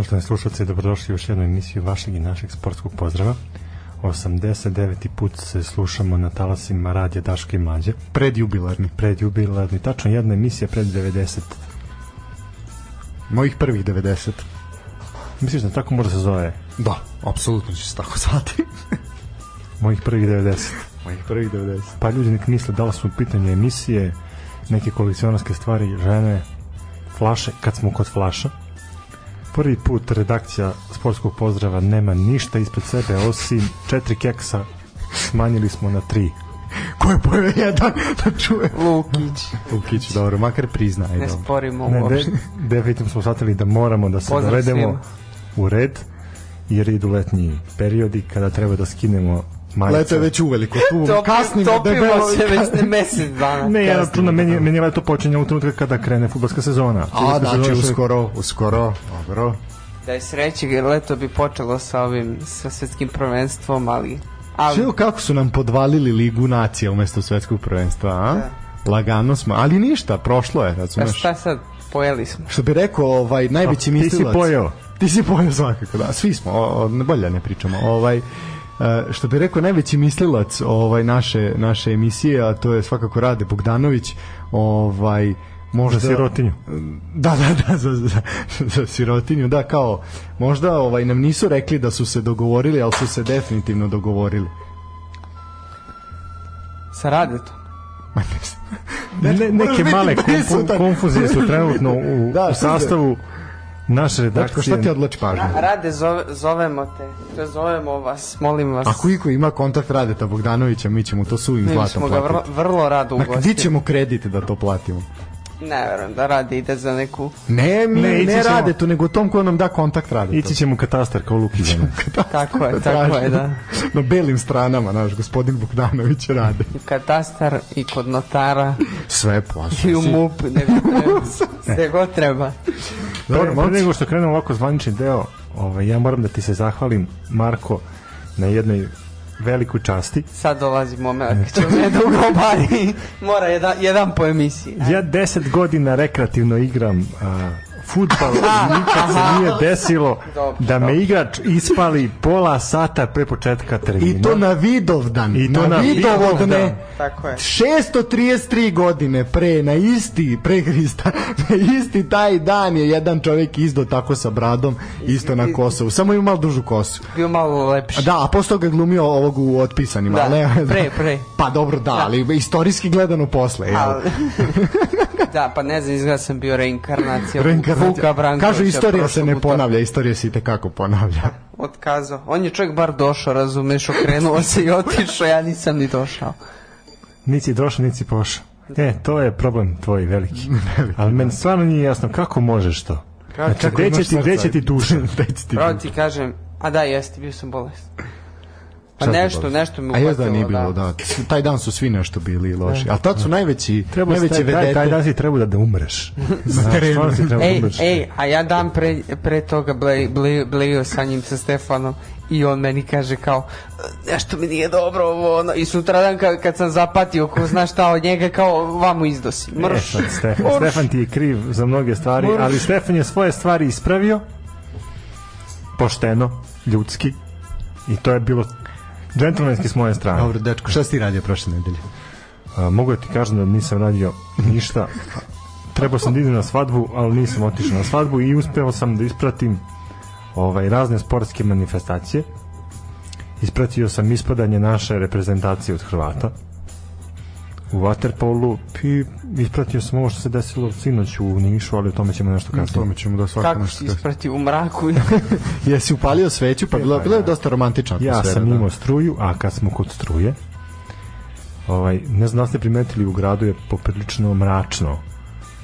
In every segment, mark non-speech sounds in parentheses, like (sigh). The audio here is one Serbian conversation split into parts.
Poštovani slušalci, dobrodošli u još jednu emisiju vašeg i našeg sportskog pozdrava. 89. put se slušamo na talasima radija Daške i Mlađe. Predjubilarni. Predjubilarni, tačno jedna emisija pred 90. Mojih prvih 90. Misliš da tako može se zove? Da, apsolutno će se tako zvati. (laughs) Mojih prvih 90. Mojih prvih 90. Pa ljudi nek misle da li su u pitanju emisije, neke kolekcionarske stvari, žene, flaše, kad smo kod flaša. Prvi put redakcija sportskog pozdrava nema ništa ispred sebe osim četiri keksa smanjili smo na tri. Ko je pojeo jedan da čuje? Lukić. Lukić, dobro, makar prizna. Ne dobro. sporimo Ne, de, uopšte. definitivno smo shvatili da moramo da se Pozdrav dovedemo svima. u red jer idu letnji periodi kada treba da skinemo majice. Leto je već uveliko tu. (laughs) Topi, Kasnimo topimo debelo. se već ne mesec dana. Ne, ja kasnije, računam, meni, da. meni leto počinje u trenutku kada krene futbolska sezona. A, znači, uskoro, uskoro, dobro. Da je sreće, leto bi počelo sa ovim, sa svetskim prvenstvom, ali... ali Čeo kako su nam podvalili ligu nacija umesto svetskog prvenstva, a? Lagano smo, ali ništa, prošlo je, a razumeš? šta sad, pojeli smo. Što bi rekao ovaj najveći Ti si mislilac. pojeo. Ti si pojeo svakako, da. Svi smo, o, o, ne bolje ne pričamo. Ovaj što bi rekao najveći mislilac ovaj naše naše emisije, a to je svakako Rade Bogdanović, ovaj možda Za sirotinju. Da, da, da, za, za, za sirotinju, da, kao možda ovaj nam nisu rekli da su se dogovorili, ali su se definitivno dogovorili. Sa radetom. Ne, neke male konfuzije su trenutno u, Da, u sastavu Dakle, redakcije. šta ti odlači pažnju? Rade, zove, zovemo te. To zovemo vas, molim vas. Ako iko ima kontakt Radeta Bogdanovića, mi ćemo to suvim Mi zlatom smo ga vrlo, platiti. vrlo rado Dakle, ugostili. di ćemo kredit da to platimo? Ne verujem da rade ide za neku... Ne, mi Ne, ne, ne ćemo- rade tu, nego tom ko nam da kontakt rade. Ići ćemo u katastar kao Lukizana. Tako je, tako je, da. (laughs) Na belim stranama, naš gospodin Bogdanović rade. Katastar i kod notara Sve posle. i u MUP, nego treba. Sve god treba. Dobro, Pre, pre nego što krenemo ovako zvanični deo, ovaj, ja moram da ti se zahvalim, Marko, na jednoj velikoj časti. Sad dolazi moment kad ćemo me dugo (laughs) obari. Mora jedan, jedan po emisiji. Ja deset godina rekreativno igram a, futbal (laughs) nikad se nije desilo Dobro, da me igrač ispali pola sata pre početka termina. I to na Vidovdan. I to na Vidovdne. Vidovdan. Tako je. 633 godine pre, na isti, pre Hrista, (laughs) na isti taj dan je jedan čovjek izdo tako sa bradom, isto na Kosovu. Samo ima malo dužu kosu. Bio malo lepši. Da, a posle toga je glumio ovog u otpisanima. Da, ali ne- pre, pre. Pa dobro, da, ali istorijski gledano posle. jel? Ali, (laughs) da, pa ne znam, izgleda sam bio reinkarnacija Reinkarnacija. Vuka Brankovića. Kažu istorija se ne ponavlja, istorija se i tekako ponavlja. (laughs) Otkazao. On je čovjek bar došao, razumeš, okrenuo se i otišao, ja nisam ni došao. Nici došao, nici pošao. E, to je problem tvoj veliki. (laughs) Ali meni stvarno nije jasno kako možeš to. Znači, Kako gde imaš će ti, gde će ti duša? Pravo ti kažem, a da, jeste, bio sam bolest. Pa ti nešto, bolest? nešto me A da uhvatilo, nije bilo, da. Taj dan su svi nešto bili loši. A tad su najveći, Treba najveće taj, taj, taj vedete. dan si treba da, (laughs) da umreš. Znaš, terenu. da Ej, umreš. ej, a ja dan pre, pre toga ble, ble, blejio sa njim, sa Stefanom i on meni kaže kao "E, nešto mi nije dobro ovo ono. i sutradan kad, kad sam zapatio ko zna šta od njega kao vamo izdosi E, mrš sad, Stefan, Mrš. Stefan ti je kriv za mnoge stvari, Mrš. ali Stefan je svoje stvari ispravio pošteno, ljudski i to je bilo džentlmenski s moje strane. Dobro, dečko, šta si ti radio prošle nedelje? A, mogu da ti kažem da nisam radio ništa. Trebao sam da idem na svadbu, ali nisam otišao na svadbu i uspeo sam da ispratim ovaj razne sportske manifestacije. Ispratio sam ispadanje naše reprezentacije od Hrvata u waterpolu i ispratio sam ovo što se desilo sinoć u Nišu, ali o tome ćemo nešto O kasnije. tome ćemo da svako kako nešto si kaže. isprati u mraku (laughs) Jesi upalio sveću, pa bilo, bilo je dosta romantična Ja atmosfera. sam da. imao struju, a kad smo kod struje, ovaj, ne znam da ste primetili, u gradu je poprilično mračno.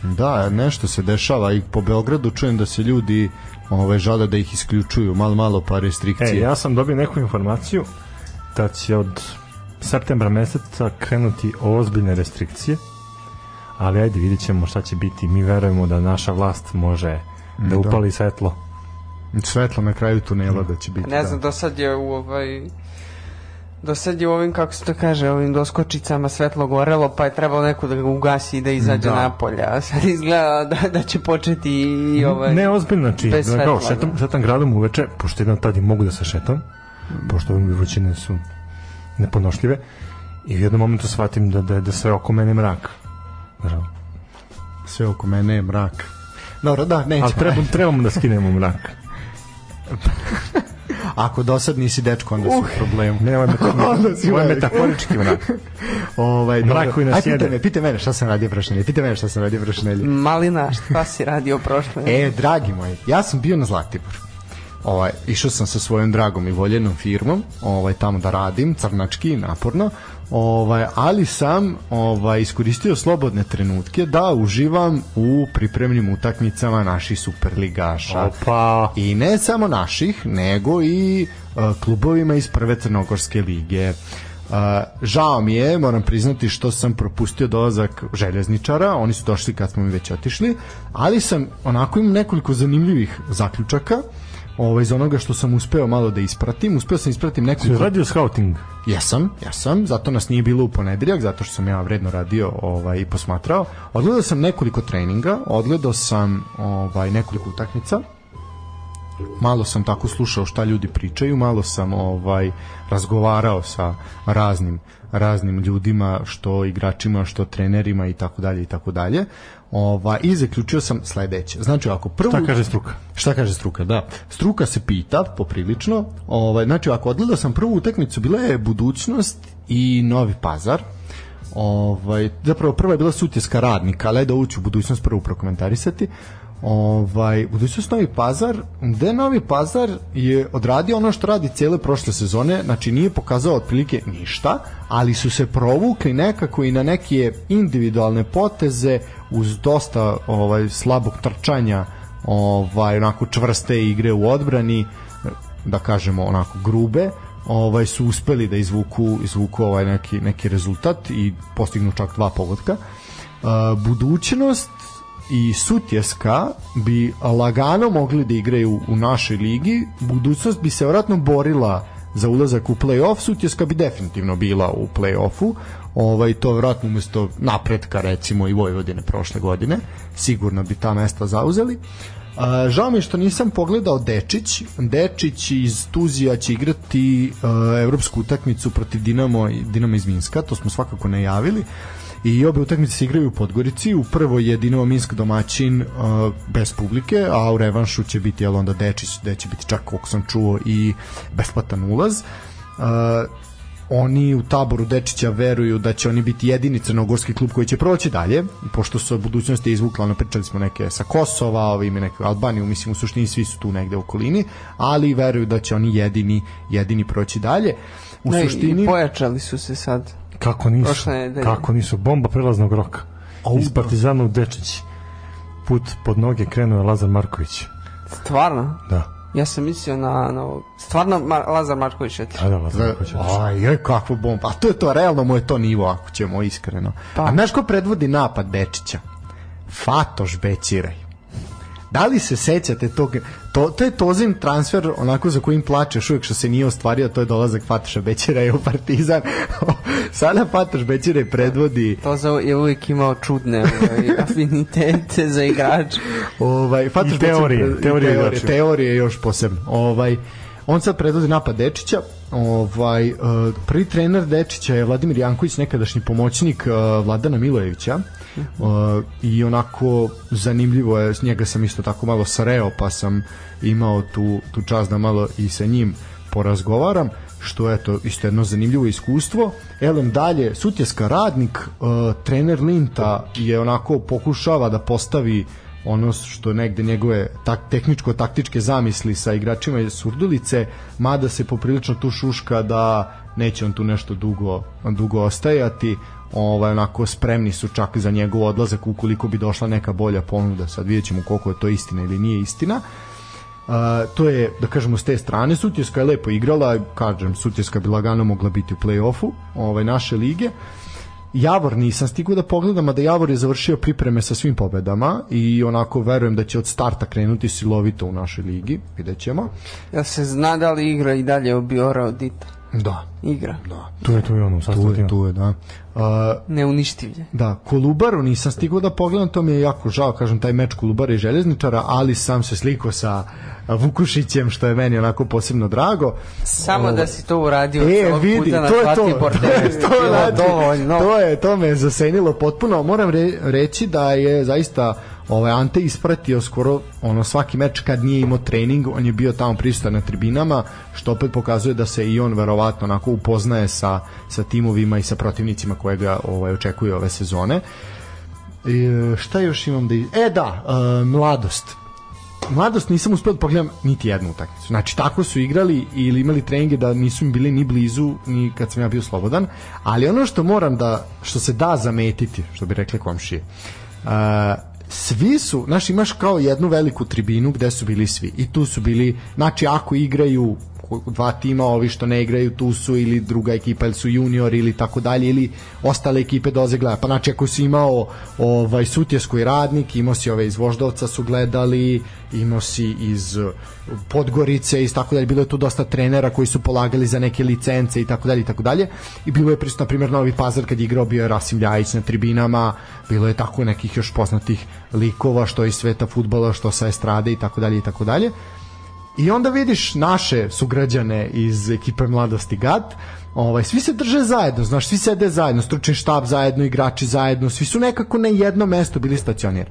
Da, nešto se dešava i po Beogradu čujem da se ljudi ove, žale da ih isključuju, malo malo pa E, restrikcije. ja sam dobio neku informaciju da će od septembra meseca krenuti ozbiljne restrikcije, ali ajde vidjet ćemo šta će biti. Mi verujemo da naša vlast može da Da. upali svetlo. Svetlo na kraju tunela da će biti. ne da. znam do sad je u ovaj Do sad je u ovim, kako se to kaže, ovim doskočicama svetlo gorelo, pa je trebalo neko da ga ugasi i da izađe Da. napolje. A sad izgleda da, da će početi i ovaj... Ne, ozbiljno, znači, da, kao, šetam, da. šetam gradom uveče, pošto jedan tad i mogu da se šetam, pošto ove vrućine su neponošljive, i u jednom momentu shvatim da, da, da sve oko mene je mrak. Sve oko mene je mrak. Dobro, da, neće. Ali trebamo, trebamo da skinemo mrak. (laughs) Ako do sad nisi dečko, onda si u problemu. Ne, (laughs) ovo je, Onda si meta, ovo je metaforički mrak. (laughs) Ovaj, Mrak koji nas Aj, jede. me, pitaj mene šta sam radio prošle nedelje. Pitaj mene šta sam radio prošle nedelje. Malina, šta si radio prošle? E, dragi moji, ja sam bio na Zlatiboru. Ovaj, išao sam sa svojom dragom i voljenom firmom, ovaj tamo da radim, crnački, naporno. Ovaj, ali sam ovaj iskoristio slobodne trenutke da uživam u pripremnim utakmicama naših superligaša. Opa. I ne samo naših, nego i uh, klubovima iz prve Crnogorske lige. Uh, žao mi je, moram priznati što sam propustio dolazak željezničara, oni su došli kad smo mi već otišli, ali sam onako imam nekoliko zanimljivih zaključaka ovaj, iz onoga što sam uspeo malo da ispratim. Uspeo sam ispratim Si nekoliko... radio scouting? Jesam, jesam, zato nas nije bilo u ponedeljak, zato što sam ja vredno radio ovaj, i posmatrao. Odgledao sam nekoliko treninga, odgledao sam ovaj, nekoliko utakmica, malo sam tako slušao šta ljudi pričaju, malo sam ovaj razgovarao sa raznim raznim ljudima, što igračima, što trenerima i tako dalje i tako dalje. Ovaj i zaključio sam sledeće. Znači ako prvo Šta kaže struka? Šta kaže struka? Da. Struka se pita poprilično. Ovaj znači ako odgledao sam prvu utakmicu, bila je budućnost i Novi Pazar. Ovaj zapravo prva je bila Sutjeska radnika, ali da ući u budućnost prvo prokomentarisati. Ovaj budućnost Novi Pazar, gde Novi Pazar je odradio ono što radi cele prošle sezone, znači nije pokazao otprilike ništa, ali su se provukli nekako i na neke individualne poteze uz dosta ovaj slabog trčanja ovaj onako čvrste igre u odbrani da kažemo onako grube ovaj su uspeli da izvuku izvuku ovaj neki neki rezultat i postignu čak dva pogotka. Uh, budućnost i Sutjeska bi lagano mogli da igraju u našoj ligi budućnost bi se vjerojatno borila za ulazak u play-off, Sutjeska bi definitivno bila u play-offu, ovaj, to vjerojatno umesto napretka recimo i Vojvodine prošle godine, sigurno bi ta mesta zauzeli. A, žao mi je što nisam pogledao Dečić. Dečić iz Tuzija će igrati uh, evropsku utakmicu protiv Dinamo, Dinamo iz Minska, to smo svakako najavili. I obe utakmice se igraju u Podgorici. U prvoj je Dinamo Minsk domaćin uh, bez publike, a u revanšu će biti jel onda Dečić, gde će biti čak koliko sam čuo i besplatan ulaz. Uh, oni u taboru Dečića veruju da će oni biti jedini crnogorski klub koji će proći dalje, pošto su budućnosti izvukla, ono pričali smo neke sa Kosova, ovi ime neke Albaniju, mislim u suštini svi su tu negde u okolini, ali veruju da će oni jedini jedini proći dalje. U Ne, suštini i pojačali su se sad. Kako nisu? Prošle nedelje. Kako nisu? Bomba prelaznog roka. Au, Iz Partizana u Dečić. Put pod noge krenuo je Lazar Marković. Stvarno? Da. Ja sam mislio na, na stvarno Mar Lazar Marković je Da, da, Lazar Marković. je otišao. Aj, aj, kakva bomba. A to je to, realno mu je to nivo, ako ćemo iskreno. Pa. A znaš ko predvodi napad Dečića? Fatoš Bećiraj. Da li se sećate tog, to, to je Tozin transfer onako za kojim plačeš uvijek što se nije ostvario, to je dolazak Fatoša Bećiraja u Partizan. (laughs) Sada Fatoš Bećiraj predvodi To za, je uvijek imao čudne ovaj, (laughs) afinitete za igrača. ovaj Fatoš I teorije, i teorije teorije, teorije još posebno. Ovaj on sad predvodi napad Dečića. Ovaj uh, prvi trener Dečića je Vladimir Janković, nekadašnji pomoćnik uh, Vladana Milojevića. Uh, i onako zanimljivo je, s njega sam isto tako malo sreo, pa sam imao tu, tu čast da malo i sa njim porazgovaram što je to isto jedno zanimljivo iskustvo. Elem dalje, Sutjeska radnik, uh, trener Linta je onako pokušava da postavi ono što negde njegove tak, tehničko-taktičke zamisli sa igračima iz Surdulice, mada se poprilično tu šuška da neće on tu nešto dugo, dugo ostajati ovaj, onako spremni su čak za njegov odlazak ukoliko bi došla neka bolja ponuda. Sad vidjet ćemo koliko je to istina ili nije istina. Uh, to je, da kažemo, s te strane. Sutjeska je lepo igrala, kažem, Sutjeska bi lagano mogla biti u play-offu ovaj, naše lige. Javor nisam stigao da pogledam, a da Javor je završio pripreme sa svim pobedama i onako verujem da će od starta krenuti silovito u našoj ligi, vidjet ćemo. Jel se zna da li igra i dalje obiora od Dita? Da, igra. da. Tu je, tu je ono, Tu je, tu je, da. Uh, Neuništivlje. Da, Kolubaru nisam stigao da pogledam, to mi je jako žao, kažem, taj meč Kolubara i Željezničara, ali sam se slikao sa Vukušićem, što je meni onako posebno drago. Samo da si to uradio E, celog vidi, puta na to je to. Zlatibor (laughs) To je to, bilo znači, dovoljno. to je, to me je zasenilo potpuno. Moram re, reći da je zaista ovaj Ante ispratio skoro ono svaki meč kad nije imao trening, on je bio tamo prisutan na tribinama, što opet pokazuje da se i on verovatno onako upoznaje sa, sa timovima i sa protivnicima koje ga ovaj, očekuje ove sezone. E, šta još imam da... iz- E da, e, mladost. Mladost nisam uspeo da pogledam niti jednu utakmicu. Znači, tako su igrali ili imali treninge da nisu im bili ni blizu ni kad sam ja bio slobodan, ali ono što moram da, što se da zametiti, što bi rekli komšije, uh, svi su, znaš, imaš kao jednu veliku tribinu gde su bili svi. I tu su bili, znači ako igraju dva tima, ovi što ne igraju tu su ili druga ekipa ili su junior ili tako dalje ili ostale ekipe doze gleda. Pa znači ako si imao ovaj Sutjesku i radnik, imao si ove iz Voždovca su gledali, imao si iz uh, Podgorice i tako dalje. Bilo je tu dosta trenera koji su polagali za neke licence i tako dalje i tako dalje. I bilo je prisutno na primjer Novi Pazar kad je igrao bio je Rasim Ljajić na tribinama, bilo je tako nekih još poznatih likova što iz sveta fudbala, što sa estrade i tako dalje i tako dalje. I onda vidiš naše sugrađane iz ekipe Mladosti GAT, ovaj, svi se drže zajedno, znaš, svi sede zajedno, stručni štab zajedno, igrači zajedno, svi su nekako na jedno mesto bili stacionirani.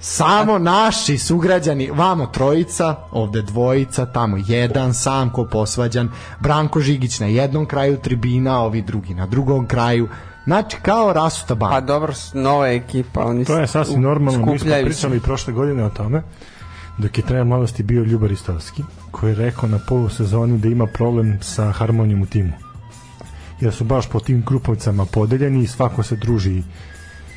Samo naši sugrađani, vamo trojica, ovde dvojica, tamo jedan sam ko posvađan, Branko Žigić na jednom kraju tribina, ovi drugi na drugom kraju, znači kao rasuta banda. Pa dobro, nova ekipa, oni To je sasvim normalno, mi smo pričali prošle godine o tome, dok je trener mladosti bio Ljubar Istovski, koji je rekao na polusezoni da ima problem sa harmonijom u timu. Jer su baš po tim grupovicama podeljeni i svako se druži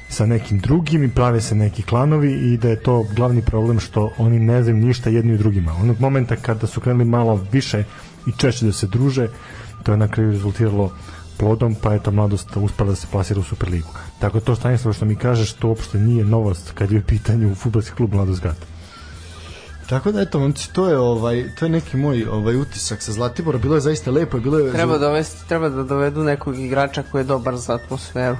sa nekim drugim i prave se neki klanovi i da je to glavni problem što oni ne znaju ništa jedni u drugima. Onog momenta kada su krenuli malo više i češće da se druže, to je na kraju rezultiralo plodom, pa je ta mladost uspela da se plasira u Superligu. Tako to Stanislav što mi kažeš, to uopšte nije novost kad je u pitanju futbolski klub Mladost Gata. Tako da eto, momci, to je ovaj to je neki moj ovaj utisak sa Zlatibora, bilo je zaista lepo, i bilo je Treba dovesti, treba da dovedu nekog igrača koji je dobar za atmosferu.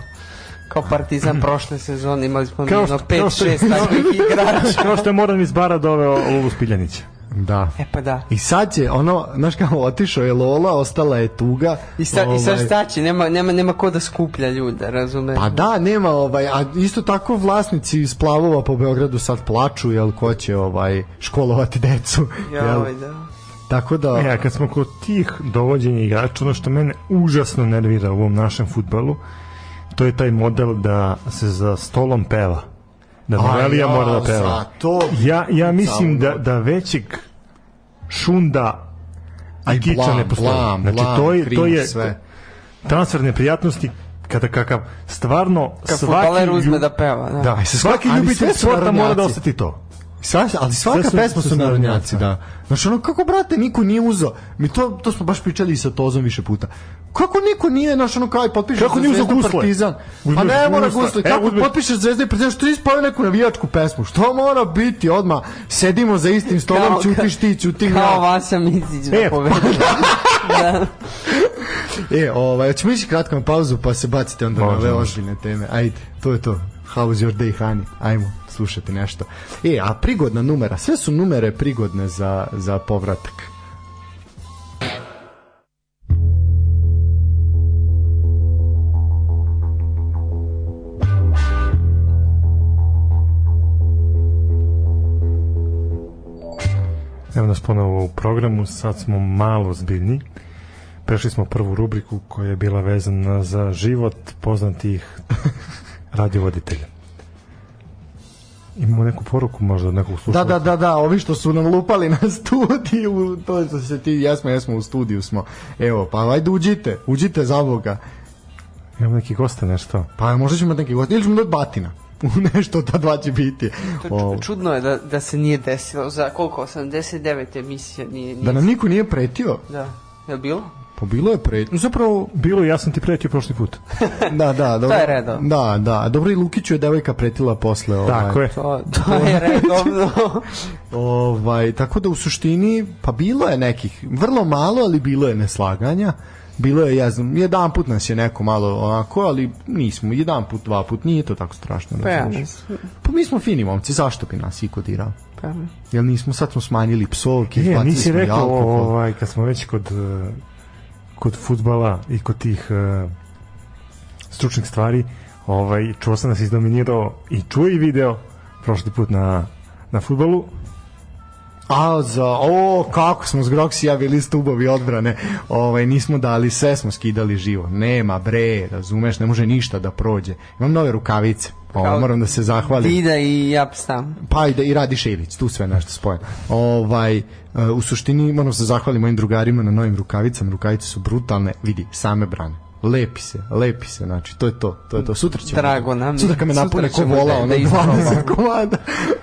Kao Partizan (clears throat) prošle sezone imali smo Kao jedno što- kao što- 5-6 takvih (laughs) igrača. Kao što je Moran iz Bara doveo Lulu Spiljanića. Da. E pa da. I sad će ono, znaš kako otišao je Lola, ostala je tuga. I sad, i sad Ovaj, šta će, nema, nema, nema ko da skuplja ljude, razumeš? Pa da, nema ovaj, a isto tako vlasnici splavova po Beogradu sad plaču, jel ko će ovaj školovati decu. jel? Joj, da. Tako da, E, a kad smo kod tih dovođenja igrača, ono što mene užasno nervira u ovom našem futbalu, to je taj model da se za stolom peva. Da Novelija ja, mora da peva. to Ja, ja mislim da, da većeg šunda Aj, i kiča blam, ne postoji. blam, znači, blam, to je, to kriv, je sve. transfer neprijatnosti kada kakav stvarno Kad svaki futbaler uzme ljub- da peva, da. da, svaki ljubitelj sporta mora da ostati to. Sva, ali svaka Sve su- pesma su su narodnjaci, da. Znači ono, kako brate, niko nije uzeo, mi to, to smo baš pričali i sa Tozom više puta. Kako niko nije, znaš, ono kao i potpišeš Kako nije uzeo Zvezdu gusle? Partizan. Pa Uzmeš ne mora gusle. E, kako uzmeš- potpišeš Zvezda i Partizan, što ti spavio neku navijačku pesmu? Što mora biti odmah? Sedimo za istim stolom, Kao- ćutiš ti, ćutim Kao ja. Vasa Micić da E, povede. (laughs) da. E, ovaj, ćemo ići kratko na pauzu, pa se bacite onda na Može, ove ozbiljne teme. Ajde, to je to. How's your day, honey? Ajmo, slušati nešto. E, a prigodna numera, sve su numere prigodne za, za povratak. Evo nas ponovo u programu, sad smo malo zbiljni. Prešli smo prvu rubriku koja je bila vezana za život poznatih (laughs) radiovoditelja. Imamo neku poruku možda od nekog Da, slušalca. da, da, da, ovi što su nam lupali na (laughs) studiju, to što se ti, jesmo, jesmo u studiju smo. Evo, pa ajde uđite, uđite za Boga. Imamo neki goste nešto. Pa možda ćemo neki gost, ili ćemo dati batina. (laughs) U nešto ta dva će biti. To čudno je da, da se nije desilo za koliko, 89 emisija nije, nije da nam niko nije pretio. Da. Je li bilo? Pa bilo je pretio. Zapravo, Bilo, ja sam ti pretio prošli put. (laughs) da, da, dobro. je redovno. Da, da. Dobro i Lukiću je devojka pretila posle. Ovaj. Tako je. To, to je (laughs) redovno. Ovaj, tako da u suštini, pa bilo je nekih, vrlo malo, ali bilo je neslaganja. bilo je, ja znam, jedan put nas je neko malo onako, ali nismo, jedan put, dva put, nije to tako strašno. Pa ja. Pa mi smo fini momci, zašto bi nas iko dirao? Pa. Jel nismo, sad smo smanjili psovke, Je, izbacili nisi rekao, alkohol. ovaj, kad smo već kod, eh, kod futbala i kod tih eh, stručnih stvari, ovaj, čuo sam da si izdominirao i čuo i video prošli put na, na futbalu. A za, o, kako smo s Groksija bili stubovi odbrane. Ovaj, nismo dali, sve smo skidali živo. Nema, bre, razumeš, ne može ništa da prođe. Imam nove rukavice. Ovo, moram da se zahvalim. Dida i Japstam. Pa i da i Radi Šilić, tu sve nešto spojeno. Ovaj, e, u suštini moram se zahvaliti mojim drugarima na novim rukavicama. Rukavice su brutalne, vidi, same brane. Lepi se, lepi se, znači, to je to, to je to. Sutra ćemo. Drago nam je. Sutra kad me napune ko ćemo vola, da- ono, da 20 isprobamo. komada.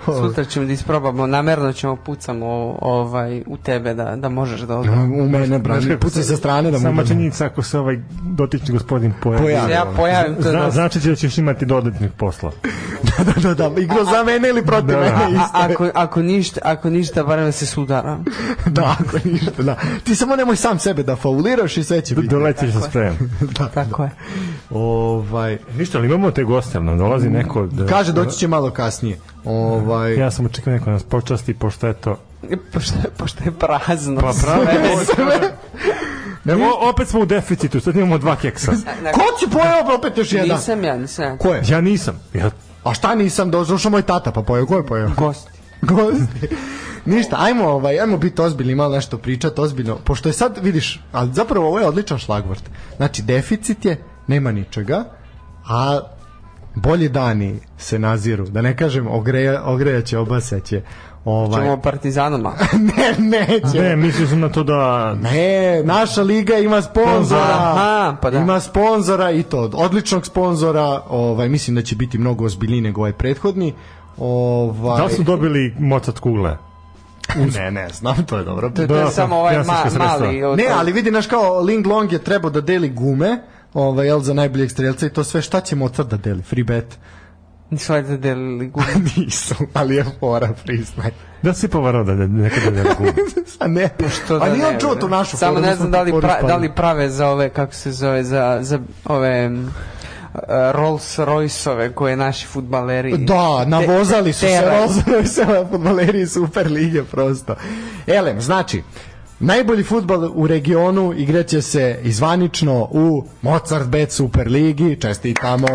(laughs) Sutra ćemo da isprobamo, namerno ćemo pucamo ovaj, u tebe da, da možeš da odbrani. U mene, brani, pucaj sa strane da mu Sama činjenica ako se ovaj dotični gospodin pojavi. Pojavi. Ja pojavim to Zna, da... znači će da ćeš imati dodatnih posla. (laughs) da, da, da, igro za mene ili protiv Da, mene da. isto. A, ako, ako, ništa, ako ništa, barem da se sudara. (laughs) da, ako ništa, da. Ti samo nemoj sam sebe da fauliraš i sve će biti. Dolećeš sa spremom. (laughs) Tako je. Ovaj, Ništa, ali imamo te goste, nam dolazi neko... Da, kaže doći će malo kasnije. Ovaj, Ja sam očekao neko da nas počasti, pošto eto... Pošto, je- pošto je prazno. Pa pravo, sve. o, opet smo u deficitu, sad imamo dva keksa. Ko će pojeo opet još jedan? Nisam ja, nisam. Ko je? Ja nisam. Ja, A šta nisam, došao moj tata pa pojeo, ko je pojeo? Gosti. Gosti. Ništa, ajmo, ovaj, ajmo biti ozbiljni, malo nešto pričati ozbiljno. Pošto je sad, vidiš, ali zapravo ovo je odličan šlagvort. Znači, deficit je, nema ničega, a bolji dani se naziru. Da ne kažem, ogreja, ogrejaće, obasaće. Ovaj, Ćemo partizanoma. (laughs) ne, neće. ne, mislio sam na to da... Ne, naša liga ima sponzora. Aha, pa da. Ima sponzora i to od odličnog sponzora. Ovaj mislim da će biti mnogo ozbiljniji nego ovaj prethodni. Ovaj Da li su dobili Mozart kugle? Ne, ne, znam, to je dobro. To, to je Da, samo ja ovaj sam ma, mali... od- Ne, ali vidi naš kao Ling Long je trebao da deli gume, ovaj jel za najboljeg strelca i to sve šta će Mozart da deli? Free bet. Nisu valjda delili gume. (laughs) Nisu, ali je fora priznaj. Da si povarao da, (laughs) da nekada da gume. A ne, Što a da nije on čuo tu našu Samo foru, ne znam da li, pra, da li prave za ove, kako se zove, za, za ove Rolls Royce-ove koje naši futbaleri Da, navozali su se. Rolls se futbaleri Super lige prosto. Elem, znači, najbolji futbal u regionu igraće se izvanično u Mozart Bet Super ligi. Čestitamo.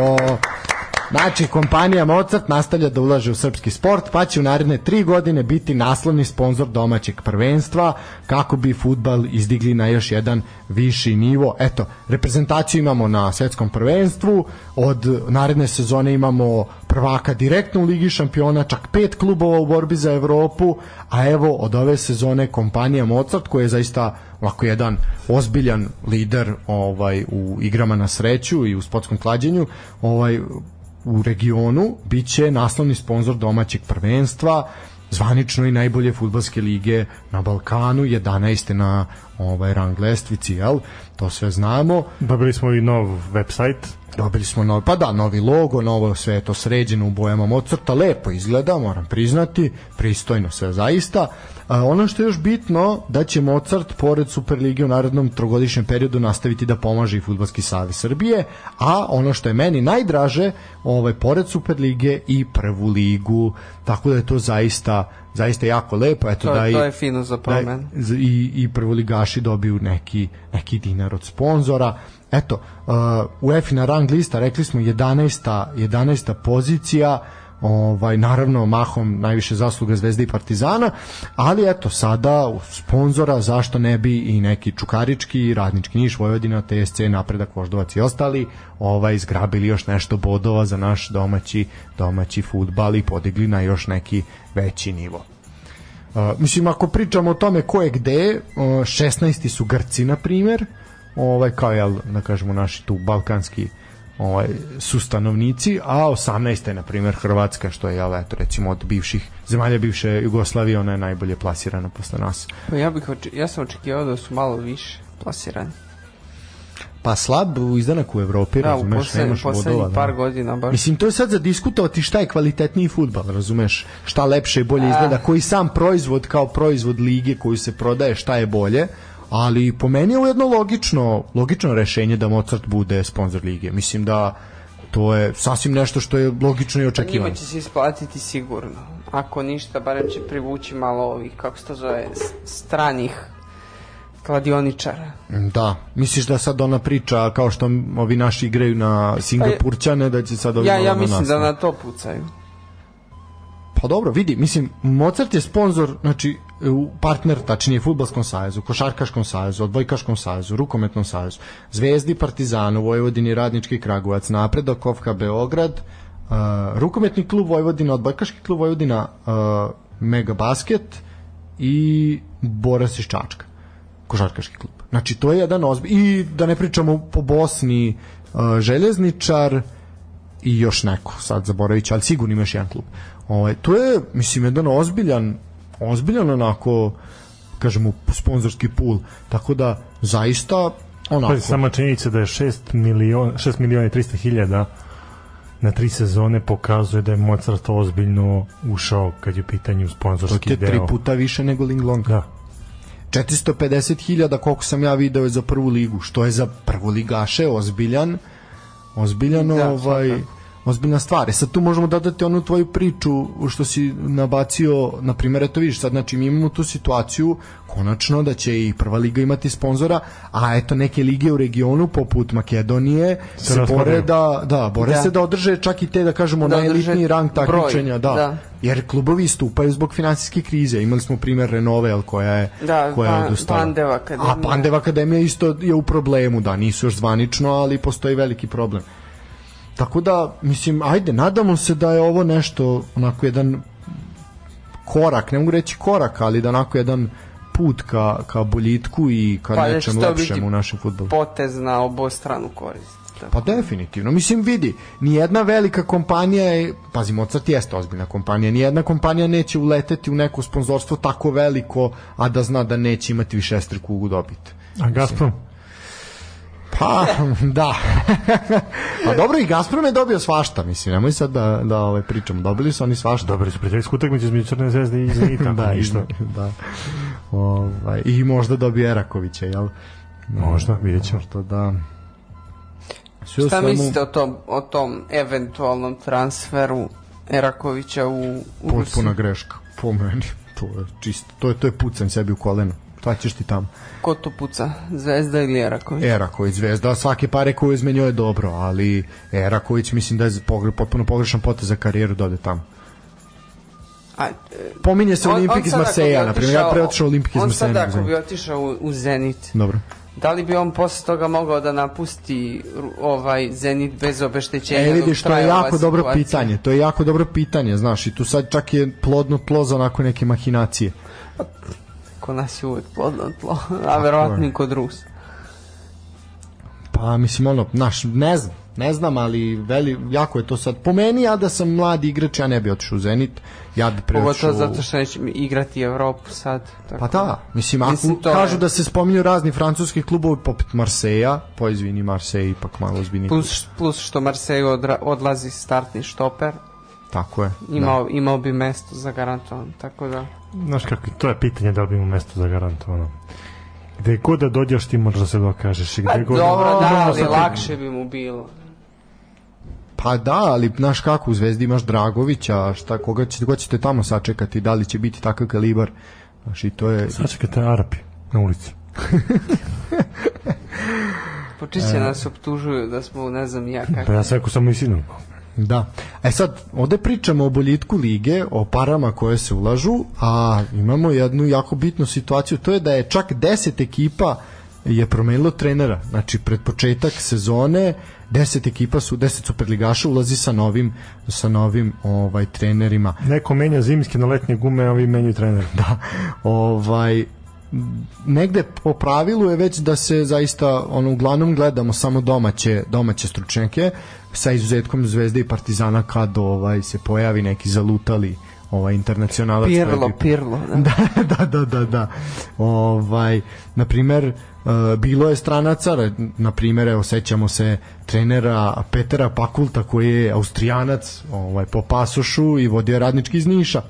Znači, kompanija Mozart nastavlja da ulaže u srpski sport, pa će u naredne tri godine biti naslovni sponsor domaćeg prvenstva, kako bi futbal izdigli na još jedan viši nivo. Eto, reprezentaciju imamo na svetskom prvenstvu, od naredne sezone imamo prvaka direktno u Ligi šampiona, čak pet klubova u borbi za Evropu, a evo od ove sezone kompanija Mozart, koja je zaista ovako jedan ozbiljan lider ovaj u igrama na sreću i u sportskom klađenju, ovaj u regionu biće naslovni sponsor domaćeg prvenstva zvanično i najbolje fudbalske lige na Balkanu 11. na ovaj rang lestvici jel? to sve znamo Dobili smo i nov website. Dobili smo novi, pa da, novi logo, novo sve je to sređeno u bojama Mozarta, lepo izgleda, moram priznati, pristojno sve zaista. A, ono što je još bitno, da će Mozart pored Superlige u narednom trogodišnjem periodu nastaviti da pomaže i Futbolski savez Srbije, a ono što je meni najdraže, ovaj, pored Superlige i prvu ligu, tako da je to zaista zaista jako lepo eto To- da i to je fino za da promenu. z- i, i prvoligaši dobiju neki, neki dinar od sponzora. Eto, uh, UEFA rang lista, rekli smo 11. 11. pozicija, ovaj naravno mahom najviše zasluga Zvezde i Partizana, ali eto sada sponzora zašto ne bi i neki Čukarički, Radnički Niš, Vojvodina, TSC, Napredak, Voždovac i ostali, ovaj zgrabili još nešto bodova za naš domaći domaći fudbal i podigli na još neki veći nivo. Uh, mislim, ako pričamo o tome ko je gde, uh, 16. su Grci, na primjer, ovaj, kao, jel, da kažemo, naši tu balkanski ovaj, su stanovnici, a 18. je, na primjer, Hrvatska, što je, jel, eto, recimo, od bivših zemalja bivše Jugoslavije, ona je najbolje plasirana posle nas. Pa ja, bih ja sam očekivao da su malo više plasirani. Pa slab u izdanak u Evropi, Da, razumeš, poslednjih nemaš poslednjih bodova. par da. godina baš. Mislim, to je sad za diskutovati šta je kvalitetniji futbal, razumeš? Šta lepše i bolje izgleda, koji sam proizvod kao proizvod lige koju se prodaje, šta je bolje, ali po meni je ovo jedno logično, logično rešenje da Mozart bude sponsor lige. Mislim da to je sasvim nešto što je logično i očekivano. Njima će se isplatiti sigurno. Ako ništa, barem će privući malo ovih, kako se to zove, stranih kladioničara. Da, misliš da sad ona priča kao što ovi naši igraju na Singapurćane, da će sad ovi Ja, ja na mislim nas, da na to pucaju. Pa dobro, vidi, mislim, Mozart je sponsor, znači, partner, tačnije, Futbolskom savezu, Košarkaškom savezu, Odbojkaškom savezu, Rukometnom savezu, Zvezdi, Partizanu, Vojvodini, Radnički Kragujevac, Napredak, Kofka, Beograd, uh, Rukometni klub Vojvodina, Odbojkaški klub Vojvodina, uh, Mega Basket i Boras iz Čačka košarkaški klub. Znači to je jedan ozbilj i da ne pričamo po Bosni uh, željezničar i još neko, sad zaboravit ću, ali sigurno ima još jedan klub. Ovaj, to je, mislim, jedan ozbiljan, ozbiljan onako, kažemo, sponzorski pool, tako da zaista onako, Pa sama činjenica da je 6 miliona, 6 miliona i 300 hiljada na tri sezone pokazuje da je Mozart ozbiljno ušao kad je u pitanju to sponzorski je deo. tri puta više nego Linglong. Da. 450.000 koliko sam ja video je za prvu ligu, što je za prvu ligaše ozbiljan ozbiljan Da, ovaj svakako. Ozbiljna stvar. E sad tu možemo dodati onu tvoju priču što si nabacio, na primjer, eto vidiš sad, znači mi imamo tu situaciju konačno da će i prva liga imati sponzora, a eto neke lige u regionu poput Makedonije Se se, bore da, da, bore Da. se da održe čak i te da kažemo Da najelitniji rang takmičenja, da. da. Jer klubovi istupaju zbog finansijske krize. Imali smo primer Renove, al koja je Da, koja je Pa- odustala. Pandev akademija. A Pandev akademija isto je u problemu, da, nisu još zvanično, ali postoji veliki problem. Tako da, mislim, ajde, nadamo se da je ovo nešto, onako jedan korak, ne mogu reći korak, ali da onako jedan put ka, ka boljitku i ka Pa da nečem lepšem u našem futbolu. Potez na obostranu korist. Pa definitivno. Mislim, vidi, nijedna velika kompanija je, pazi, Mozart jeste ozbiljna kompanija, nijedna kompanija neće uleteti u neko sponzorstvo tako veliko, a da zna da neće imati višestruku dobit. A Gazprom? Pa, (laughs) da. pa dobro, i Gazprom je dobio svašta, mislim, nemoj sad da, da ovaj, pričamo. Dobili su oni svašta. Dobili su prijateljsku utakmicu između Crne zvezde i Zenita, (laughs) da, da, ništa. Da. Ovaj, I možda dobije Erakovića, jel? Možda, vidjet ćemo. Možda da... Sve Šta svemu- mislite o tom, o tom eventualnom transferu Erakovića u, u potpuna Rusiju? greška po meni to je čisto to je to je pucanj sebi u koleno šta ćeš ti tamo Ko to puca? Zvezda ili Eraković? Eraković zvezda svake pare koje uzme njoj je dobro ali Eraković mislim da je potpuno pogrešan potez za karijeru da ode tamo A, e, pominje se on- Olimpik iz Marseja na primjer ja otišao- preotišao Olimpik iz On sad Marseja ako bi otišao u, u Zenit, dobro da li bi on posle toga mogao da napusti ovaj Zenit bez obeštećenja? E vidiš, to je jako dobro situacija? pitanje. To je jako dobro pitanje, znaš, i tu sad čak je plodno tlo za onako neke mahinacije. Kod nas je uvek plodno tlo, a verovatno i kod Rusa. Pa mislim ono, naš, ne znam, ne znam, ali veli, jako je to sad. Po meni, ja da sam mladi igrač, ja ne bi otišao u Zenit, ja bi preotišao... Pogotovo zato što neće igrati Evropu sad. Tako. Pa da, mislim, ako Mislim, to je- kažu da se spominju razni francuski klubovi poput Marseja, po izvini Marseille ipak malo ozbiljniji. klub. Plus, plus što Marseille odra, odlazi startni štoper, Tako je. imao, imao bi mesto za garantovan, tako da... Znaš kako, to je pitanje da li bi imao mesto za garantovano. Gde god da dođeš ti možeš da se dokažeš i Pa gde god dobro, da, Možda ali sad- lakše bi mu bilo. Pa da, ali znaš kako, u Zvezdi imaš Dragovića, šta, koga, će, koga ćete tamo sačekati, da li će biti takav kalibar, znaš, i to je... Sačekajte Arapi na ulici. (laughs) Počiće nas optužuju da smo, ne znam ja Pa kako. ja sam rekao samo istinu. Da. E sad, ovde pričamo o boljitku lige, o parama koje se ulažu, a imamo jednu jako bitnu situaciju, to je da je čak 10 ekipa je promenilo trenera. Znači, pred početak sezone 10 ekipa su, 10 superligaša ulazi sa novim, sa novim ovaj trenerima. Neko menja zimske na letnje gume, a ovi menjaju trener. Da, ovaj negde po pravilu je već da se zaista ono uglavnom gledamo samo domaće domaće stručnjake sa izuzetkom Zvezde i Partizana kad ovaj se pojavi neki zalutali ovaj internacionalac Pirlo, bi- Pirlo, (laughs) da. da, da, da, da, da. Ovaj, na primer, e, bilo je stranaca, na primer, evo, sećamo se trenera Petera Pakulta koji je austrijanac ovaj, po pasošu i vodio radnički iz Niša.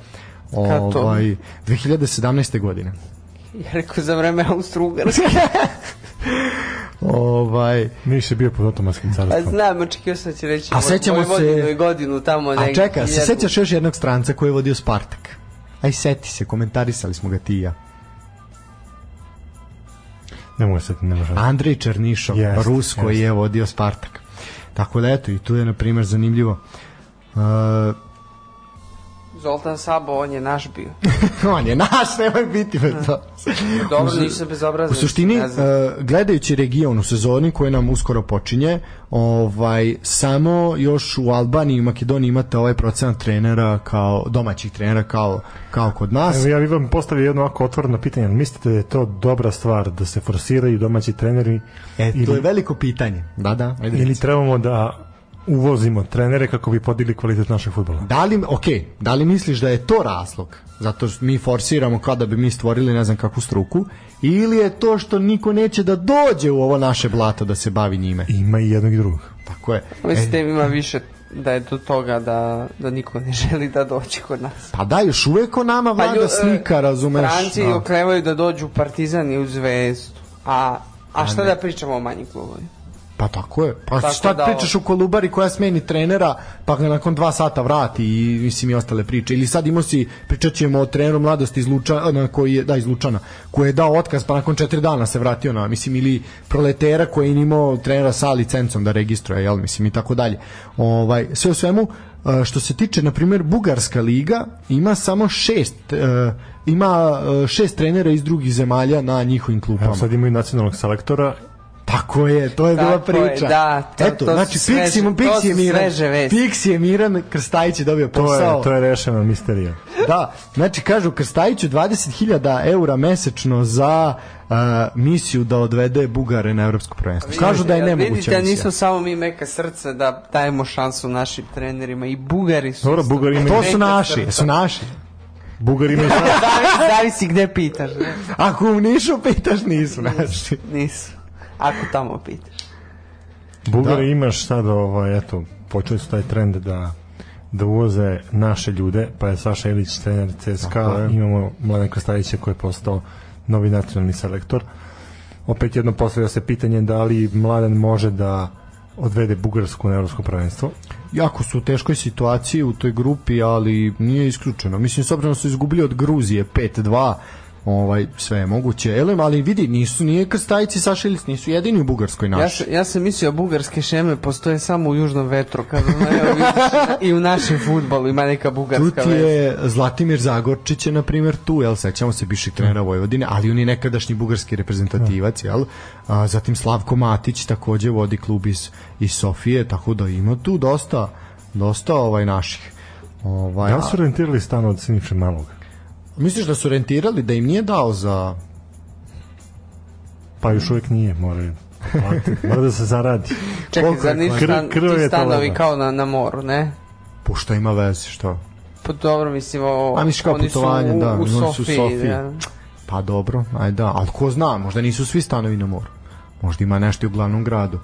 Ovaj, 2017. godine. (laughs) Ja rekao za vreme Austro-Ugarske. (laughs) Ovaj, Niš je bio pod otomanskim Pa carstvom. znam, očekio sam da će reći A sećamo se- godinu tamo. a negdje, čeka, se sećaš još jednog stranca koji je vodio Spartak? Aj, seti se, komentarisali smo ga ti i ja. Ne mogu se, ne možem. Andrej Černišov, Jest, Rus koji jest. je vodio Spartak. Tako da eto, i tu je, na primjer, zanimljivo. Uh, Zoltan Sabo, on je naš bio. (laughs) on je naš, nemoj biti bez to. Dobro, nisam bezobrazan. U suštini, uh, gledajući region u sezoni koji nam uskoro počinje, ovaj, samo još u Albaniji i Makedoniji imate ovaj procenat trenera kao, domaćih trenera kao, kao kod nas. Evo ja bih vam postavio jedno ovako otvoreno pitanje. Mislite da je to dobra stvar da se forsiraju domaći treneri E, to ili- je veliko pitanje. Da, da, ajde ili reci. trebamo da uvozimo trenere kako bi podigli kvalitet našeg futbola? Da li, ok, da li misliš da je to razlog? Zato što mi forsiramo kao da bi mi stvorili ne znam kakvu struku ili je to što niko neće da dođe u ovo naše blato da se bavi njime? Ima i jednog i drugog. Tako je. Mislite, E, ima više da je do toga da, da niko ne želi da dođe kod nas. pa da, još uvek o nama vlada lju- e, slika, razumeš? Stranci Da. oklevaju da dođu u Partizan i u Zvezdu. A, a šta ne. da pričamo o manjim klubovima? Pa tako je. Pa Tako šta da, pričaš o Kolubari koja smeni trenera, pa ga nakon dva sata vrati i mislim i ostale priče. Ili sad imao si, pričat ćemo o treneru mladosti iz Lučana, koji je, da, iz Lučana, koji je dao otkaz pa nakon četiri dana se vratio na, mislim, ili proletera koji je imao trenera sa licencom da registruje, jel, mislim, i tako dalje. Ovaj, sve u svemu, e, što se tiče, na primjer, Bugarska liga ima samo šest, e, ima e, šest trenera iz drugih zemalja na njihovim klupama. Evo sad imaju nacionalnog selektora Tako je, to je bila Tako je, priča. da, to- Eto, to znači Pixi, to Pixi je miran. Pixi je miran, Krstajić je dobio to posao. je, to je rešena misterija. Da, znači kažu Krstajiću 20.000 eura mesečno za uh, misiju da odvede Bugare na evropsko prvenstvo. Kažu da je nemoguća Vidite, misija. nismo samo mi meka srca da dajemo šansu našim trenerima i Bugari su. Dobro, Bugari imaju- To su naši, srca. su naši. Bugari imaju (laughs) Zavisi, zavisi gde pitaš. ne? Ako u Nišu pitaš, nisu naši. Nisu. Ako tamo pitaš. Bugari imaš sad, ovaj, eto, počeli su taj trend da da uvoze naše ljude, pa je Saša Ilić trener CSKA, imamo Mladen Krstajića koji je postao novi nacionalni selektor. Opet jedno postavlja se pitanje da li Mladen može da odvede Bugarsku na evropsko prvenstvo. Jako su u teškoj situaciji u toj grupi, ali nije isključeno. Mislim, s obzirom da su izgubili od Gruzije 5-2, ovaj, sve je moguće. Elem, ali vidi, nisu, nije Krstajić i Saša Ilić, nisu jedini u Bugarskoj Ja, naši. sam- ja sam mislio bugarske šeme postoje samo u južnom vetru kad evo, vidiš, i u našem futbolu ima neka Tu bugarska ti veza. je Zlatimir Zagorčić je na primjer tu, jel, sećamo se bivšeg trenera Vojvodine, ali on je nekadašnji bugarski reprezentativac, jel? A, zatim Slavko Matić takođe vodi klub iz, iz Sofije, tako da ima tu dosta, dosta ovaj naših. Ovaj, Da su rentirali stan od Siniše Malog? Misliš da su rentirali da im nije dao za Pa još uvijek nije, mora, (laughs) mora da se zaradi. Čekaj, koliko za Krv- krv je ti stanovi kao na, na moru, ne? Pošto ima veze, što? Pa dobro, mislim, o, A misliš kao oni su u, da, u oni su u Sofiji. Sofiji. da. Pa dobro, aj da, ali ko zna, možda nisu svi stanovi na moru. Možda ima nešto i u glavnom gradu.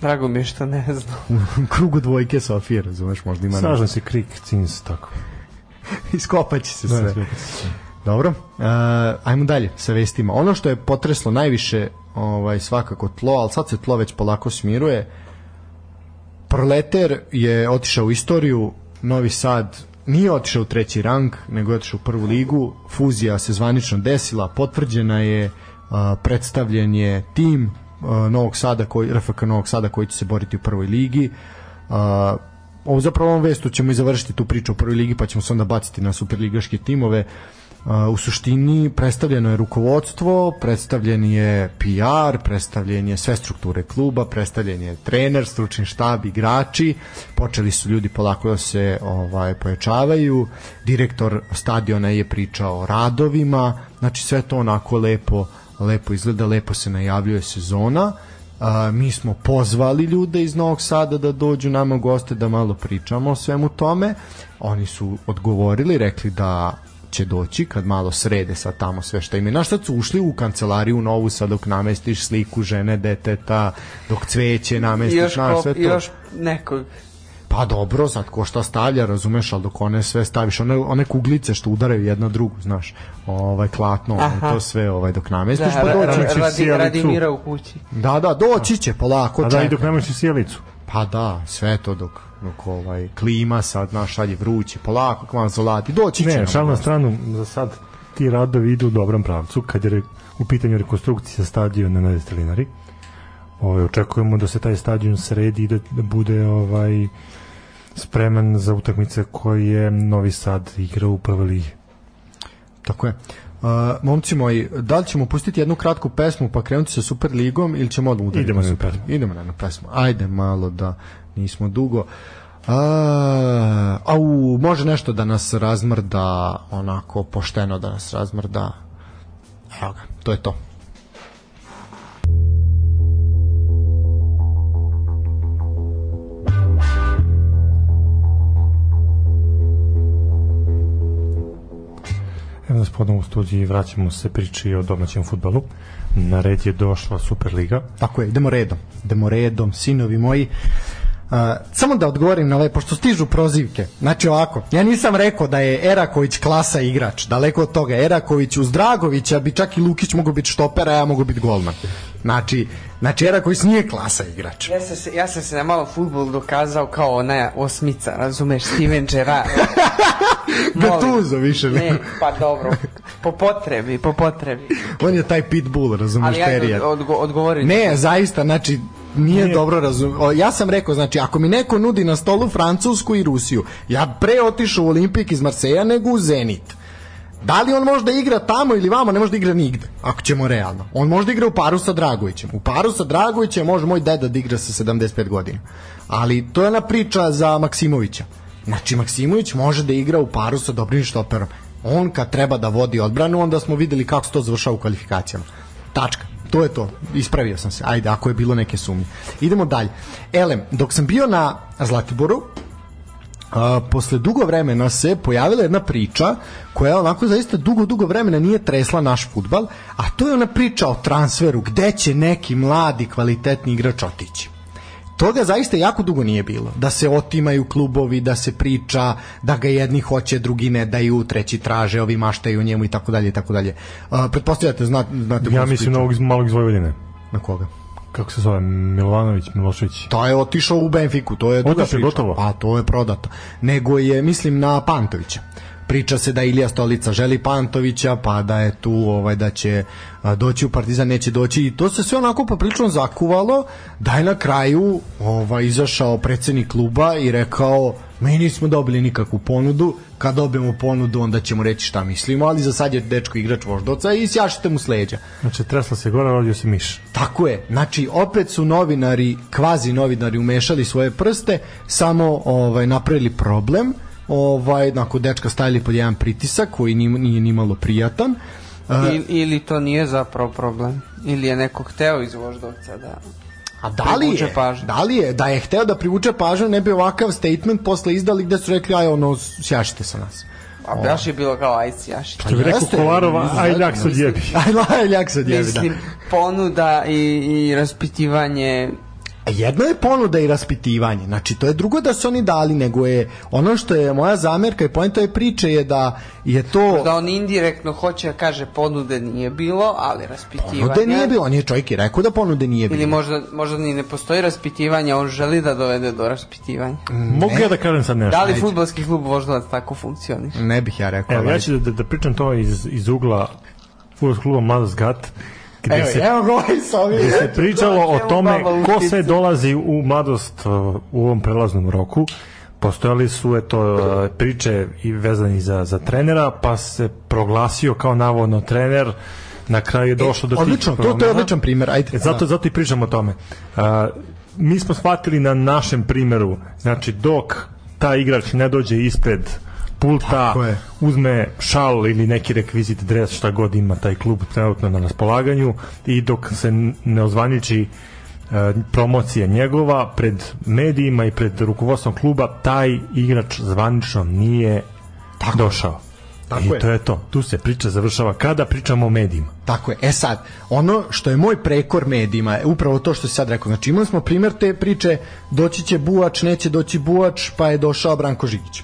Drago mi je što ne znam. U krugu dvojke Sofije, razumeš, možda ima nešto. Slažem se Krik, Cins, tako. (laughs) Iskopaće se Da, sve. Dobro, uh, ajmo dalje sa vestima. Ono što je potreslo najviše ovaj svakako tlo, ali sad se tlo već polako smiruje. Proleter je otišao u istoriju, Novi Sad nije otišao u treći rang, nego je otišao u prvu ligu. Fuzija se zvanično desila, potvrđena je, uh, predstavljen je tim uh, Novog Sada, koji, RFK Novog Sada koji će se boriti u prvoj ligi. Uh, ovo zapravo ovom vestu ćemo i završiti tu priču o prvoj ligi pa ćemo se onda baciti na superligaške timove. Uh, u suštini predstavljeno je rukovodstvo, predstavljen je PR, predstavljen je sve strukture kluba, predstavljen je trener, stručni štab, igrači, počeli su ljudi polako da se ovaj pojačavaju, direktor stadiona je pričao o radovima, znači sve to onako lepo, lepo izgleda, lepo se najavljuje sezona. A, mi smo pozvali ljude iz Novog Sada da dođu nama u goste da malo pričamo o svemu tome. Oni su odgovorili, rekli da će doći kad malo srede sad tamo sve što ima. Znaš, sad su ušli u kancelariju novu sad dok namestiš sliku žene, deteta, dok cveće I namestiš, još, ko, sve to. i još nekog. Pa dobro, sad ko šta stavlja, razumeš, ali dok one sve staviš, one, one kuglice što udaraju jedna drugu, znaš, ovaj klatno, Aha. to sve ovaj dok namestiš, Da, pa ra, doći. Radi- radi, sjelicu. radi mira u kući. Da, da, doći će polako, A da, i čekaj. dok i sjelicu. Pa da, sve to dok, dok ovaj, klima sad, naš, sad je vruće, polako, kvan zolati, doći će. Ne, šal na stranu, za sad ti radovi idu u dobrom pravcu, kad je re- u pitanju rekonstrukcija stadiona na Destelinari. Ovaj, očekujemo da se taj stadion sredi i da, da bude ovaj spreman za utakmice koje Novi Sad igra u prvoj ligi. Tako je. Uh, momci moji, da li ćemo pustiti jednu kratku pesmu pa krenuti sa Super ligom ili ćemo odmah udariti Idemo na Super pesmu. Idemo na jednu pesmu. Ajde malo da nismo dugo. A, au, može nešto da nas razmrda onako pošteno da nas razmrda. Evo ga, to je to. Evo nas ponovno u studiji vraćamo se priči o domaćem futbalu. Na red je došla Superliga. Tako je, idemo redom. Idemo redom, sinovi moji. Uh, samo da odgovorim na ove, pošto stižu prozivke. Znači ovako, ja nisam rekao da je Eraković klasa igrač, daleko od toga. Eraković uz Dragovića bi čak i Lukić mogao biti štopera, a ja mogu biti golman. Znači, znači Eraković nije klasa igrač. Ja sam se, ja sam se na malo futbol dokazao kao ona osmica, razumeš, Steven Gerrard. (laughs) Gattuso više ne. Pa dobro, po potrebi, po potrebi. On je taj pitbull, razumiješ, Ali ajde terijer. odgo, odgovori. Ne, zaista, znači, nije dobro razum... o, Ja sam rekao, znači, ako mi neko nudi na stolu Francusku i Rusiju, ja pre otišao u Olimpik iz Marseja nego u Zenit. Da li on može da igra tamo ili vamo, ne može da igra nigde, ako ćemo realno. On može da igra u paru sa Dragovićem. U paru sa Dragovićem može moj deda da igra sa 75 godina. Ali to je ona priča za Maksimovića. Znači, Maksimović može da igra u paru sa dobrim štoperom. On kad treba da vodi odbranu, onda smo videli kako se to završava u kvalifikacijama. Tačka. To je to. Ispravio sam se. Ajde, ako je bilo neke sumnje. Idemo dalje. Elem, dok sam bio na Zlatiboru, a, posle dugo vremena se pojavila jedna priča koja onako zaista dugo, dugo vremena nije tresla naš futbal, a to je ona priča o transferu, gde će neki mladi kvalitetni igrač otići. Toga zaista jako dugo nije bilo. Da se otimaju klubovi, da se priča, da ga jedni hoće, drugi ne daju, treći traže, ovi maštaju njemu i tako dalje i tako dalje. Pretpostavljate, znate, znate Ja mislim na ovog malog iz Vojvodine. Na koga? Kako se zove? Milovanović, Milošević. To je otišao u Benfiku, to je druga Otišao priča. gotovo? Pa to je prodato. Nego je, mislim, na Pantovića. Priča se da Ilija Stolica želi Pantovića, pa da je tu ovaj da će doći u Partizan, neće doći i to se sve onako poprilično zakuvalo da je na kraju ovaj izašao predsednik kluba i rekao mi nismo dobili nikakvu ponudu, kad dobijemo ponudu onda ćemo reći šta mislimo, ali za sad je dečko igrač voždovca i sjašite mu s leđa. Znači, tresla se gore, rodio se miš. Tako je. Znači opet su novinari, kvazi novinari umešali svoje prste, samo ovaj napravili problem. Ovaj nakon dečka stavili pod jedan pritisak koji nije, nije ni malo prijatan. A, I, ili to nije zapravo problem. Ili je neko hteo iz voždovca da... a da li je, pažnju. da li je, da je hteo da privuče pažnju, ne bi ovakav statement posle izdali gde su rekli, aj ono, sjašite sa nas. A baš je bilo kao aj sjaši. Što bi rekao Kolarova, aj ljak se odjebi. (laughs) Aj, lajljak se odjevi, da. Mislim, ponuda i, i raspitivanje Jedno je ponuda i raspitivanje, znači to je drugo da su oni dali, nego je ono što je moja zamerka i pojenta je priče je da je to... da on indirektno hoće da kaže ponude nije bilo, ali raspitivanje... Ponude nije bilo, on je čovjek i rekao da ponude nije bilo. Ili možda, možda ni ne postoji raspitivanje, on želi da dovede do raspitivanja. Mogu ja da kažem sad nešto? Da li futbolski klub Voždovac tako funkcioniše? Ne bih ja rekao. Evo, ja ću da, da pričam to iz, iz ugla futbolskog kluba Mladost Gat, gde Evo, se evo govori sa ovim. gde se pričalo o tome ko sve dolazi u mladost uh, u ovom prelaznom roku. Postojali su eto uh, priče i vezani za, za trenera, pa se proglasio kao navodno trener, na kraju je došlo do tih Odlično, to, to je odličan primjer. Ajde. E, zato, zato i pričamo o tome. Uh, mi smo shvatili na našem primeru, znači dok taj igrač ne dođe ispred pulta, Tako uzme šal ili neki rekvizit dres, šta god ima taj klub trenutno na raspolaganju i dok se ne ozvaniči e, promocija njegova pred medijima i pred rukovodstvom kluba, taj igrač zvanično nije došao. Tako I je. to je to. Tu se priča završava kada pričamo o medijima. Tako je. E sad, ono što je moj prekor medijima je upravo to što si sad rekao. Znači imali smo primjer te priče doći će Bujač, neće doći Bujač, pa je došao Branko Žigić.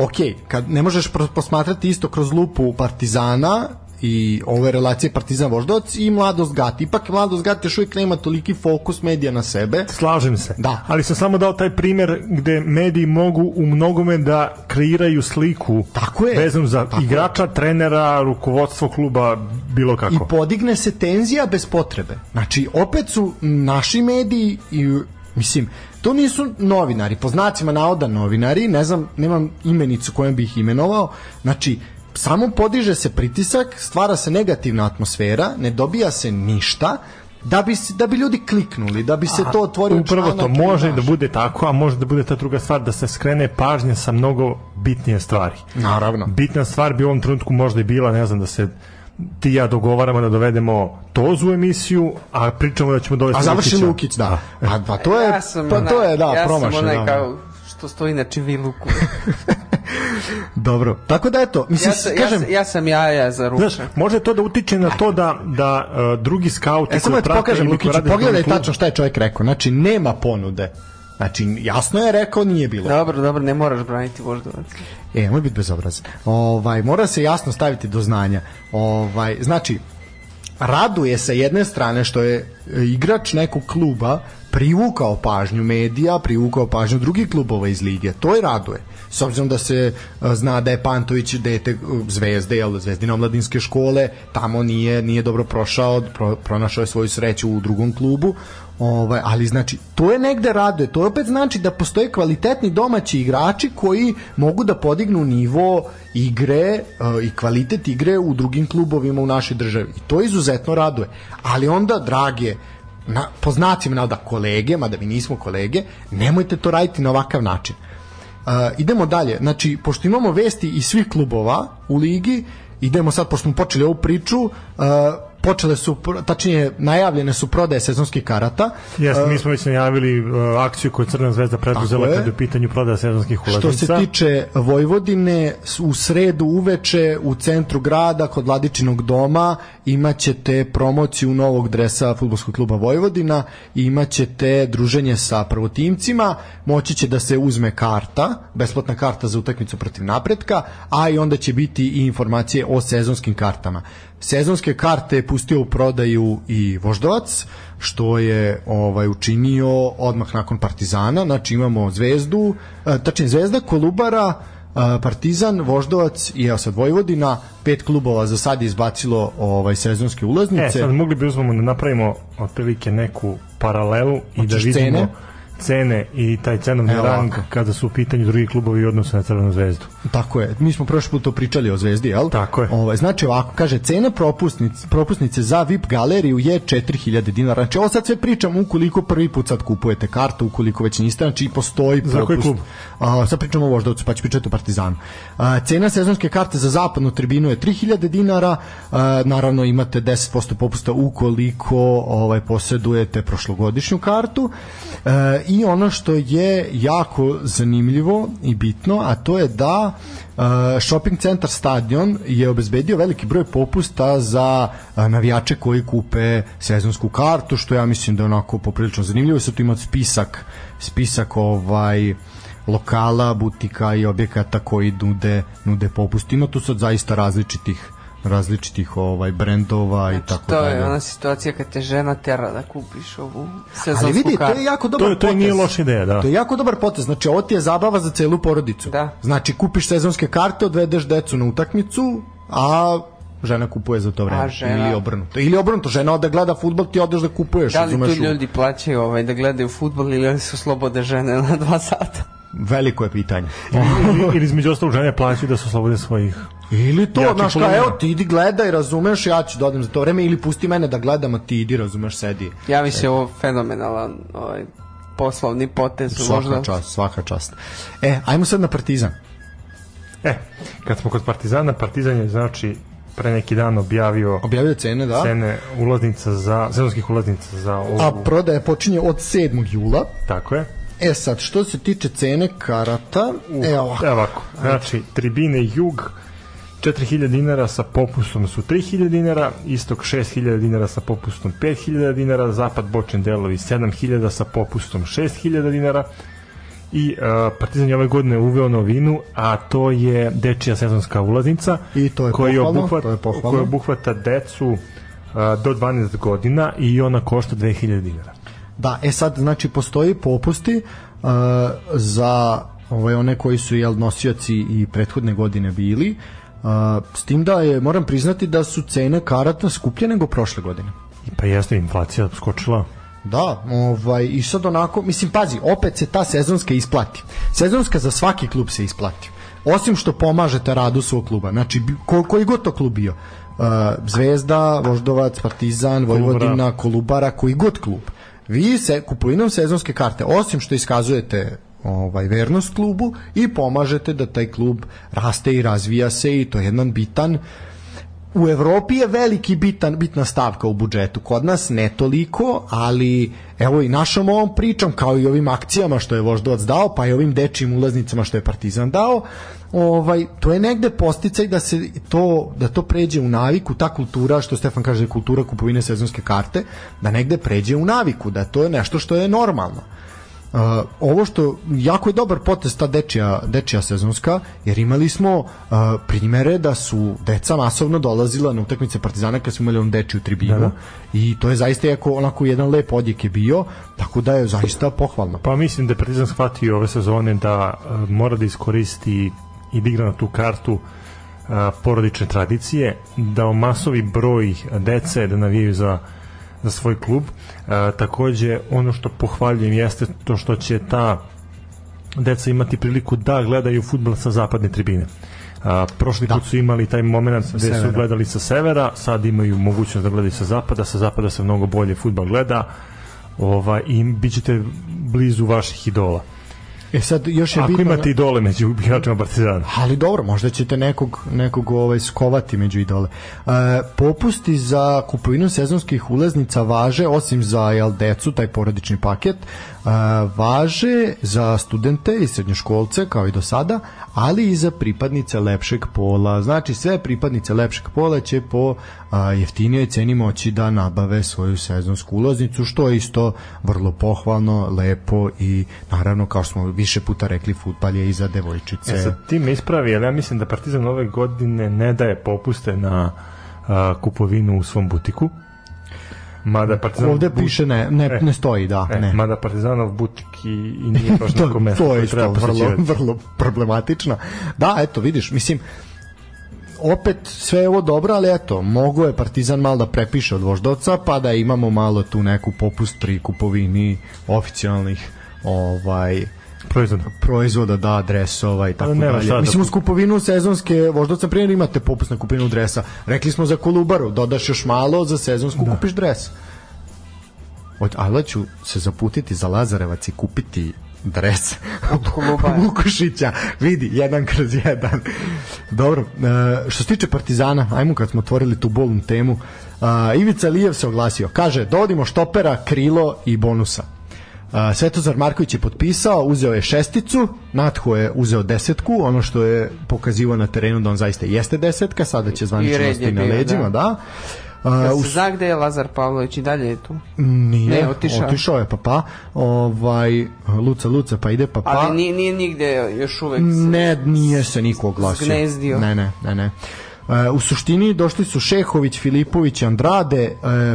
Ok, kad ne možeš posmatrati isto kroz lupu Partizana i ove relacije Partizan Voždovac i Mladost Gat. Ipak Mladost Gat još uvijek nema toliki fokus medija na sebe. Slažem se. Da. Ali sam samo dao taj primer gde mediji mogu u mnogome da kreiraju sliku Tako je. vezanu za Tako je. igrača, trenera, rukovodstvo kluba, bilo kako. i podigne se tenzija bez potrebe. Znači, opet su naši mediji i mislim, to nisu novinari, po znacima navoda novinari, ne znam, nemam imenicu kojom bih ih imenovao, znači, samo podiže se pritisak, stvara se negativna atmosfera, ne dobija se ništa, da bi, da bi ljudi kliknuli, da bi se to otvorio Upravo to može da bude tako, a može da bude ta druga stvar da se skrene pažnja sa mnogo bitnije stvari. Naravno. Bitna stvar bi u ovom trenutku možda i bila, ne znam, da se ti ja dogovaramo da dovedemo Tozu u emisiju, a pričamo da ćemo dovesti A završi. Lukić, da. Pa, pa to je, ja sam pa onaj, to je, da, ja promašaj. sam onaj da. kao što stoji na čiviluku. (laughs) Dobro. Tako da eto, mislim, ja, kažem, ja, sam, ja sam jaja za Znaš, ručak. može to da utiče na to da, da uh, drugi skauti E samo da ti prate pokažem koji Lukiću, pogledaj tačno šta je čovjek rekao. Znači nema ponude. Znači jasno je rekao nije bilo. Dobro, dobro, ne moraš braniti voždovac. E, moj biti bezobrazan. Ovaj mora se jasno staviti do znanja. Ovaj znači raduje sa jedne strane što je e, igrač nekog kluba privukao pažnju medija, privukao pažnju drugih klubova iz lige. To je raduje. S obzirom da se e, zna da je Pantović dete e, zvezde, jel, zvezdine omladinske škole, tamo nije nije dobro prošao, pro, pronašao je svoju sreću u drugom klubu. Ovaj, ali znači, to je negde raduje. To opet znači da postoje kvalitetni domaći igrači koji mogu da podignu nivo igre e, i kvalitet igre u drugim klubovima u našoj državi. I to izuzetno raduje. Ali onda, drage, na, po znacima kolege, mada mi nismo kolege, nemojte to raditi na ovakav način. Uh, idemo dalje. Znači, pošto imamo vesti iz svih klubova u ligi, idemo sad, pošto smo počeli ovu priču, uh, počele su, tačnije, najavljene su prodaje sezonskih karata. Jeste, mi smo već najavili uh, akciju koju Crna zvezda preduzela kada je u pitanju prodaja sezonskih ulaznica. Što se tiče Vojvodine, u sredu uveče u centru grada kod Vladičinog doma imaćete promociju novog dresa futbolskog kluba Vojvodina imaćete druženje sa prvotimcima, moći će da se uzme karta, besplatna karta za utakmicu protiv napretka, a i onda će biti i informacije o sezonskim kartama. Sezonske karte je pustio u prodaju i Voždovac, što je ovaj učinio odmah nakon Partizana, znači imamo Zvezdu, e, tačnije Zvezda, Kolubara, Partizan, Voždovac i evo sad Vojvodina, pet klubova za sad izbacilo ovaj sezonske ulaznice. E, sad mogli bi uzmemo da napravimo otprilike neku paralelu i da Hoćeš vidimo cene? Cene i taj cenovni Evo rang ovako. kada su u pitanju drugi klubovi i odnose na Crvenu zvezdu. Tako je. Mi smo prošli put to pričali o Zvezdi, jel? Tako je. Ovaj znači ovako kaže cena propusnice propusnice za VIP galeriju je 4000 dinara. Znači ovo sad sve pričam ukoliko prvi put sad kupujete kartu, ukoliko već niste, znači postoji Za koji klub? A, sad pričamo o Voždovcu, pa ću pričati o Partizanu. A, cena sezonske karte za zapadnu tribinu je 3000 dinara. A, naravno imate 10% popusta ukoliko ovaj posedujete prošlogodišnju kartu. E, I ono što je jako zanimljivo i bitno, a to je da e, shopping centar Stadion je obezbedio veliki broj popusta za e, navijače koji kupe sezonsku kartu, što ja mislim da je onako poprilično zanimljivo. Sad tu ima spisak spisak ovaj lokala, butika i objekata koji nude, nude popust. Ima tu sad zaista različitih različitih ovaj brendova i tako To je dalje. ona situacija kad te žena tera da kupiš ovu sezonsku Ali vidi, to je jako dobar To, to potez. nije loša ideja, da. To je jako dobar potez. Znači, ovo ti je zabava za celu porodicu. Da. Znači, kupiš sezonske karte, odvedeš decu na utakmicu, a žena kupuje za to vreme. A žena- Ili obrnuto. Ili obrnuto, žena ode gleda futbol, ti odeš da kupuješ. Da li tu u- ljudi plaćaju ovaj, da gledaju futbol ili su slobode žene na dva sata? Veliko je pitanje. (laughs) ili, ili između ostalog žene plaćaju da se slobode svojih Ili to, Jaki znaš, kao, evo ti idi gledaj, razumeš, ja ću da odem za to vreme, ili pusti mene da gledam, a ti idi, razumeš, sedi. Ja mislim ovo fenomenalan ovaj, poslovni potez Svaka možda. čast, svaka čast. E, ajmo sad na Partizan. E, kad smo kod Partizana, Partizan je znači pre neki dan objavio Objavio cene, da. cene ulaznica za sezonskih ulaznica za ovu, A prodaja počinje od 7. jula. tako je. E sad, što se tiče cene karata, uh, evo ovako. Evo ovako, znači, tribine Jug 4000 dinara sa popustom su 3000 dinara, istok 6000 dinara sa popustom 5000 dinara, zapad bočni delovi 7000 sa popustom 6000 dinara i uh, Partizan je ove godine uveo novinu, a to je dečija sezonska ulaznica I to je koji pohvalno, obuhvat, to je pohvalno. koja obuhvata decu uh, do 12 godina i ona košta 2000 dinara. Da, e sad, znači, postoji popusti uh, za ovaj, one koji su jel, nosioci i prethodne godine bili, uh, s tim da je, moram priznati da su cene karata skuplje nego prošle godine. I pa jeste inflacija skočila. Da, ovaj, i sad onako, mislim, pazi, opet se ta sezonska isplati. Sezonska za svaki klub se isplati. Osim što pomažete radu svog kluba. Znači, ko, koji god to klub bio. Uh, Zvezda, Voždovac, Partizan, Vojvodina, Kolubara, koji god klub. Vi se kupovinom sezonske karte, osim što iskazujete ovaj vernost klubu i pomažete da taj klub raste i razvija se i to je jedan bitan u Evropi je veliki bitan bitna stavka u budžetu. Kod nas ne toliko, ali evo i našom ovom pričom kao i ovim akcijama što je Voždovac dao, pa i ovim dečijim ulaznicama što je Partizan dao, ovaj to je negde posticaj da se to da to pređe u naviku, ta kultura što Stefan kaže kultura kupovine sezonske karte, da negde pređe u naviku, da to je nešto što je normalno. Uh, ovo što jako je dobar potez ta dečija, dečija sezonska jer imali smo uh, primere da su deca masovno dolazila na utakmice Partizana kad smo imali on dečiju tribinu Da, da. i to je zaista jako onako jedan lep odjek je bio tako da je zaista pohvalno Pa mislim da je Partizan shvatio ove sezone da uh, mora da iskoristi i da igra na tu kartu uh, porodične tradicije, da omasovi broj dece da navijaju za za svoj klub. Uh, takođe, ono što pohvaljujem jeste to što će ta deca imati priliku da gledaju futbol sa zapadne tribine. A, prošli Da. put su imali taj moment gde su gledali sa severa, sad imaju mogućnost da gledaju sa zapada, sa zapada se mnogo bolje futbol gleda ovaj, i bit ćete blizu vaših idola. E sad još je Ako bitno imate idole među igračima Partizana. Ali dobro, možda ćete nekog, nekog ovaj, skovati među idole. E, popusti za kupovinu sezonskih ulaznica važe, osim za jel, decu, taj porodični paket, e, važe za studente i srednjoškolce, kao i do sada, ali i za pripadnice lepšeg pola. Znači, sve pripadnice lepšeg pola će po a, jeftinijoj ceni moći da nabave svoju sezonsku ulaznicu, što je isto vrlo pohvalno, lepo i naravno, kao što smo više puta rekli, futbal je i za devojčice. E, sad ti me ispravi, ali ja mislim da Partizan ove godine ne daje popuste na a, kupovinu u svom butiku. Mada Partizan Ovde piše ne, ne, E. ne stoji, da, E, ne. mada Partizanov butik i, i nije baš (laughs) to, neko mesto to je isto vrlo, vrlo problematično. Da, eto, vidiš, mislim, opet sve je ovo dobro, ali eto, mogo je Partizan malo da prepiše od voždovca, pa da imamo malo tu neku popust pri kupovini oficijalnih ovaj Proizvod. proizvoda, da, dresova i tako dalje. da Mislim, uz kupovinu sezonske voždovca primjer imate popust na kupovinu dresa. Rekli smo za Kolubaru, dodaš još malo, za sezonsku Da. kupiš dres. Od, ali ću se zaputiti za Lazarevac i kupiti dres od Kolubare. (laughs) Vukušića. Vidi, jedan kroz jedan. Dobro, e, što se tiče Partizana, ajmo kad smo otvorili tu bolnu temu, a, Ivica Lijev se oglasio. Kaže, dovodimo štopera, krilo i bonusa. A, Svetozar Marković je potpisao, uzeo je šesticu, Natho je uzeo desetku, ono što je pokazivo na terenu da on zaista jeste desetka, sada će zvanično ostati na leđima, da. da. Jel u se zna gde je Lazar Pavlović i dalje je tu? Nije, Ne, otišao. otišao je pa pa. Ovaj Luca Luca pa ide pa pa. Ali nije, nije nigde još uvek se... Ne, nije se niko oglasio. Zgnezdio. Ne, ne, ne, ne. E, u suštini došli su Šehović, Filipović, Andrade, e,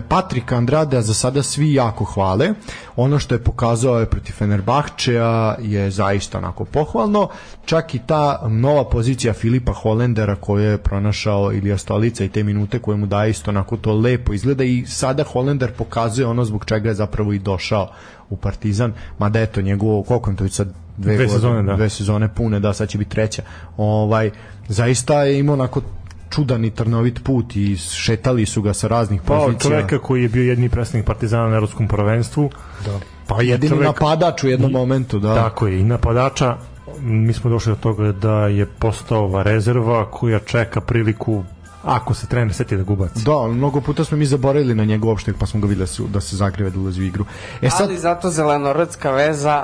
Patrika Andrade, a za sada svi jako hvale. Ono što je pokazao je protiv Fenerbahčeja je zaista onako pohvalno. Čak i ta nova pozicija Filipa Holendera koju je pronašao Ilija Stolica i te minute koje mu daje isto onako to lepo izgleda i sada Holender pokazuje ono zbog čega je zapravo i došao u Partizan, mada eto njegovo, koliko to sad dve, Dve godine, sezone, da. dve sezone pune, da, sad će biti treća. Ovaj, zaista je imao onako čudan i trnovit put i šetali su ga sa raznih Pa pozicija. čoveka koji je bio jedni predstavnik Partizana na Evropskom prvenstvu. Da. Pa jedini čovek- napadač u jednom I- momentu, da. Tako je, i napadača mi smo došli do toga da je postao rezerva koja čeka priliku ako se trener seti da gubac. Da, ali mnogo puta smo mi zaboravili na njega uopšte, pa smo ga videli da, su, da se zagrive da ulazi u igru. E sad, Ali zato zelenorodska veza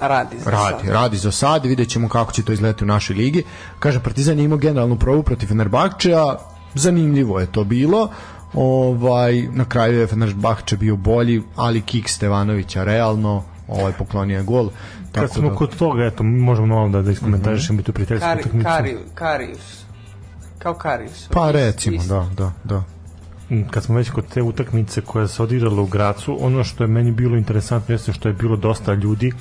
radi za Radi, sad. radi za sad vidjet ćemo kako će to izgledati u našoj ligi. Kaže, Partizan je imao generalnu probu protiv Fenerbahčeja, zanimljivo je to bilo. Ovaj, na kraju je Fenerbahče bio bolji, ali kik Stevanovića realno, ovaj poklonio je gol. Kad Tako smo da, kod toga, eto, možemo malo da, da iskomentarišemo i tu prijateljsku Kari, utakmicu. Kari, Karius. Kao Karius. pa recimo, da, da, da. kad smo već kod te utakmice koja se odigrala u Gracu, ono što je meni bilo interesantno jeste što je bilo dosta ljudi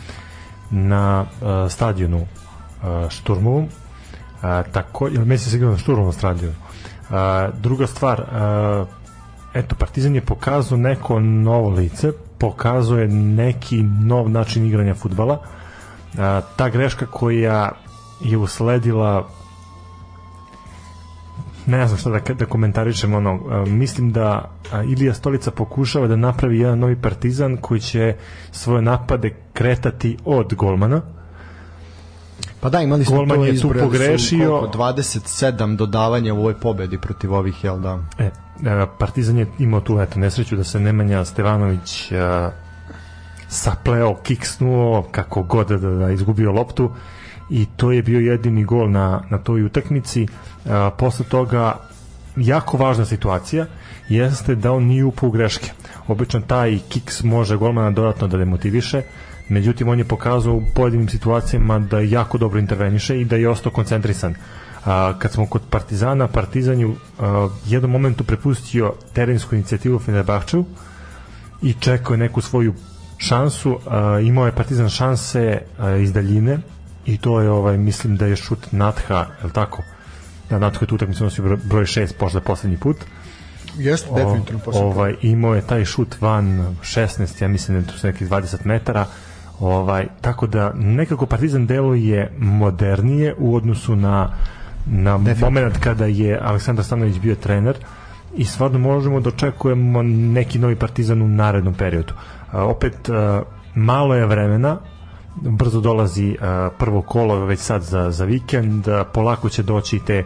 na uh, stadionu uh, Šturmovom. Uh, tako, ili Messi se igrao na Šturmovom stadionu. Uh, druga stvar, uh, eto, Partizan je pokazao neko novo lice, pokazao je neki nov način igranja futbala. Uh, ta greška koja je usledila ne znam šta da, da komentarišem ono, a, mislim da Ilija Stolica pokušava da napravi jedan novi partizan koji će svoje napade kretati od golmana Pa da, imali smo Golman to je tu pogrešio. koliko, 27 dodavanja u ovoj pobedi protiv ovih, jel da? e, e, Partizan je imao tu eto, nesreću da se Nemanja Stevanović a, sapleo, kiksnuo kako god da, da izgubio loptu i to je bio jedini gol na, na toj utakmici. A, posle toga jako važna situacija jeste da on nije upao u greške. Obično taj kiks može golmana dodatno da demotiviše međutim on je pokazao u pojedinim situacijama da jako dobro interveniše i da je ostao koncentrisan. A, kad smo kod Partizana Partizan je u a, jednom momentu prepustio terensku inicijativu Fenerbahčevu i čekao je neku svoju šansu. A, imao je Partizan šanse a, iz daljine i to je ovaj mislim da je šut Natha je li tako? Da Natha je tu utakmicu nosio broj- broj 6 posle poslednji put. Jeste, O- ovaj imao je taj šut van 16 ja mislim da je to su nekih 20 metara. Ovaj tako da nekako Partizan deluje modernije u odnosu na na moment kada je Aleksandar Stanović bio trener i stvarno možemo da očekujemo neki novi Partizan u narednom periodu. A, opet a, malo je vremena brzo dolazi prvo kolo već sad za, za vikend, polako će doći te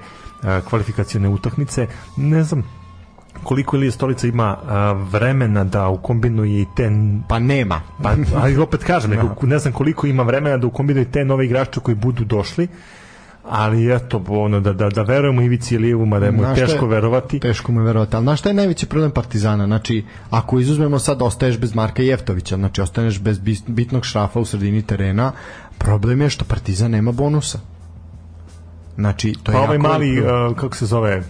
kvalifikacione utakmice. Ne znam koliko Ilija Stolica ima a, vremena da ukombinuje i te Pa nema. pa ali opet kažem (laughs) nego, ne znam koliko ima vremena da ukombinuje te nove igrače koji budu došli ali eto ono da da da verujemo Ivici Ilijevu mada je mu šta teško je- verovati Teško mu je verovati, ali znaš šta je najveći problem Partizana? Znači, ako izuzmemo sad, ostaješ bez Marka Jeftovića, znači ostaneš bez bitnog šrafa u sredini terena, problem je što Partizan nema bonusa. Znači, to je pa ovaj jako mali a, kako se zove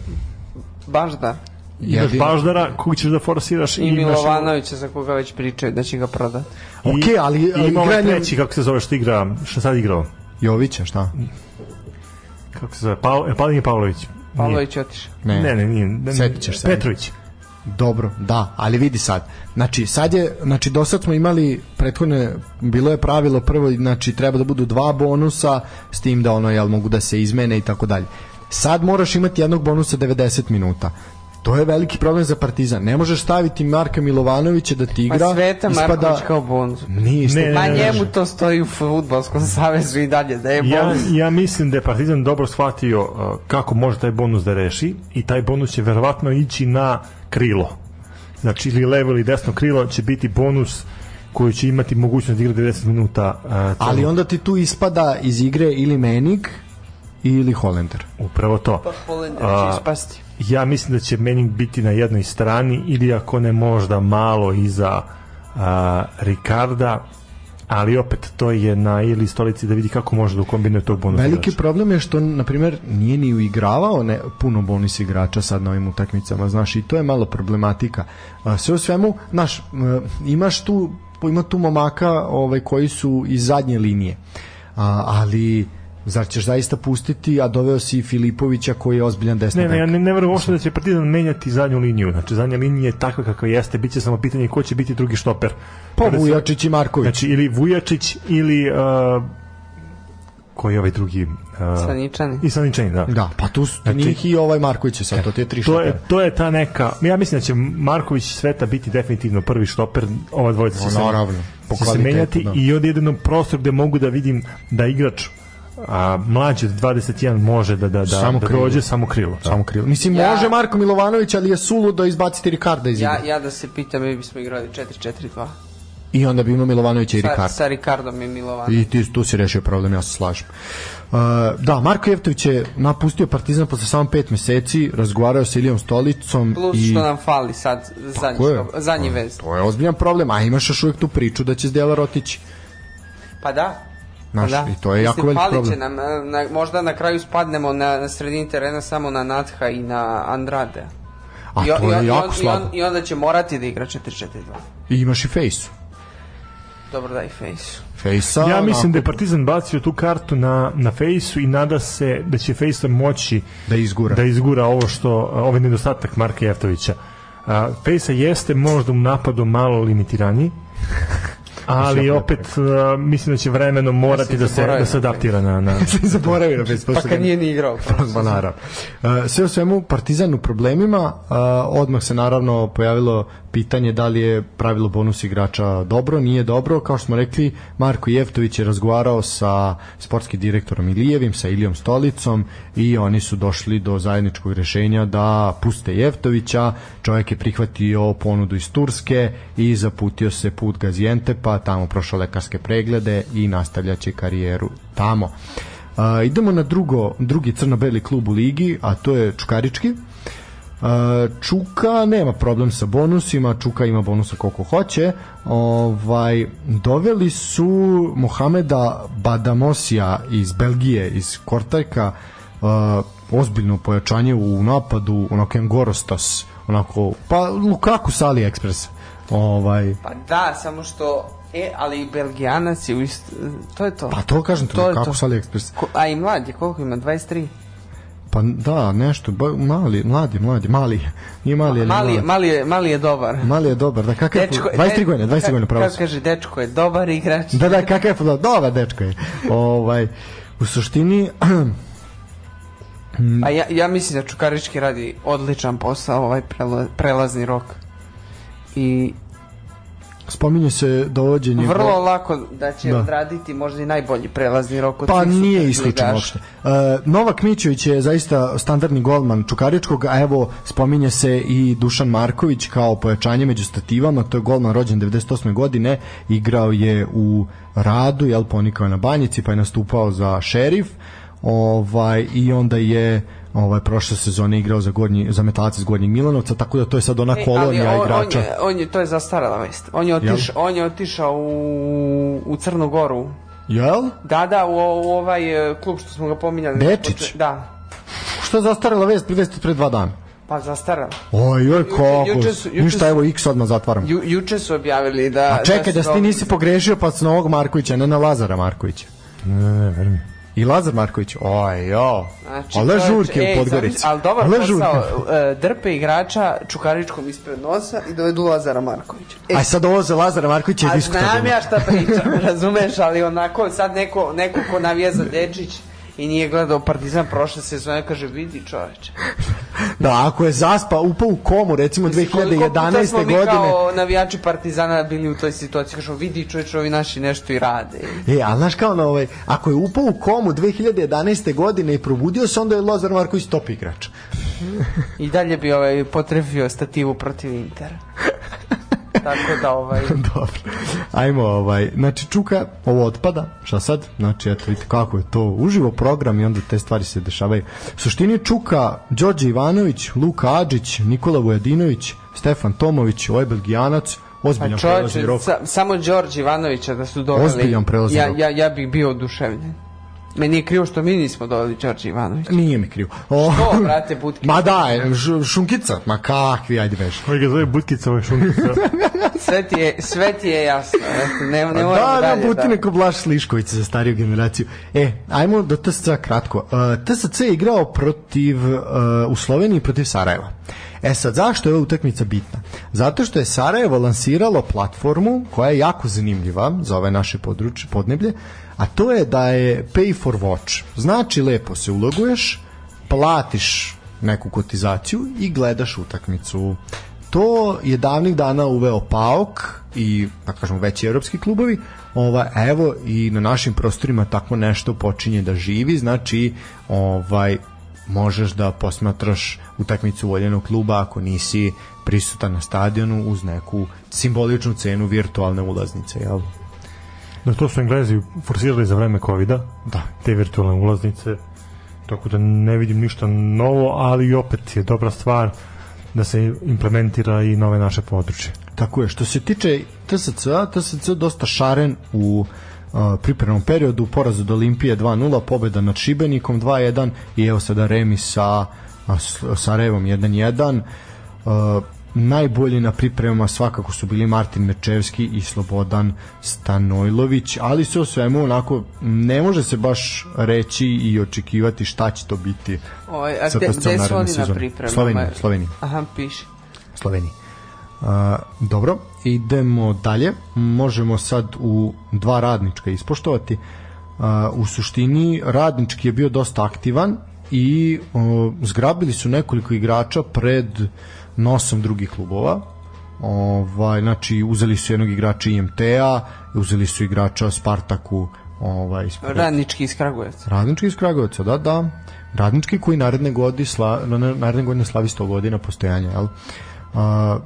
Baš da. imaš Baždara kog ćeš da forsiraš I imaš- Milovanovića za koga već pričaju da će ga prodati. i- Okej, ali, i ima ovaj treći kako se zove što igra što sad igrao Jovića, šta? Kako se zove pa, pa nije Pavlović. Pavlović je otišao. Ne. ne ne nije ne, Setit ćeš se. Petrović Dobro, da, ali vidi sad. Znači, sad je, znači, do sad smo imali prethodne, bilo je pravilo prvo, znači, treba da budu dva bonusa, s tim da ono, jel, mogu da se izmene i tako dalje. Sad moraš imati jednog bonusa 90 minuta. To je veliki problem za Partizan. Ne možeš staviti Marka Milovanovića da ti igra. Pa Sveta Marković kao bonus. Nije. Ne, ne, Ma ne, njemu ne. to stoji u futbolskom savezu i dalje da je Ja, bonus. ja mislim da je Partizan dobro shvatio uh, kako može taj bonus da reši i taj bonus će verovatno ići na krilo. Znači ili levo ili desno krilo će biti bonus koji će imati mogućnost da igra 90 minuta. Uh, Ali onda ti tu ispada iz igre ili Menik ili Holender. Upravo to. Pa Holender će ispasti. Ja mislim da će Manning biti na jednoj strani ili ako ne možda malo iza a, Ricarda ali opet to je na ili stolici da vidi kako može da ukombinuje tog bonusa. Veliki problem je što, na primjer, nije ni uigravao ne, puno bonus igrača sad na ovim utakmicama, znaš, i to je malo problematika. A, Sve u svemu, znaš, imaš tu, ima tu momaka ovaj, koji su iz zadnje linije, a, ali zar ćeš zaista pustiti, a doveo si Filipovića koji je ozbiljan desni Ne, ne, ja ne, ne verujem uopšte da će Partizan menjati zadnju liniju. Znači, zadnja linija je takva kakva jeste. Biće samo pitanje ko će biti drugi štoper. Pa Kada se- Vujačić i Marković. Znači, ili Vujačić, ili... Uh, koji je ovaj drugi? Uh, Saničani. I Saničani, da. Da, pa tu su Znači- njih i ovaj Marković je sad, to ti je tri To je, to je ta neka... Ja mislim da će Marković i Sveta biti definitivno prvi štoper. Ova dvojica će O, se, naravno, će se menjati da. i od jednom prostor gde mogu da vidim da igrač a mlađi od 21 može da da da Samo da krilo. dođe samo krilo. Da. Samo krivo. Mislim, Ja- može Marko Milovanović, ali je suludo izbaciti Ricarda iz igre. Ja, ja da se pitam, mi bismo igrali 4-4-2. I onda bi imao Milovanovića i Sa, Ricarda. sa Ricardom i Milovanom. I ti, tu si rešio problem, ja se slažem. Uh, da, Marko Jeftović je napustio Partizan posle samo pet meseci, razgovarao sa Ilijom Stolicom Plus i... što nam fali sad zadnji, zadnji vez. To je ozbiljan problem, a imaš još uvijek tu priču da će Zdjelar otići. Pa da. Znaš, Pa da. i to je jako Mislim, veliki falit će problem. Nam, e, na, možda na kraju spadnemo na, na sredini terena samo na Natha i na Andrade. A I, to i, je on- i, jako on, i, slabo. on, I onda će morati da igra 4-4-2. I imaš i Fejsu. Dobro da i face. Fejsa... Ja mislim da je Partizan bacio tu kartu na, na Fejsu i nada se da će Fejsa moći Da izgura. da izgura ovo što ovaj nedostatak Marka Jeftovića. A, Fejsa jeste možda u napadu malo limitiraniji, ali opet a, mislim da će vremenom morati da se, da se adaptira na, na (laughs) zaboravio na Fejsa. Pa kad nije ni igrao. (laughs) Pa naravno. Uh, sve u svemu Partizan u problemima, uh, odmah se naravno pojavilo pitanje da li je pravilo bonus igrača dobro, nije dobro, kao što smo rekli Marko Jeftović je razgovarao sa sportskim direktorom Ilijevim, sa Ilijom Stolicom i oni su došli do zajedničkog rešenja da puste Jeftovića, čovjek je prihvatio ponudu iz Turske i zaputio se put Gazijentepa, tamo prošao lekarske preglede i nastavljaće karijeru tamo. A, idemo na drugo, drugi crno-beli klub u ligi, a to je Čukarički. Čuka nema problem sa bonusima, Čuka ima bonusa koliko hoće. Ovaj doveli su Mohameda Badamosija iz Belgije, iz Kortajka, ozbiljno pojačanje u napadu, onako jedan Gorostas, onako, pa Lukaku sa AliExpress. Ovaj, Pa da, samo što... E, ali i Belgijanac je u ist... To je to. pa to kažem ti, To je Lukaku to. sa AliExpress. Ko, a i mlad je, koliko ima? 23? Pa da, nešto, ba, mali, mladi, mladi, mali je. Nije mali, ali Mali, mali, je, mali je dobar. Mali je dobar, da kakav je, 23 godine, 23 godine pravo. Kako kaže, dečko je dobar igrač. Da, da, kakav je dobar dečko je. Ovaj, u suštini, (clears throat) A ja, ja mislim da Čukarički radi odličan posao ovaj prela, prelazni rok. I spominje se dovođenje... vrlo lako da će Da. odraditi možda i najbolji prelazni rok od Pa nije isključeno uopšte. Uh, Novak Mićović je zaista standardni golman Čukaričkog, a evo spominje se i Dušan Marković kao pojačanje među stativama, to je golman rođen 98. godine, igrao je u Radu, jel ponikao je na banjici, pa je nastupao za šerif, ovaj, i onda je ovaj prošle sezone igrao za gornji za metalac iz Gornjeg Milanovca, tako da to je sad ona E, kolonija ali on, igrača. On je, on je, to je zastarala vest. On je otišao, on je otišao u, u Crnu Goru. Jel? Da, da, u, u ovaj e, klub što smo ga pominjali. Bečić? Da. Što je zastarela vest, vest pre dva dana? Pa zastarala. Oj, joj, kako? juče su- juče Ništa, evo, X odmah zatvaram. Ju, juče su objavili da... A čekaj, da si ti nisi pogrešio pa s Novog Markovića, ne na Lazara Markovića. Ne, ne, verujem. I Lazar Marković, oj, jo. Znači, čoveče, žurke ej, u Podgorici. zamisli- Ali dobar posao, žurke. e, drpe igrača Čukaričkom ispred nosa i dovedu Lazara Markovića. E, Aj sad ovo za Lazara Markovića je a znam diskutabilno. ja šta pričam, (laughs) razumeš, ali onako sad neko, neko ko navija za Dečić i nije gledao Partizan prošle sezone, kaže vidi čoveče. (laughs) Da, ako je zaspa, upao u komu, recimo Mislim, koliko puta 2011. smo mi godine. kao navijači Partizana bili u toj situaciji, kažemo vidi čoveče, ovi naši nešto i rade. E, ali znaš kao na ovaj, ako je upao u komu 2011. godine i probudio se, onda je Lazar Marković top igrač. I dalje bi ovaj potrefio stativu protiv Intera. (laughs) Tako da ovaj... (laughs) Dobro. Ajmo, ovaj, znači Čuka, ovo otpada, šta sad? Znači, eto, vidite kako je to uživo program i onda te stvari se dešavaju. U suštini Čuka, Đorđe Ivanović, Luka Adžić, Nikola Vujadinović, Stefan Tomović, ovaj Belgijanac, Pa ozbiljan prelazni čovječe, rok. sa, samo Đorđe Ivanovića da su doveli. Ozbiljan prelazni ja, rok. ja, ja bih bio oduševljen. Meni je krivo što mi nismo doveli Đorđe Ivanovića. Nije mi krivo. O, To, brate, Butki. Ma da, š- šunkica, ma kakvi, ajde veš. Koji ga zove Butkica, ovaj šunkica. (laughs) Sve ti je, sve ti je jasno. Ne, ne moramo da, da, dalje. buti da. neko Blaž Slišković za stariju generaciju. E, ajmo do TSC kratko. Uh, TSC je igrao protiv, uh, u Sloveniji protiv Sarajeva. E sad, zašto je ova utakmica bitna? Zato što je Sarajevo lansiralo platformu koja je jako zanimljiva za ove naše područje, podneblje, a to je da je pay for watch. Znači, lepo se uloguješ, platiš neku kotizaciju i gledaš utakmicu. to je davnih dana uveo PAOK i, da kažemo, veći evropski klubovi, ovaj, evo i na našim prostorima tako nešto počinje da živi, znači ovaj, možeš da posmatraš utakmicu voljenog kluba ako nisi prisutan na stadionu uz neku simboličnu cenu virtualne ulaznice, jel? Da, to su Englezi forsirali za vreme covid Da. te virtualne ulaznice, tako da ne vidim ništa novo, ali opet je dobra stvar da se implementira i nove naše područje. Tako je, što se tiče TSC, TSC dosta šaren u uh, pripremnom periodu, poraz od Olimpije 2-0, pobeda nad Šibenikom 2-1 i evo sada remi sa uh, Sarajevom 1-1. Uh, najbolji na pripremama svakako su bili Martin Mečevski i Slobodan Stanojlović, ali sve o svemu onako ne može se baš reći i očekivati šta će to biti Ovaj, a sa naredne oni na sezone. pripremama? Sloveniji, Sloveniji. Aha, piše. Sloveniji. Uh, dobro, idemo dalje. Možemo sad u dva radnička ispoštovati. Uh, u suštini radnički je bio dosta aktivan i uh, zgrabili su nekoliko igrača pred nosom drugih klubova. Ovaj znači uzeli su jednog igrača IMT-a, uzeli su igrača Spartaku, ovaj ispred- Radnički iz Kragujevca. Radnički iz Kragujevca, da, da. Radnički koji naredne godine, sla, na- na- naredne godine slavi 100 godina postojanja, jel? A,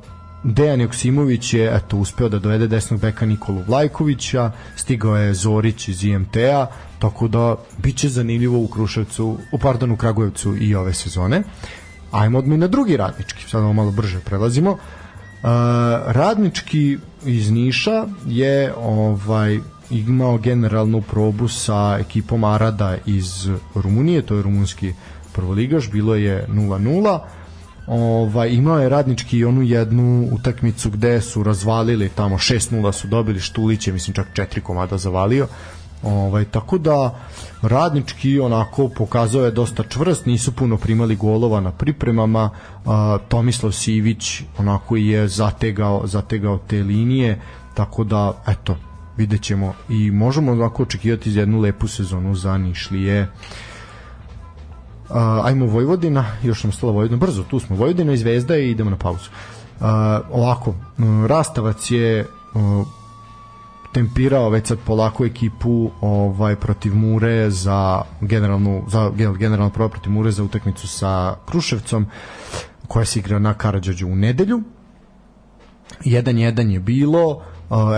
Dejan Joksimović je eto uspeo da dovede desnog beka Nikolu Vlajkovića, stigao je Zorić iz IMT-a, tako da biće zanimljivo u Kruševcu, u pardon u Kragujevcu i ove sezone. Ajmo odmah na drugi radnički, sad malo brže prelazimo. Uh, radnički iz Niša je ovaj imao generalnu probu sa ekipom Arada iz Rumunije, to je rumunski prvoligaš, bilo je 0-0 ovaj, imao je radnički onu jednu utakmicu gde su razvalili tamo 6-0 su dobili Štulić je mislim čak 4 komada zavalio Ovaj, tako da radnički onako pokazao je dosta čvrst, nisu puno primali golova na pripremama, a, Tomislav Sivić onako je zategao, zategao te linije, tako da eto, vidjet ćemo i možemo onako očekivati jednu lepu sezonu za Nišlije. Uh, ajmo Vojvodina, još nam stala Vojvodina, brzo, tu smo Vojvodina i Zvezda i idemo na pauzu. Uh, ovako, Rastavac je uh, tempirao već sad polako ekipu ovaj protiv Mure za generalnu za gen- generalnu probu protiv Mure za utakmicu sa Kruševcom koja se igra na Karadžođu u nedelju. 1-1 je bilo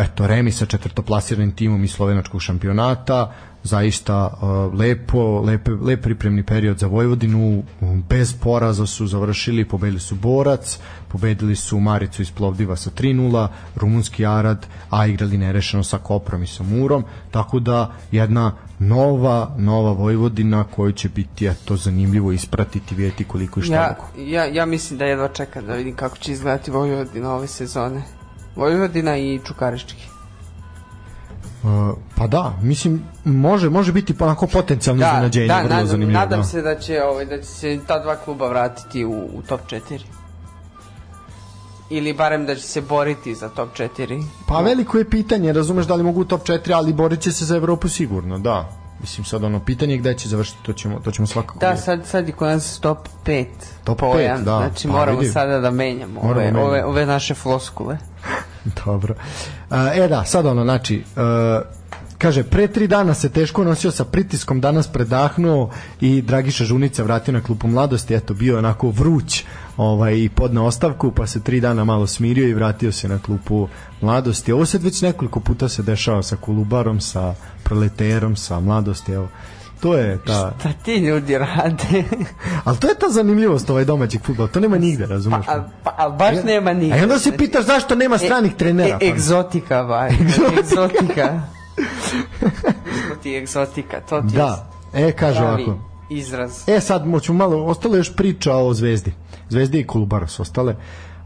eto remi sa četvrtoplasiranim timom iz slovenačkog šampionata zaista uh, lepo lepe, lep pripremni period za Vojvodinu bez poraza su završili pobedili su Borac pobedili su Maricu iz Plovdiva sa 3-0 rumunski Arad a igrali nerešeno sa Koprom i sa Murom tako da jedna nova nova Vojvodina koju će biti eto zanimljivo ispratiti vidjeti koliko i šta Ja, mogu. ja, ja mislim da jedva čekam da vidim kako će izgledati Vojvodina ove sezone. Vojvodina i Čukarički. Uh, pa da, mislim može može biti pa onako potencijalno Da, iznenađenje, da, vrlo nadam, zanimljivo. nadam da. se da će, ovaj, da će se ta dva kluba vratiti u, u top 4. Ili barem da će se boriti za top 4. Pa veliko je pitanje, razumeš da li mogu u top 4, ali borit će se za Evropu sigurno, da. Mislim sad ono pitanje je gde će završiti, to ćemo to ćemo svakako. Da, sad, sad je kod nas top 5 Top pojam, pet, da. znači Pa, moramo vidi. sada da menjamo Moramo ove, menjamo. ove, ove naše floskule. (laughs) Dobro. E da, sad ono, znači, uh, kaže, pre tri dana se teško nosio sa pritiskom, danas predahnuo i Dragiša Žunica vratio na klupu mladosti, eto, bio onako vruć ovaj, i podne ostavku, pa se tri dana malo smirio i vratio se na klupu mladosti. Ovo se već nekoliko puta se dešava sa Kolubarom, sa Proleterom, sa mladosti, evo. To je ta... Šta ti ljudi rade? (laughs) Ali to je ta zanimljivost ovaj domaćeg fudbala, to nema nigde, razumeš? pa, a, pa, baš nema ni. A onda se pitaš zašto nema stranih trenera. pa. E, egzotika, ba. (laughs) egzotika. Smo ti egzotika, to ti Da, e, kaže ovako. izraz. E sad moćemo malo, ostalo još priča o Zvezdi. Zvezdi i Kolubara su ostale.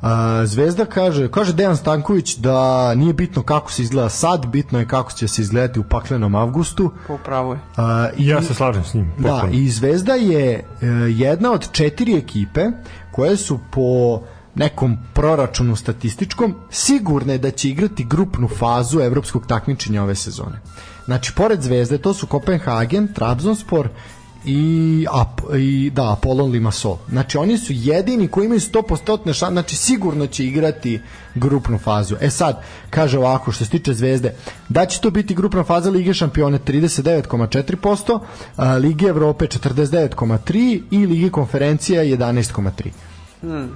A, Zvezda kaže, kaže Dejan Stanković da nije bitno kako se izgleda sad, bitno je kako će se izgledati u paklenom avgustu. Po pravu je. A, i, Ja se slažem s njim. da, i Zvezda je e, jedna od četiri ekipe koje su po nekom proračunu statističkom sigurne da će igrati grupnu fazu evropskog takmičenja ove sezone. Znači, pored Zvezde, to su Kopenhagen, Trabzonspor i, Ap, i da, Apollon Limassol. Znači oni su jedini koji imaju 100% šans, znači sigurno će igrati grupnu fazu. E sad, kaže ovako, što se tiče Zvezde, da će to biti grupna faza Lige šampione 39,4%, a, Lige Evrope 49,3% i Lige konferencija 11,3%. Hmm.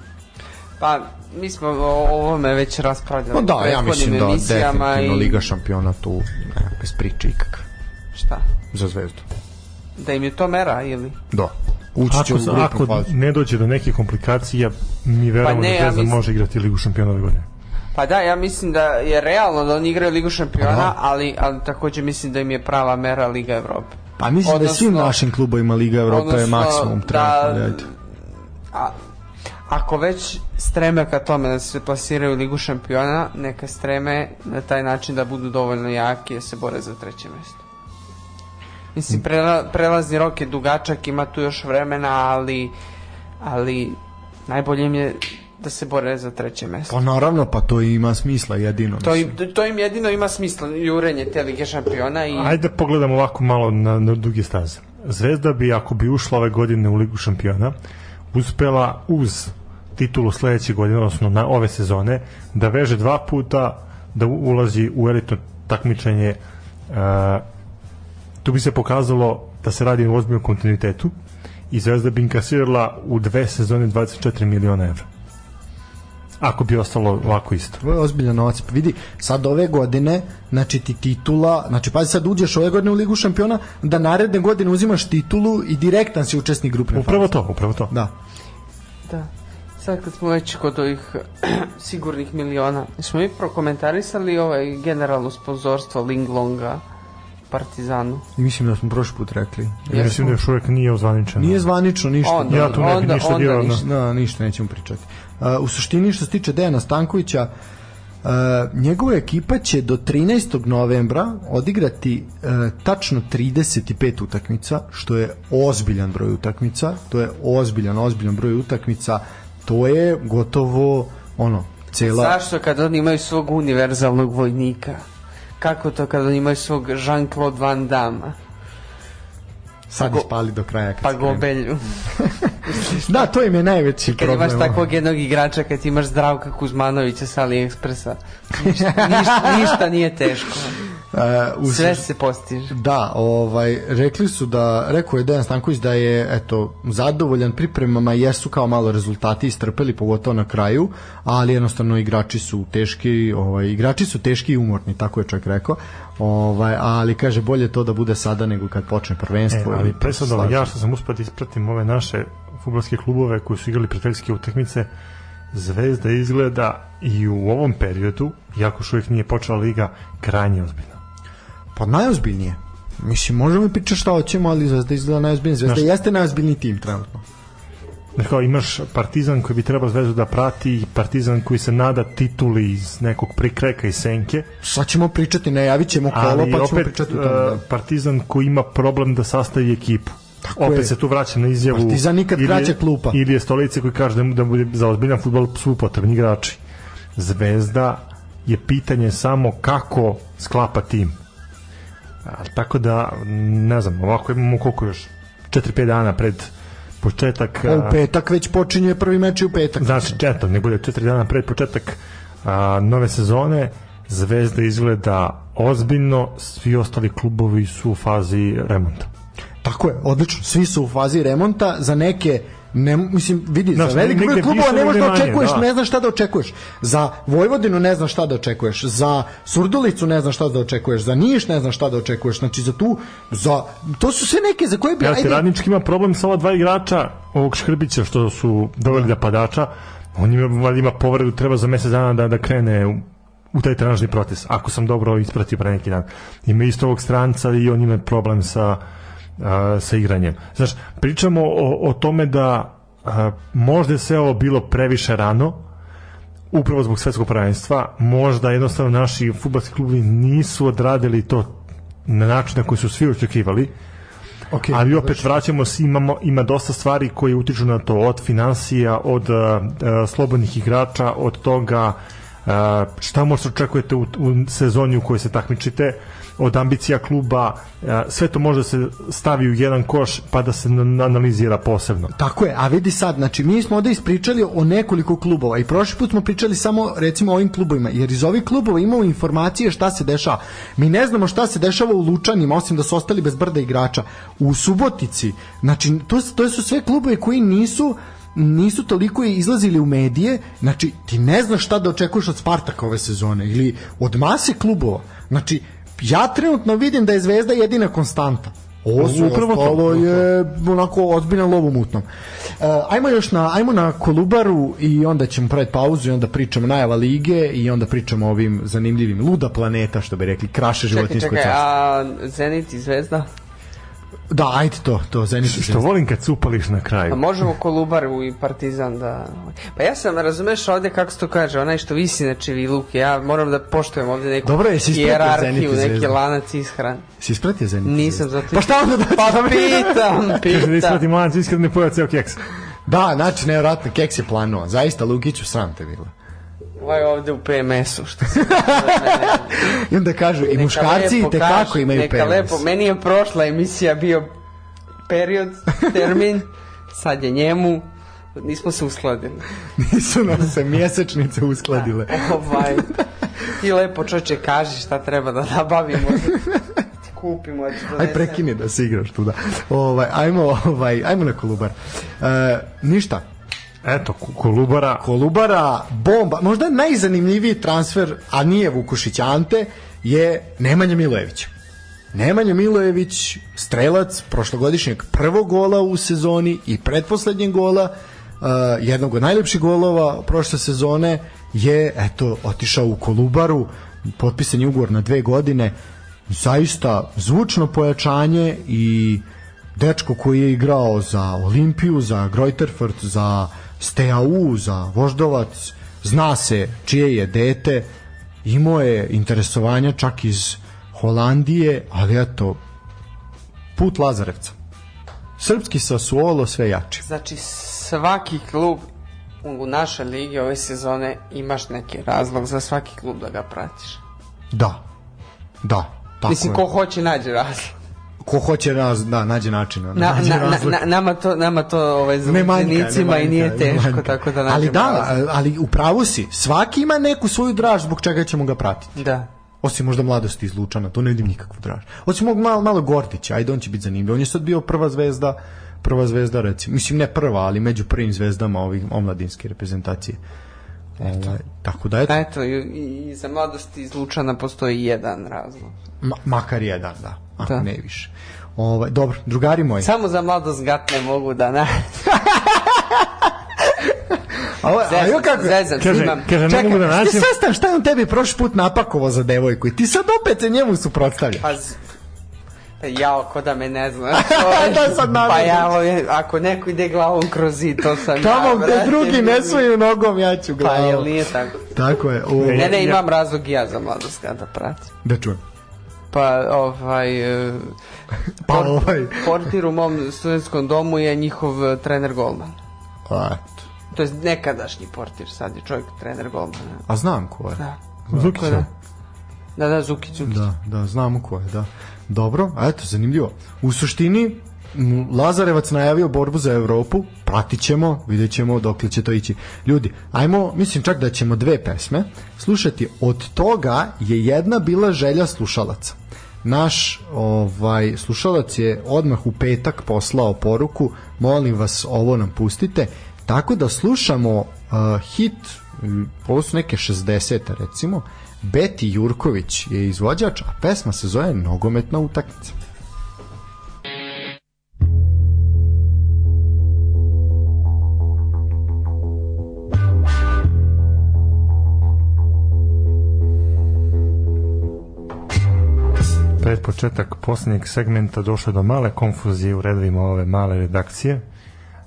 Pa, mi smo o ovome već raspravljali No u da, ja mislim da definitivno i Liga šampiona tu nema bez priče ikakve šta? za Zvezdu. Da im je to mera ili? Da. Ući će Ako, u ako fazu. ne dođe do nekih komplikacija, mi verujemo Pa ne, da ja Zvezda mislim- može igrati Ligu šampiona ove godine. Pa da, ja mislim da je realno da oni igraju Ligu šampiona, Da. ali, ali takođe mislim da im je prava mera Liga Evrope. Pa mislim da je svim Odnosno- našim klubovima Liga Evrope je odnosno maksimum da- trenutno. ali ajde. A, ako već streme ka tome da se plasiraju u Ligu šampiona, neka streme na taj način da budu dovoljno jaki da se bore za treće mesto. Mislim, prela, prelazni rok je dugačak, ima tu još vremena, ali, ali najbolje im je da se bore za treće mesto. Pa naravno, pa to ima smisla jedino. To im, mislim. to im jedino ima smisla, jurenje te Lige šampiona i... Ajde pogledamo ovako malo na, na duge staze. Zvezda bi, ako bi ušla ove godine u Ligu šampiona, uspela uz titulu sledeće godine, odnosno na ove sezone, da veže dva puta, da ulazi u elitno takmičenje. E, tu bi se pokazalo da se radi o ozbiljnom kontinuitetu i Zvezda bi inkasirala u dve sezone 24 miliona evra. Ako bi ostalo ovako isto. To je ozbiljan novac. Pa vidi, sad ove godine, znači ti titula, znači pazi sad uđeš ove godine u Ligu šampiona, da naredne godine uzimaš titulu i direktan si učesnik grupne Upravo faze. to, upravo to. Da. Da. Sad kad smo već kod ovih (clears throat) sigurnih miliona, smo mi prokomentarisali ovaj generalno sponzorstvo Linglonga Partizanu. I mislim da smo prošli put rekli. Ja mislim da još uvek nije ozvaničeno. Nije zvanično ništa. Onda, Ja tu ne bi onda, ništa onda no. ništa. Da, ništa nećemo pričati. Uh, u suštini što se tiče Dejana Stankovića, uh, njegova ekipa će do 13. novembra odigrati uh, tačno 35 utakmica, što je ozbiljan broj utakmica, to je ozbiljan, ozbiljan broj utakmica, to je gotovo ono, cela... Zašto kad oni imaju svog univerzalnog vojnika? Kako to kad oni imaju svog Jean-Claude Van Damme? Sad go- ispali do kraja. kad Pa gobelju. (laughs) Da, to im je najveći Kad problem. imaš takvog jednog igrača, kad imaš Zdravka Kuzmanovića sa AliExpressa, ništa, ništa, ništa nije teško. Uh, u Sve se postiže. Da, ovaj rekli su da rekao je Dejan Stanković da je eto zadovoljan pripremama jesu kao malo rezultati istrpeli pogotovo na kraju, ali jednostavno igrači su teški, ovaj igrači su teški i umorni, tako je čovjek rekao. Ovaj ali kaže bolje to da bude sada nego kad počne E, prvenstvo. ali i pre sad ja što sam uspio da ispratim ove naše futbolske klubove koji su igrali prijateljske utakmice, Zvezda izgleda i u ovom periodu, iako još uvijek nije počela liga, krajnje ozbiljno. Pa najozbiljnije. Mislim, možemo i pričati šta hoćemo, ali Zvezda izgleda najozbiljnije. Zvezda Znaš- jeste najozbiljniji tim trenutno. Znaš kao, imaš Partizan koji bi trebao Zvezdu da prati i Partizan koji se nada tituli iz nekog prikreka i senke, Sad ćemo pričati, najavit ćemo kolo, ali pa ćemo opet pričati o tome. Da. Partizan koji ima problem da sastavi ekipu. Tako opet je. se tu vraća na izjavu Partizan nikad Ilije- kraća klupa. Ilije Stolice koji kaže da, mu- da bude za ozbiljan futbol su potrebni igrači Zvezda je pitanje samo kako sklapa tim A, tako da ne znam ovako imamo koliko još 4-5 dana pred početak A u petak već počinje prvi meč i u petak. znači četak, ne bude 4 dana pred početak a, nove sezone Zvezda izgleda ozbiljno svi ostali klubovi su u fazi remonta Tako je, odlično. Svi su u fazi remonta, za neke ne, mislim, vidi, Znaš, za veliki broj klubova ne možeš da očekuješ, da. ne znaš šta da očekuješ. Za Vojvodinu ne znaš šta da očekuješ, za Surdulicu ne znaš šta da očekuješ, za Niš ne znaš šta da očekuješ, znači za tu, za, to su sve neke za koje bi, Ja ajde, radnički ima problem sa ova dva igrača ovog Škrbića što su doveli da padača. On ima, ima povredu treba za mesec dana da, da krene u, u taj trenažni proces ako sam dobro ispratio pre neki dan. Ima isto ovog stranca i on ima problem sa a, sa igranjem. Znaš pričamo o, o tome da a, možda je sve ovo bilo previše rano upravo zbog svetskog prvenstva možda jednostavno naši fudbalski klubi nisu odradili to na način na koji su svi očekivali okay, ali opet vraćamo se, imamo, ima dosta stvari koje utiču na to, od financija, od uh, uh, slobodnih igrača, od toga a, šta možete očekujete u, u sezoni u kojoj se takmičite od ambicija kluba a, sve to može da se stavi u jedan koš pa da se na- analizira posebno Tako je, a vidi sad, znači mi smo ovde ispričali o nekoliko klubova i prošli put smo pričali samo recimo o ovim klubovima, jer iz ovih klubova imamo informacije šta se dešava. Mi ne znamo šta se dešava u Lučanima, osim da su ostali bez brda igrača. U Subotici, znači to, to su sve klubovi koji nisu nisu toliko izlazili u medije, znači ti ne znaš šta da očekuješ od Spartaka ove sezone ili od mase klubova. Znači, ja trenutno vidim da je Zvezda jedina konstanta. Ovo su Upravo to, je onako ozbiljan lov u mutnom. E, ajmo još na ajmo na Kolubaru i onda ćemo praviti pauzu i onda pričamo najava lige i onda pričamo o ovim zanimljivim luda planeta što bi rekli kraše Čekaj, životinjsko čekaj, carstvo. a Zenit i Zvezda? Da, ajde to, to Zenit što volim kad cupališ na A kraju možemo Kolubaru i Partizan da... Pa ja sam, razumeš ovde kako se to kaže, onaj što visi na čeviluk, ja moram da poštujem ovde neku Dobro, jesi i neki lanac ishrane. Si ispratio Zenit? Nisam zato... Pa šta onda da Pa pitam, kaže da pitam. isprati mlanac iskreno ne pojao ceo keks Da, znači nevjerojatno keks je planuo. Zaista Lukiću sram te bilo. Ovaj ovde u PMS-u, što se... (laughs) I onda kažu i Neka muškarci lepo te kako kaže, imaju neka penis. lepo, meni je prošla emisija bio period, termin, sad je njemu, nismo se uskladili. (laughs) Nisu nam se mjesečnice uskladile. Ovaj, ti lepo čoče kaži šta treba da nabavimo, da (laughs) ti kupimo, da Aj prekini da se igraš tu da. Ovaj ajmo ovaj ajmo na Kolubar. E, ništa. Eto Kolubara Kolubara bomba. Možda najzanimljiviji transfer, a nije Vukušić Ante, je Nemanja Milojević. Nemanja Milojević, strelac prošlogodišnjeg prvog gola u sezoni i pretposlednjeg gola, uh, jednog od najlepših golova prošle sezone, je eto otišao u Kolubaru, potpisan je ugovor na dve godine, zaista zvučno pojačanje i dečko koji je igrao za Olimpiju, za Greuterfurt, za Steaua, za Voždovac, zna se čije je dete, imao je interesovanja čak iz Holandije, ali eto, put Lazarevca. Srpski Sassuolo sve jači. Znači, svaki klub u našoj ligi ove sezone imaš neki razlog za svaki klub da ga pratiš. Da, da, tako Mislim, je. ko hoće nađe razlog. Ko hoće raz, da, nađe način. Na, na, na, nama to, nama to ovaj, zavodnicima i nije ne teško, manjka. tako da nađemo Ali da, razlog. ali u pravu si. Svaki ima neku svoju draž zbog čega ćemo ga pratiti. Da. Osim možda mladosti iz Lučana, to ne vidim nikakvu draž. Osim mog malo, malo Gordića, ajde on će biti zanimljiv. On je sad bio prva zvezda, prva zvezda recimo, mislim ne prva, ali među prvim zvezdama ovih omladinske reprezentacije. Ovaj, tako da eto, Da, eto, i- i za mladosti iz Lučana postoji jedan razlog. ma, makar jedan, da, ako Da. ne više. Ovaj, dobro, drugari moji. Samo za mladost gat ne mogu da na... A ovo, a Zezam, evo kako, zezam, Kaže, snimam. kaže ne Čekaj, mogu da ti nađem sastav šta je on tebi prošli put napakovao za devojku i ti sad opet se njemu suprotstavljaš. Pa, pa jao, ko da me ne zna. (laughs) Da, sad pa naravno. ja, ovo- ako neko ide glavom kroz zid, to sam Tamo ja, gde brate. drugi ne svoju nogom, ja ću Pa glavom. jel nije tako? Tako je. O, Ne, ne, imam razlog i ja za mladost kada pratim. da čujem. Pa, ovaj... e, Pa port- ovaj. Portir u mom studentskom domu je njihov e, trener golman. A, eto. To je nekadašnji portir, sad je čovjek trener golmana. A znam ko je. Da. Zukića. Ko da? Da, da, Zukić, Zukić. Da, da, znamo ko je, da. Dobro, a eto, zanimljivo. U suštini, Lazarevac najavio borbu za Evropu, pratit ćemo, vidjet ćemo dokle će to ići. Ljudi, ajmo, mislim čak da ćemo dve pesme slušati. Od toga je jedna bila želja slušalaca. Naš ovaj slušalac je odmah u petak poslao poruku, molim vas ovo nam pustite, tako da slušamo uh, hit, ovo su neke 60 recimo, Beti Jurković je izvođač, a pesma se zove Nogometna utakmica. Pred početak posljednjeg segmenta došlo do male konfuzije u redovima ove male redakcije.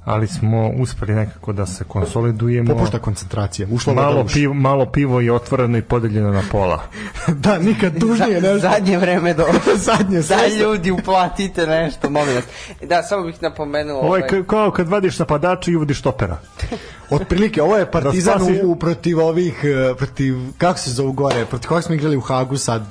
ali smo uspeli nekako da se konsolidujemo. Popušta koncentracija. Ušla voda Malo uši. pivo, malo pivo je otvoreno i podeljeno na pola. (laughs) da, nikad tužnije nešto. Zadnje vreme do (laughs) Zadnje, Da ljudi uplatite nešto, molim vas. Da, samo bih napomenuo Ovo je ovaj, ka- kao kad vadiš napadača i uvodiš topera. (laughs) Otprilike, ovo je Partizan Da spasiš- u, protiv ovih, e, protiv, kako se zove gore, protiv koga smo igrali u Hagu sad,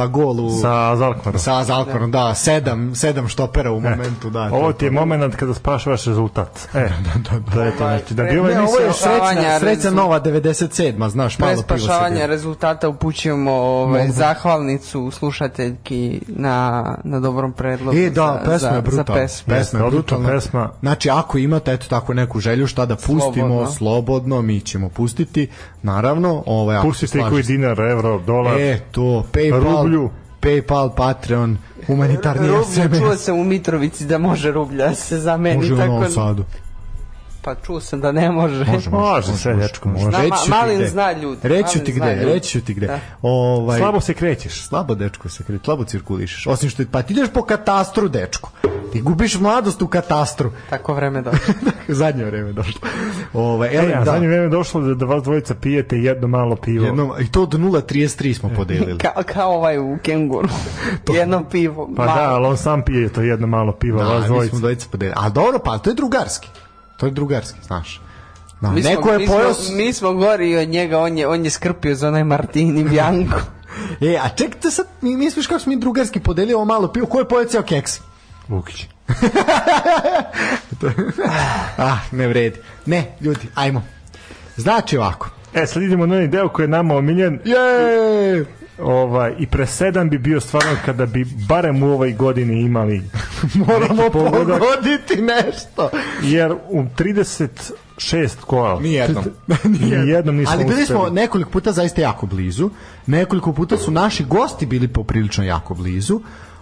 pa gol u... Sa Zalkmarom. Sa Zalkorom, da, sedam, sedam štopera u momentu, da. Ovo ti je moment kada spašavaš rezultat. (laughs) E, da, da, da. je to, znači, da bi Ne, ovaj Ne, ovo je srećna, srećna rezu- nova 97. znaš, malo pivo se spašavanja rezultata upućujemo ovaj, Mogu. zahvalnicu slušateljki na, na dobrom predlogu E, da, za, pesma je brutalna. za pesmu. Pesma je brutalna. pesma. Znači, ako imate eto tako neku želju šta da pustimo, slobodno, Slobodno. mi ćemo pustiti. Naravno, ovaj Pustite koji dinar, evro, dolar. E, to, Paypal, Rublju. Paypal, Patreon, humanitarni SMS. čuo sam u Mitrovici da može rublja se zameni. Može u Novom da- Sadu. Pa čuo sam da ne može. Može, Može, sve, dečko, može. Zna, Reći ma- Malin zna ljudi, Reći ti gde, ljudi. reći ti gde. Da. Ovaj, Slabo se krećeš. slabo dečko se kreće, slabo cirkulišeš. Osim što pa ti ideš po katastru, dečko. Ti gubiš mladost u katastru. Tako vreme (laughs) došlo. Zadnje vreme došlo. Ovaj, E, ele, a da. zadnje vreme došlo da, da vas dvojica pijete jedno malo pivo. Jedno, I to od 0,33 smo podelili. (laughs) kao, kao ovaj u kenguru. (laughs) Jedno pivo. Pa malo. da, ali on sam pije to jedno malo pivo, Da, vas mi dvojica. smo dvojica podelili. A dobro, pa to je drugarski. To je drugarski, znaš. Da, Mi smo- neko je mi smo- pojao... s- Mi smo gori od njega, on je, on je skrpio za onaj Martini Bianco. (laughs) E, a čekajte sad, mi misliš kako smo mi drugarski podelili ovo malo pivo, ko je pojao ceo keks? Lukić. (laughs) Ah, ne vredi. Ne, ljudi, ajmo. Znači ovako. E, sad idemo na onaj deo koji je nama omiljen. Je! Ovaj, I presedan bi bio stvarno kada bi barem u ovoj godini imali (laughs) Moramo pogodak, pogoditi nešto. jer u 36 kola Nijednom. Nijednom nismo Ali bili smo nekoliko puta zaista jako blizu. Nekoliko puta su naši gosti bili poprilično jako blizu.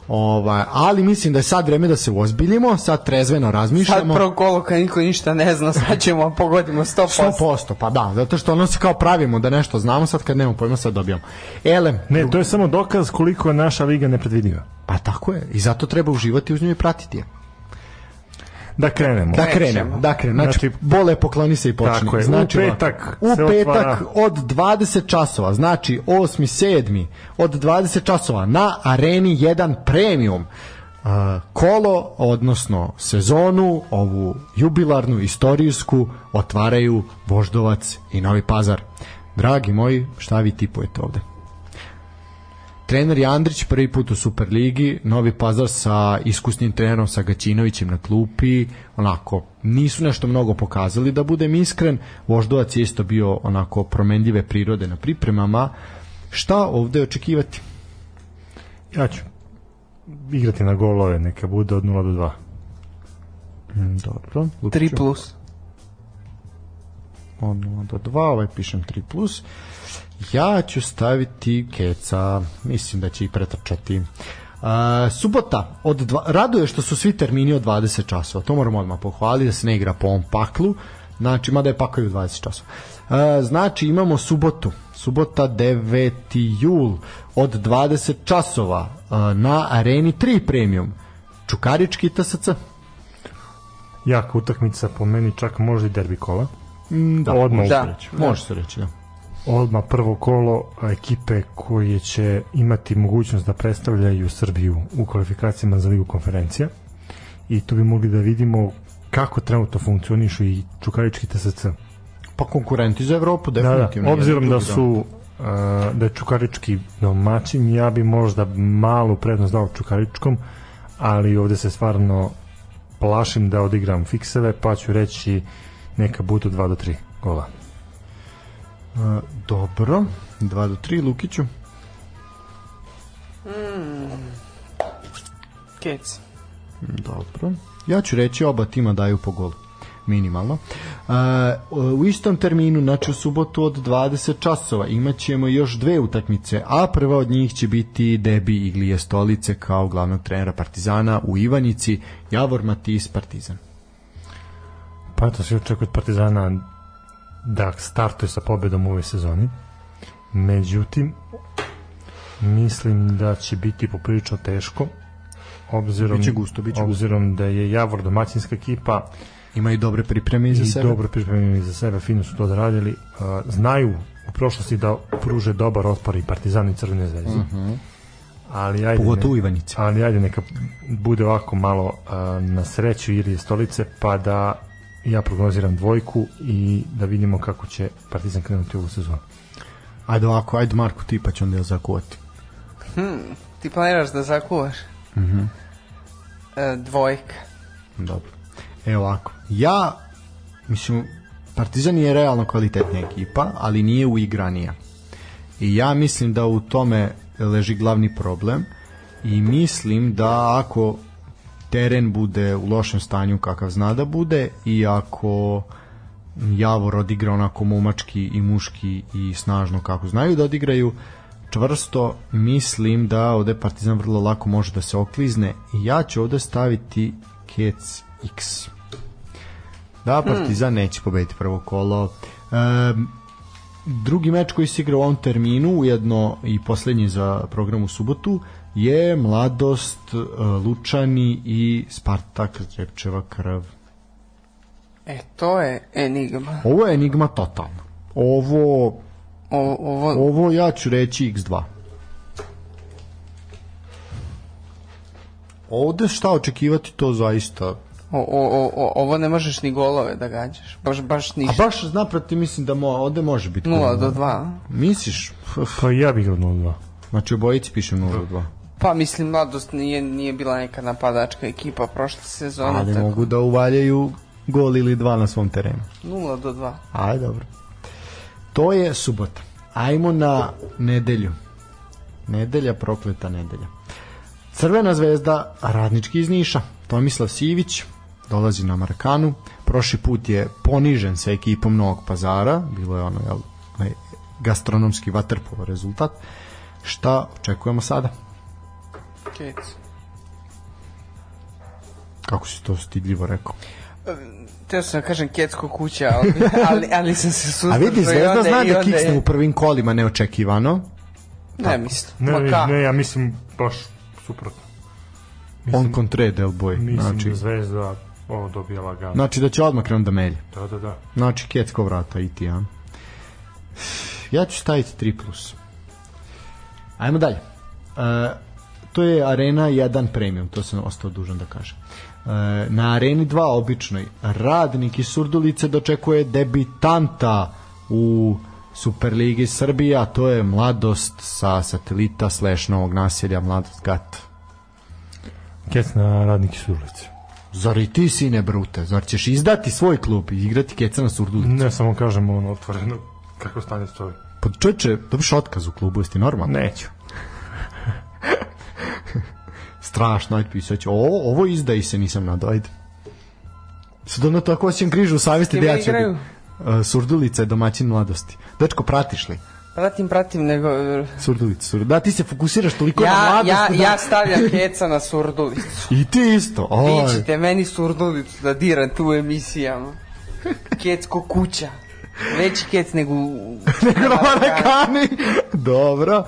Ovaj, ali mislim da je sad vreme da se ozbiljimo, sad trezveno Sad razmišljamo. prvo kolo kad niko ništa ne zna, sad (laughs) ćemo pogodimo 100%. 100%, pa da, zato što ono se kao pravimo da nešto znamo, sad kad nemamo pojma sad dobijamo. Elem, Ne, to je samo dokaz koliko je naša liga nepredvidiva. pa tako je, i zato treba uživati uz nju i pratiti je. Da krenemo. Da krenemo, da krenemo. Znači, Znači, bole pokloni se i počni. Tako je, u Znači, ovako, petak u petak od 20 časova, znači 8. 7. od 20 časova na Areni 1 Premium uh, kolo, odnosno sezonu, ovu jubilarnu, istorijsku, otvaraju Voždovac i Novi Pazar. Dragi moji, šta vi tipujete ovde? Trener je Andrić prvi put u Superligi, Novi Pazar sa iskusnim trenerom sa Gaćinovićem na klupi, onako nisu nešto mnogo pokazali da budem iskren, Voždovac je isto bio onako promenljive prirode na pripremama. Šta ovde očekivati? Ja ću igrati na golove, neka bude od 0 do 2. Mm, Dobro. 3 plus. Od 0 do 2, ovaj pišem 3+. Plus. Ja ću staviti Keca, mislim da će i pretrčati. Uh, subota, od dva, raduje što su svi termini od 20 časova, to moramo odmah pohvaliti da se ne igra po ovom paklu, znači, mada je pakao i u 20 časova. Uh, znači, imamo subotu, subota 9. jul od 20 časova uh, na areni 3 premium, Čukarički TSC. Jaka utakmica po meni čak može i derbi kola. Mm, da, Odmah može, Da. se reći, može se reći, da. Odmah prvo kolo ekipe koje će imati mogućnost da predstavljaju Srbiju u kvalifikacijama za ligu konferencija i tu bi mogli da vidimo kako trenutno funkcionišu i Čukarički TSC. Pa konkurenti za Evropu, Da, da, definitivno. obzirom da su da je Čukarički domaćin, ja bi možda malu prednost dao Čukaričkom, ali ovde se stvarno plašim da odigram fikseve, pa ću reći neka budu 2 do 3 gola. Dobro, 2 do 3 Lukiću. Kec. Dobro. Ja ću reći oba tima daju po golu. Minimalno. Uh, u istom terminu, znači u subotu od 20 časova, imat ćemo još dve utakmice, a prva od njih će biti debi Iglije Stolice kao glavnog trenera Partizana u Ivanjici, Javor Matis Partizan. Pa eto se očekuje od Partizana da startuje sa pobedom u ovoj sezoni. Međutim, mislim da će biti poprilično teško obzirom, Biće gusto, biće gusto. obzirom da je Javor domaćinska ekipa Imaju dobre pripreme iza i sebe. dobro pripremljeni za sebe, fino su to da radili. Uh, znaju u prošlosti da pruže dobar otpor i Partizan i Crvene zvezde. Ali ajde, Pogotovo ne- Ivanjice. ali ajde neka bude ovako malo uh, na sreću Irije stolice, pa da ja prognoziram dvojku i da vidimo kako će Partizan krenuti u ovu sezonu. Ajde ovako, ajde Marko ti pa ću onda ja zakuvati. Ti planiraš da zakuvaš? Mhm. E, dvojka. Dobro. Evo ovako. Ja, mislim, Partizan je realno kvalitetnija ekipa, ali nije uigranija. I ja mislim da u tome leži glavni problem i mislim da ako teren bude u lošem stanju kakav zna da bude i ako Javor odigra onako momački i muški i snažno kako znaju da odigraju čvrsto mislim da ovde Partizan vrlo lako može da se oklizne i ja ću ovde staviti Kec X. Da Partizan neće pobediti prvo kolo. Ehm, drugi meč koji se igra u ovom terminu ujedno i poslednji za program u subotu je Mladost, e, Lučani i Spartak Zrepčeva krv E, to je enigma. ovo je enigma totalno ovo O, ovo, Ovo ja ću reći x2. Ovde šta očekivati to zaista. o, o, o, o, ovo ne možeš ni golove da gađaš. Baš, baš A ništa. baš naproti mislim da mo, ovde može biti. 0 do 2. Misliš? Pa ja bih ga 0-2. Znači obojici pišem 0 do 2. Pa mislim, mladost nije, nije bila neka napadačka ekipa prošle sezone. Ali tako. mogu da uvaljaju gol ili dva na svom terenu. 0 do 2. Aj, dobro. To je subota. Ajmo na nedelju. Nedelja, prokleta nedelja. Crvena zvezda, radnički iz Niša. Tomislav Sivić dolazi na Markanu. Prošli put je ponižen sa ekipom Novog pazara. Bilo je ono, jel, gastronomski vaterpolo rezultat. Šta očekujemo sada? Kec. Kako si to stidljivo rekao? Teo sam da kažem Kecko kuća, ali, ali, ali sam se A suzdržao. vidi, i Zvezda onda- zna i da onda kiksne je- u prvim kolima neočekivano. Ne mislim. Ne, ne, ja mislim baš suprotno. On kontre del boy. Mislim Znači, da Zvezda ovo dobija lagano. znači da će odmah krenuti da melje. Da, da, da. Znači, Kecko vrata i ti, ja. Ja ću staviti 3+. Plus. Ajmo dalje. E, to je Arena 1 Premium, to sam ostao dužan da kažem. E, na Areni 2 običnoj, Radnik iz Surdulice dočekuje debitanta u Superligi Srbija, to je Mladost sa satelita slash novog naselja Mladost Gat. Kec na radniki su ulici. Zar i ti sine brute? Zar ćeš izdati svoj klub i igrati keca na Surdulici? Ne, samo kažem ono otvoreno kako stanje stoji. Pa čoče, dobiš otkaz u klubu, jesi ti normalno? Neću. Strašno, ajde pisać. Ovo, ovo izdaji se, nisam nadao, ajde. Sad ono tako osjećam križu u savjesti da ja ću... igraju? Uh, Surdulica je domaćin mladosti. Dečko, pratiš li? Pratim, pratim, nego... Surdulica, Surdulica. Da, ti se fokusiraš toliko na Ja, mladost. ja, da... ja stavljam keca na surdulicu. I ti isto. Vi Oj. ćete meni surdulicu da diram tu u emisijama. Kecko kuća. Veći kec nego... (laughs) Nego na Marakani. Dobro.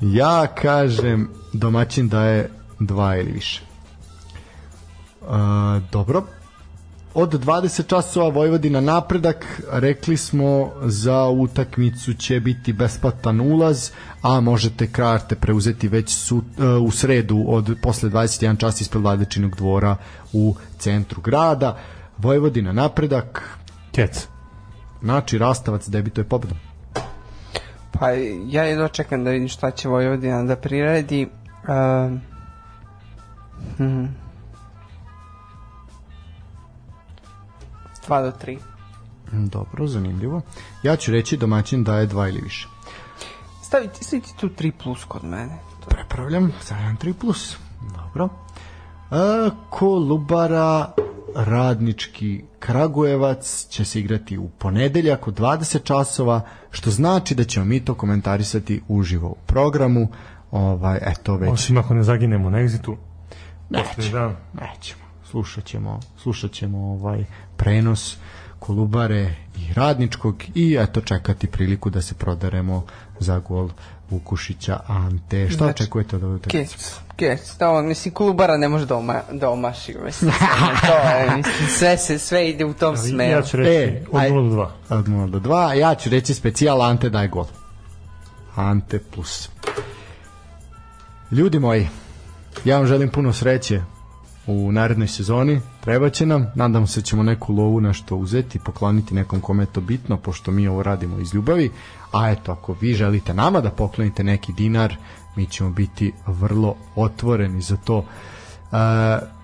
Ja kažem domaćin da je dva ili više. Uh, dobro. Od 20 časova Vojvodina napredak, rekli smo za utakmicu će biti besplatan ulaz, a možete karte preuzeti već su, uh, u sredu od posle 21 časa ispred Vladečinog dvora u centru grada. Vojvodina napredak, Kec. znači Rastavac debituje pobedom. Pa ja jedno čekam da vidim šta će Vojvodina da priredi. Um, hmm. 2 do 3. Dobro, zanimljivo. Ja ću reći domaćin da je dva ili više. Staviti, staviti tu 3 plus kod mene. To- Prepravljam, stavljam 3+. Plus. Dobro. E, Kolubara radnički Kragujevac će se igrati u ponedeljak u 20 časova, što znači da ćemo mi to komentarisati uživo u programu. Ovaj, eto već. Osim ako ne zaginemo na egzitu. Nećemo, dan. nećemo. Slušat ćemo, slušat ćemo ovaj prenos Kolubare i i radničkog i eto čekati priliku da se prodaremo za gol Vukušića Ante. Šta Znači, očekujete od ove utakmice? On, mislim, klubara ne može da, oma, da omaši, mislim, to (laughs) je, mislim, sve, se, sve ide u tom smeru. Ja ću reći E, od aj- 0 do 2. Od 0 do 2. Ja ću reći specijal Ante daj gol. Ante plus. Ljudi moji, ja vam želim puno sreće u narednoj sezoni. Treba će nam. Nadam se da ćemo neku lovu nešto uzeti, pokloniti nekom kome je to bitno, pošto mi ovo radimo iz ljubavi. A eto, ako vi želite nama da poklonite neki dinar, mi ćemo biti vrlo otvoreni za to. E,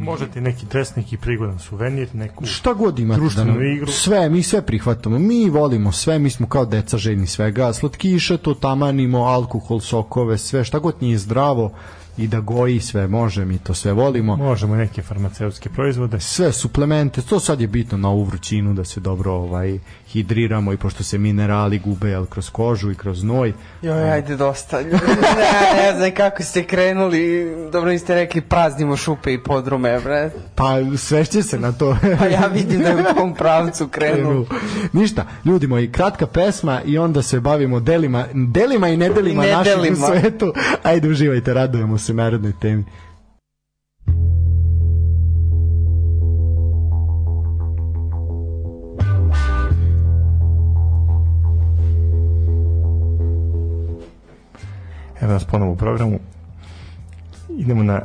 Možete neki dres, neki prigodan suvenir, neku... šta god imate da nam, igru. sve, mi sve prihvatamo mi volimo sve, mi smo kao deca željni svega slatkiše, to tamanimo alkohol, sokove, sve, šta god nije zdravo i da goji sve, može, mi to sve volimo Možemo neke farmaceutske proizvode. sve suplemente, to sad je bitno na ovu vrućinu da se dobro ovaj hidriramo i pošto se minerali gube jel, kroz kožu i kroz znoj Joj, ajde dosta. (laughs) ne, ne znam kako ste krenuli, dobro niste rekli praznimo šupe i podrume, bre. pa svešće se na to (laughs) Pa ja vidim da je u tom pravcu krenuo. Ništa, ljudi moji, kratka pesma i onda se bavimo delima, delima i nedelima nedelima. svetu. Ajde, uživajte, radujemo se narodnoj temi. Evo nas ponovo u programu. Idemo na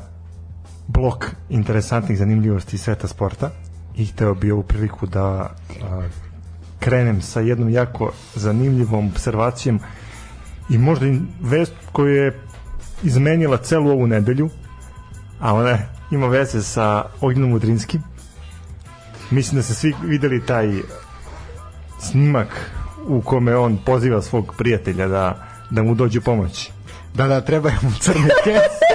blok interesantnih zanimljivosti sveta sporta. I hteo bi ovu priliku da a, krenem sa jednom jako zanimljivom observacijom i možda vest koju je izmenila celu ovu nedelju a ona ima veze sa Ognjenom Udrinskim mislim da ste svi videli taj snimak u kome on poziva svog prijatelja da, da mu dođe pomoći Da, da, trebaju mu crne (laughs) kese.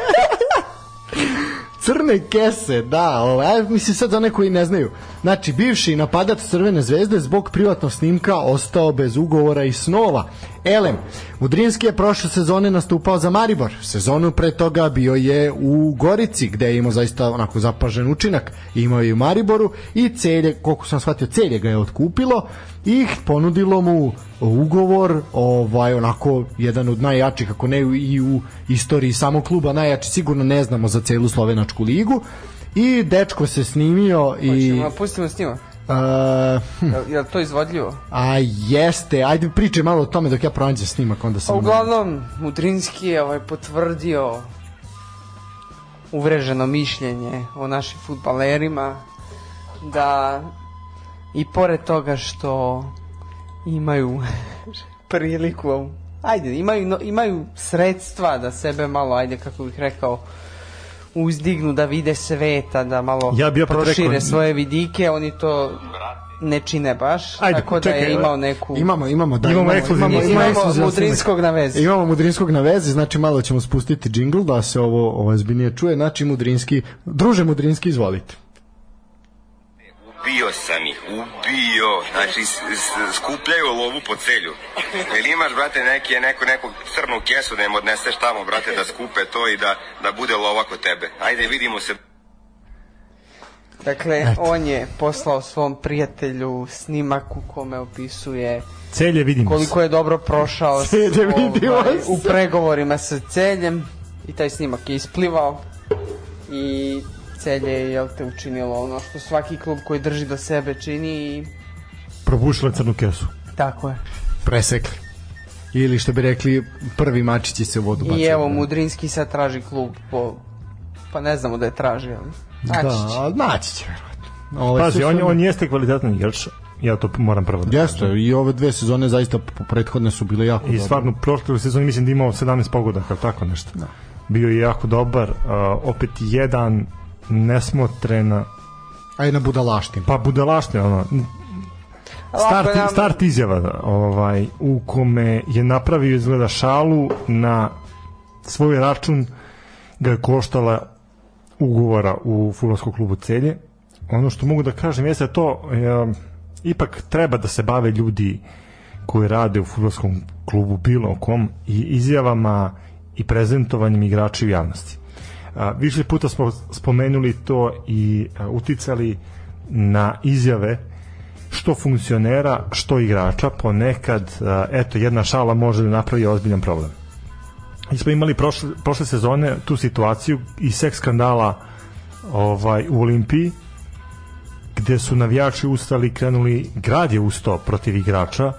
crne kese, da, ovaj, mislim sad za one koji ne znaju. Znači, bivši napadač Crvene zvezde zbog privatnog snimka ostao bez ugovora i snova. Elem, Udrinski je prošle sezone nastupao za Maribor. Sezonu pre toga bio je u Gorici, gde je imao zaista onako zapažen učinak. Imao je u Mariboru i celje, koliko sam shvatio, celje ga je otkupilo i ponudilo mu ugovor, ovaj onako jedan od najjačih, ako ne i u istoriji samog kluba najjači, sigurno ne znamo za celu slovenačku ligu. I dečko se snimio i Hoćemo, pustimo snima. Uh, Je, je li to izvodljivo? a jeste, ajde pričaj malo o tome dok ja pronađem snimak, onda sam... uglavnom, Mudrinski je ovaj, potvrdio uvreženo mišljenje o našim futbalerima da i pored toga što imaju (laughs) priliku ajde, imaju, no- imaju sredstva da sebe malo, ajde kako bih rekao uzdignu da vide sveta, da malo Ja bi prošire rekao- svoje vidike, oni to ne čine baš, Ajde, tako da čekaj, je imao neku... Imamo, imamo, da, Imamo imamo, imamo Imamo Mudrinskog na vezi. Imamo Mudrinskog na vezi, znači malo ćemo spustiti džingl da se ovo, ovo zbiljnije čuje. Znači Mudrinski, druže Mudrinski, izvolite. Ubio sam ih, ubio. Znači, skupljaju lovu po celju. Jel imaš, brate, neki, neko, neku crnu kesu da im odneseš tamo, brate, da skupe to i da, da bude lova kod tebe. Ajde, vidimo se. Dakle, on je poslao svom prijatelju snimak u kome opisuje Celje vidimo koliko je dobro prošao (laughs) s- Celje, vidimo ovaj, se. u pregovorima sa celjem i taj snimak je isplivao i celje je jel te učinilo ono što svaki klub koji drži do sebe čini i probušila crnu kesu tako je. Presekli. Ili što bi rekli, prvi mačići se u vodu I bacaju. evo Mudrinski sad traži klub po pa ne znamo da je traži, ali naći Da, će. naći će verovatno. Ovo Pazi, on, on jeste kvalitetan igrač ja to moram prvo da Jeste, i ove dve sezone zaista po- prethodne su bile jako I dobre. stvarno, prošle sezoni mislim da imao 17 pogodaka, tako nešto. Bio je jako dobar, uh, opet jedan nesmotrena, A jedna budalaština. pa budalaština, ono, start, nam- start izjava ovaj, u kome je napravio izgleda šalu na svoj račun ga je koštala ugovora u futbolskom klubu Celje. Ono što mogu da kažem jeste da to e, ipak treba da se bave ljudi koji rade u futbolskom klubu bilo kom i izjavama i prezentovanjem igrača u javnosti. Više puta smo spomenuli to i uticali na izjave što funkcionera, što igrača, ponekad eto jedna šala može da napravi ozbiljan problem. Mi smo imali prošle, prošle sezone tu situaciju i seks skandala ovaj, u Olimpiji, gde su navijači ustali, krenuli, grad je ustao protiv igrača,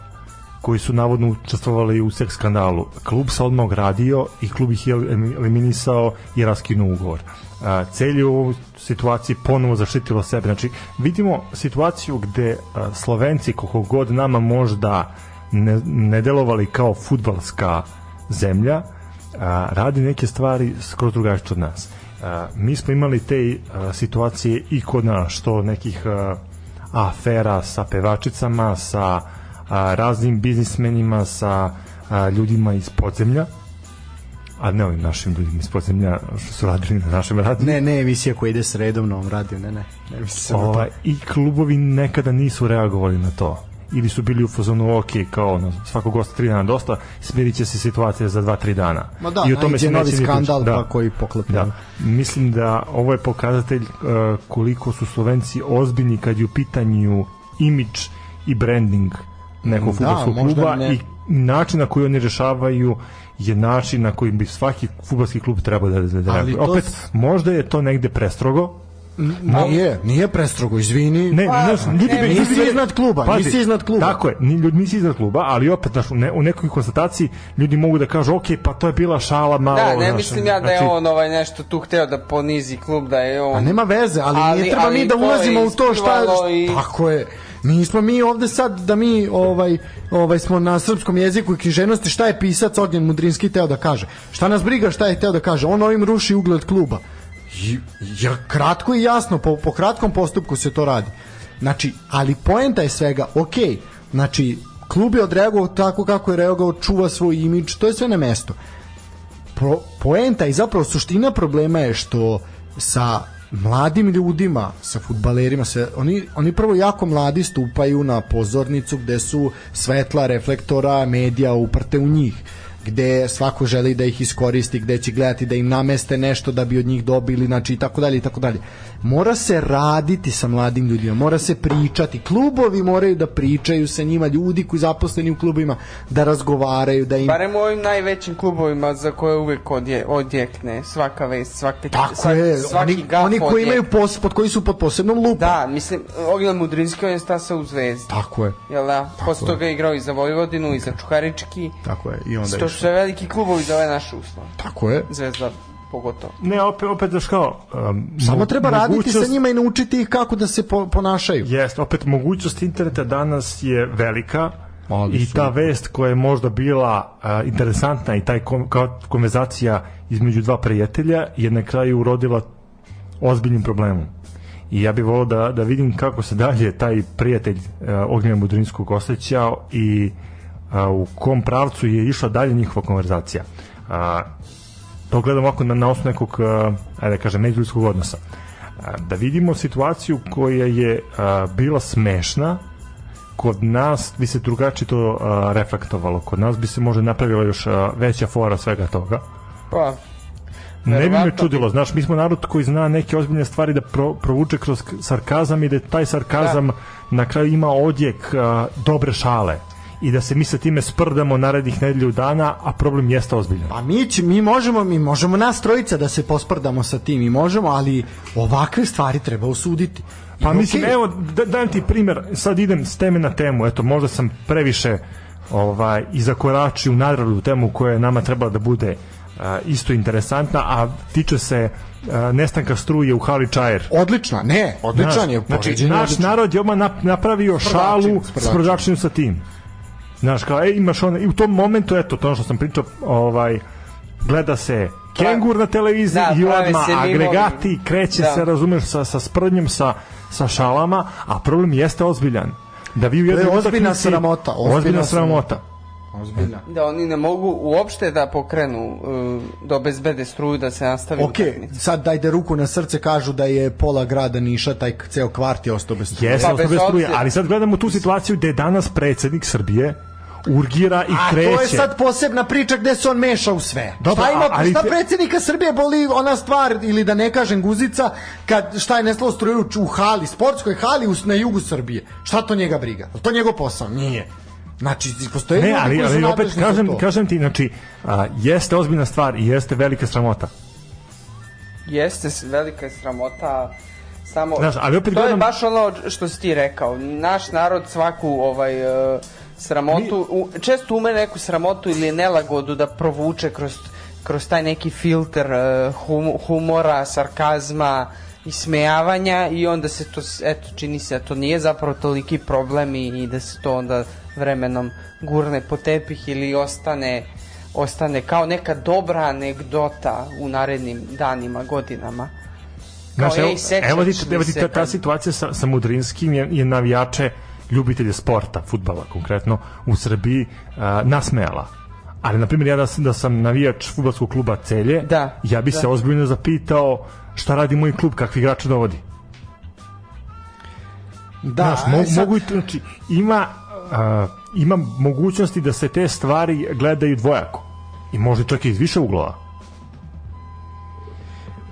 koji su navodno učestvovali u seks skandalu. Klub se odmah ogradio i klub ih je eliminisao i raskinuo ugovor. A, celj u ovoj situaciji ponovo zaštitilo sebe. Znači, vidimo situaciju gde Slovenci, koliko god nama možda ne, ne delovali kao futbalska zemlja, radi neke stvari skoro drugačije od nas. Mi smo imali te situacije i kod nas, što nekih afera sa pevačicama, sa a, raznim biznismenima, sa a, ljudima iz podzemlja, a ne ovim našim ljudima iz podzemlja što su radili na našem radiju. Ne, ne, emisija koja ide sredom na ovom radiju, ne, ne. ne. Ovaj, I klubovi nekada nisu reagovali na to ili su bili u fazonu ok, kao ono, svakog gosta tri dana dosta, smirit će se situacija za dva, tri dana. Ma da, I o tome se novi skandal pričati. pa koji poklapa. Da. Mislim da ovo je pokazatelj uh, koliko su Slovenci ozbiljni kad je u pitanju imidž i branding nekog Da, fudbalskog možda kluba ne- i način na koji oni rešavaju je način na koji bi svaki fudbalski klub trebao da, da, da Ali to Opet, s- možda je to negde prestrogo, Nije, nije prestrogo, izvini. Ne, Pa, ne, ljudi ne, bi nisi ljudi iznad kluba, Pazi, nisi iznad kluba. Tako je, ni ljudi nisi iznad kluba, ali opet znaš, u, ne, u nekoj konstataciji ljudi mogu da kažu, ok, pa to je bila šala malo. Da, ne znaš, mislim ja da je znači, on ovaj nešto tu hteo da ponizi klub, da je on... A nema veze, ali, Ali- nije treba ali mi da je ulazimo u to šta i- tako je. Nismo mi ovde sad da mi ovaj ovaj smo na srpskom jeziku i književnosti šta je pisac Ognjen Mudrinski teo da kaže. Šta nas briga šta je teo da kaže. On ovim ruši ugled kluba. I, ja, kratko i jasno po, po kratkom postupku se to radi. Znači, ali poenta je svega, ok, znači klub je odreagovao tako kako je reagovao, čuva svoj imidž, to je sve na mesto pro, poenta i zapravo suština problema je što sa mladim ljudima, sa futbalerima, se, oni, oni prvo jako mladi stupaju na pozornicu gde su svetla reflektora medija uprte u njih gde svako želi da ih iskoristi, gde će gledati da im nameste nešto da bi od njih dobili, znači i tako dalje i tako dalje. Mora se raditi sa mladim ljudima, mora se pričati. Klubovi moraju da pričaju sa njima, ljudi koji zaposleni u klubovima da razgovaraju, da im Barem u ovim najvećim klubovima za koje uvek odje, odjekne svaka vest, svaki, Tako svaki, je, svaki oni, gaf oni koji odjekne. imaju pos, pod koji su pod posebnom lupom. Da, mislim, Ognjen Mudrinski on je stasao u Zvezdi. Tako je, Jel da? Posle toga je igrao i za Vojvodinu i za Čukarički. tako je. I onda je su sve veliki klubovi za ove naše uslove. Tako je. Zvezda pogotovo. Ne, opet, opet znaš kao... Um, Samo mo- treba raditi sa mogućnost- njima i naučiti ih kako da se po, ponašaju. Jest, opet mogućnost interneta danas je velika Ali i su- ta vest koja je možda bila a, interesantna i taj kom, kao konverzacija između dva prijatelja je na kraju urodila ozbiljnim problemom. I ja bih volao da, da vidim kako se dalje taj prijatelj uh, Ognjena Mudrinskog osjećao i a, u kom pravcu je išla dalje njihova konverzacija. A, to gledam ovako na, na osnovu nekog, ajde da kažem, međuljudskog odnosa. Da vidimo situaciju koja je bila smešna, kod nas bi se drugačije to reflektovalo. Kod nas bi se možda napravila još veća fora svega toga. Pa, Ne bi me čudilo, znaš, mi smo narod koji zna neke ozbiljne stvari da pro, provuče kroz sarkazam i da taj sarkazam na kraju ima odjek a, dobre šale i da se mi sa time sprdamo narednih nedelju dana, a problem jeste ozbiljan. Pa mi, će, mi možemo, mi možemo nas trojica da se posprdamo sa tim i možemo, ali ovakve stvari treba osuditi. Pa I mislim, okej, evo, da, dajem ti primer, sad idem s teme na temu, eto, možda sam previše ovaj, i zakoračio u nadradu temu koja je nama trebala da bude a, isto interesantna, a tiče se a, nestanka struje u Hali Čajer. Odlična, ne, odličan je. Znači, naš odlično. narod je odmah nap- napravio šalu s sprdačinu sa tim. Znaš, kao, e, imaš ono, i u tom momentu, eto, to ono što sam pričao, ovaj, gleda se kengur na televiziji Da, i odmah agregati, kreće Da. se, razumeš, sa, sa sprdnjom, sa, sa šalama, a problem jeste ozbiljan. Da vi u je jednoj ozbiljna utakmici- sramota, ozbiljna Ozbiljna sramota. Ozbiljna. da oni ne mogu uopšte da pokrenu, uh, da obezbede struju, da se nastavi Ok, utakmica. sad dajde ruku na srce, kažu da je pola grada Niša, taj ceo kvart je ostao bez struje. Jeste, Pa, pa, bez bez struje, ali sad gledamo tu situaciju gde je danas predsednik Srbije urgira i A kreće. to je sad posebna priča gde se on meša u sve. Dobro, šta ima, a- ali šta te- predsjednika Srbije boli ona stvar, ili da ne kažem guzica, kad šta je nestalo struju u hali, sportskoj hali u, na jugu Srbije. Šta to njega briga? To njegov posao? Nije. Znači, postoje Ne, ali, ali opet kažem, kažem ti, znači, a, jeste ozbiljna stvar i jeste velika sramota. Jeste velika sramota samo Znaš, ali opet to gledam- je baš ono što si ti rekao naš narod svaku ovaj e, sramotu u, često ume neku sramotu ili nelagodu da provuče kroz kroz taj neki filter e, hum, humora, sarkazma i smejavanja i onda se to eto čini se da to nije zapravo toliki problem i, i da se to onda vremenom gurne po tepih ili ostane ostane kao neka dobra anegdota u narednim danima, godinama. Kao, Znaš, evo, ej, sećaš evo ti, evo ti ta, ta situacija sa, sa Mudrinskim je, je navijače ljubitelje sporta, futbala konkretno, u Srbiji a, nasmejala. Ali, na primjer, ja da, sam- da sam navijač futbolskog kluba Celje, Da, ja bi da. se ozbiljno zapitao šta radi moj klub, kakvi igrače dovodi. Da, Znaš, mo, sad- mogu znači, ima, a, ima mogućnosti da se te stvari gledaju dvojako. I možda čak i iz više uglova.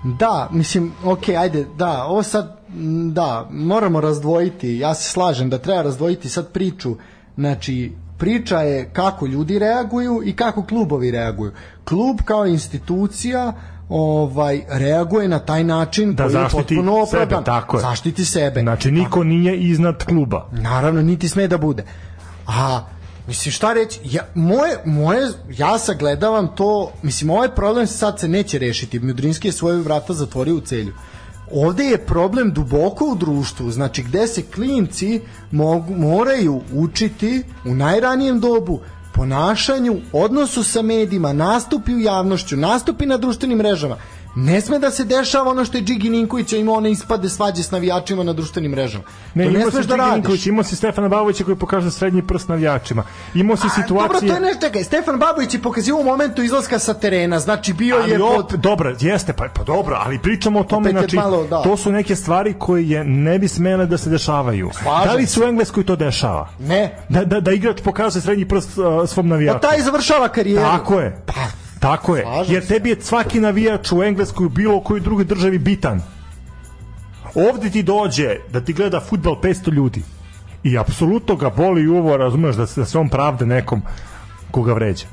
Da, mislim, ok, ajde, da, ovo sad, da, moramo razdvojiti, ja se slažem da treba razdvojiti sad priču, znači, priča je kako ljudi reaguju i kako klubovi reaguju. Klub kao institucija ovaj reaguje na taj način Da koji je zaštiti potpuno sebe, opravdan. tako je. Zaštiti sebe. Znači, niko nije iznad kluba. Naravno, niti sme da bude. A, mislim, šta reći, ja, moje, moje, ja sagledavam to, mislim, ovaj problem sad se neće rešiti. Mudrinski je svoje vrata zatvorio u celju. Ovde je problem duboko u društvu, znači gde se klinci mogu, moraju učiti u najranijem dobu ponašanju, odnosu sa medijima, nastupi u javnošću, nastupi na društvenim mrežama. Ne sme da se dešava ono što je Džigi Ninković imao one ispade svađe s navijačima na društvenim mrežama. Ne, to ne smeš da radiš. Ninković, imao si Stefana Babovića koji pokaže srednji prst navijačima. Imao si situacije... Dobro, to je nešto, čekaj, Stefan Babović je pokazio u momentu izlaska sa terena, znači bio ali je pod... dobro, jeste, pa, pa dobro, ali pričamo o tome, je znači, malo, da. to su neke stvari koje ne bi smele da se dešavaju. Slažem da li se. u Engleskoj to dešava? Ne. Da, da, da igrač pokaže srednji prst uh, svom Pa navijaču. taj završava karijeru. Tako je. Pa, Tako je. Slažem Jer tebi je svaki navijač u Engleskoj u bilo kojoj drugoj državi bitan. Ovde ti dođe da ti gleda futbal 500 ljudi. I apsolutno ga boli uvo, razumeš, da se, da se on pravda nekom koga vređa.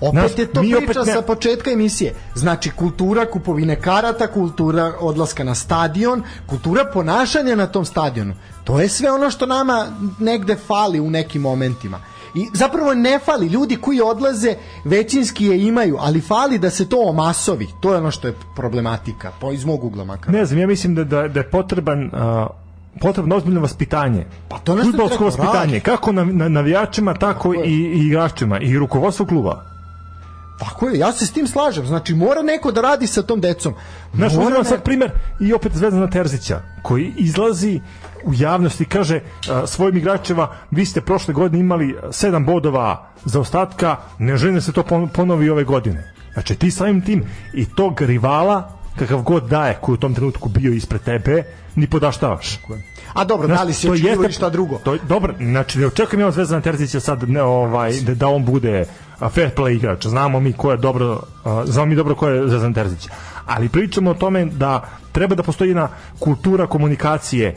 opet Znaš, je to priča opet ne- sa početka emisije. Znači, kultura kupovine karata, kultura odlaska na stadion, kultura ponašanja na tom stadionu. To je sve ono što nama negde fali u nekim momentima. I zapravo ne fali, ljudi koji odlaze većinski je imaju, ali fali da se to omasovi. To je ono što je problematika, po iz mog ugla makar. Ne znam, ja mislim da, da, da je potreban uh, potrebno ozbiljno vaspitanje. Pa to je nešto Fudbalsko treba vaspitanje, kako na, na, navijačima, tako i, i igračima i rukovodstvo kluba. Tako je, ja se s tim slažem. Znači, mora neko da radi sa tom decom. Znaš, Mora ne- sad primer i opet Zvezdana Terzića, koji izlazi u javnosti i kaže a, svojim igračeva, vi ste prošle godine imali sedam bodova za ostatka, ne želim da se to pon- ponovi ove godine. Znači, ti samim tim i tog rivala, kakav god daje, koji u tom trenutku bio ispred tebe, ni podaštavaš. A dobro, da li si očekivao šta drugo? To, je- dobro, znači ne očekujem ja od Zvezdana Terzića sad ne, ovaj, da, da on bude fair play igrač. Znamo mi ko je dobro, a, znamo mi dobro ko je Zvezdan Terzić. Ali pričamo o tome da treba da postoji jedna kultura komunikacije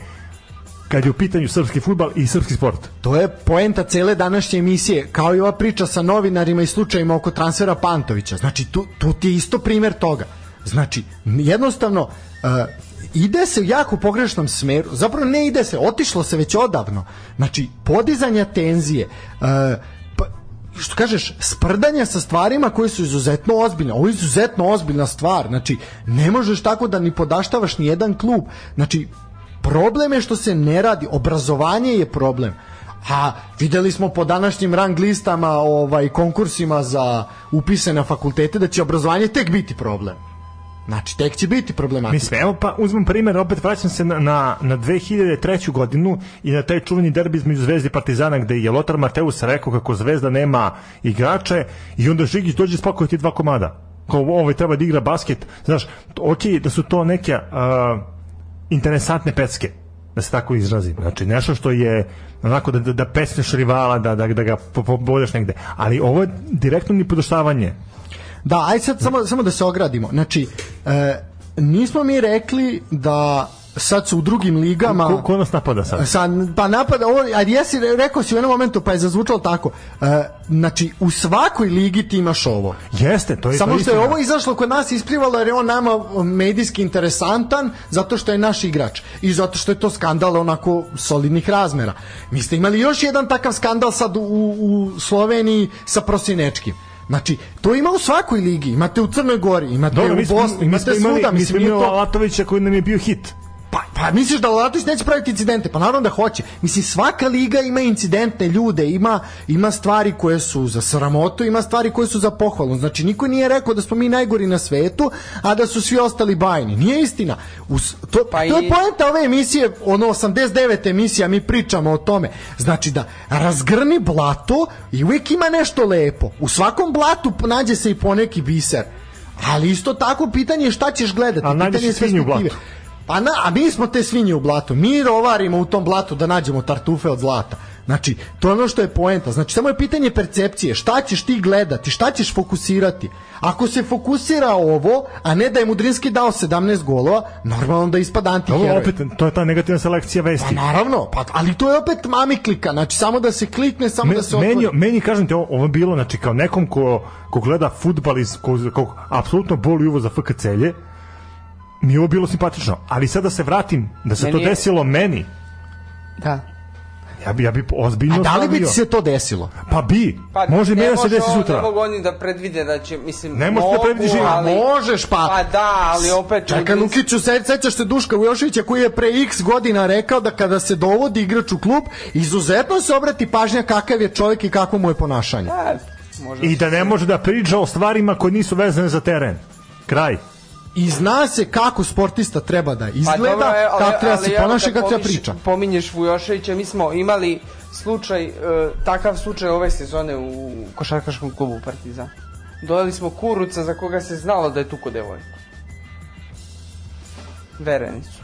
kad je u pitanju srpski futbal i srpski sport. To je poenta cele današnje emisije, kao i ova priča sa novinarima i slučajima oko transfera Pantovića. Znači, tu, tu ti je isto primer toga. Znači, jednostavno, uh, ide se u jako pogrešnom smeru, zapravo ne ide se, otišlo se već odavno. Znači, podizanja tenzije, uh, što kažeš, sprdanja sa stvarima koje su izuzetno ozbiljne. Ovo je izuzetno ozbiljna stvar. Znači, ne možeš tako da ni podaštavaš ni jedan klub. Znači, problem je što se ne radi. Obrazovanje je problem. A videli smo po današnjim rang listama, ovaj konkursima za upise na fakultete da će obrazovanje tek biti problem. Znači, tek će biti problematika. Mislim, evo pa uzmem primer, opet vraćam se na, na, na 2003. godinu i na taj čuveni derbi između Zvezde i Partizana gde je Lotar Mateus rekao kako Zvezda nema igrače i onda Žigić dođe spakuje ti dva komada. Kao ovaj treba da igra basket. Znaš, ok, da su to neke uh, interesantne pecke. da se tako izrazim. Znači, nešto što je onako da, da, da pesneš rivala, da, da, da ga po- pobodeš negde. Ali ovo je direktno ni podoštavanje. Da, aj sad samo, samo da se ogradimo. Znači, e, nismo mi rekli da sad su u drugim ligama... Ko, ko nas napada sad? Sa, pa napada, ovo, a jesi rekao si u jednom momentu, pa je zazvučalo tako. E, znači, u svakoj ligi ti imaš ovo. Jeste, to je Samo to što je istina. ovo izašlo kod nas isplivalo jer je on nama medijski interesantan zato što je naš igrač i zato što je to skandal onako solidnih razmera. Mi ste imali još jedan takav skandal sad u, u Sloveniji sa Prosinečkim. Znači, to ima u svakoj ligi. Imate u Crnoj Gori, imate Dobro, u mi smo, Bosni, mi imate smo svuda. mi Mislim, smo nije imali to... Latovića koji nam je bio hit. Pa, misliš da Latović neće praviti incidente? Pa naravno da hoće. Mislim, svaka liga ima incidentne ljude, ima, ima stvari koje su za sramotu, ima stvari koje su za pohvalu. Znači, niko nije rekao da smo mi najgori na svetu, a da su svi ostali bajni. Nije istina. Us, to, Pa to je i- poenta ove emisije, ono 89. emisija, mi pričamo o tome. Znači da razgrni blato i uvijek ima nešto lepo. U svakom blatu nađe se i poneki biser. Ali isto tako pitanje je šta ćeš gledati. A pitanje je i Pa na, a mi smo te svinje u blatu. Mi rovarimo u tom blatu da nađemo tartufe od zlata. Znači, to je ono što je poenta. Znači, samo je pitanje percepcije. Šta ćeš ti gledati? Šta ćeš fokusirati? Ako se fokusira ovo, a ne da je Mudrinski dao 17 golova, normalno da ispada Ovo antiheroj. opet, to je ta negativna selekcija Pa vesti. naravno, pa, ali to je opet mami klika. Znači, samo da se klikne, samo Me, da se meni, otvori. meni, kažem ti, ovo, ovo bilo, znači, kao nekom ko, ko gleda futbal iz, ko, ko apsolutno boli uvo za FK celje, mi je ovo bilo simpatično. Ali sad da se vratim, da se Meni to je- desilo meni, Da. ja bi, ja bi ozbiljno A da li bi se to desilo? Pa bi, može ne meni da se može desi on- Ne sutra. mogu oni da predvide da će, mislim, Ne možeš da mogu, predvidiš, a ali... Možeš, pa... Pa da, ali opet... Čekaj, Lukiću, se, sećaš se Duška Vujoševića koji je pre x godina rekao da kada se dovodi igrač u klub, izuzetno se obrati pažnja kakav je čovjek i kakvo mu je ponašanje. Da, može I da ne može da priča o stvarima koje nisu vezane za teren. Kraj. I zna se kako sportista treba da Pa izgleda, dobro je, ali- kako treba ali se ponaša, kako treba priča. Pominješ Vujoševića, mi smo imali slučaj, e, takav slučaj ove sezone u košarkaškom klubu Partizan. Dodali smo Kuruca za koga se znalo da je tuko devojku. Verenicu.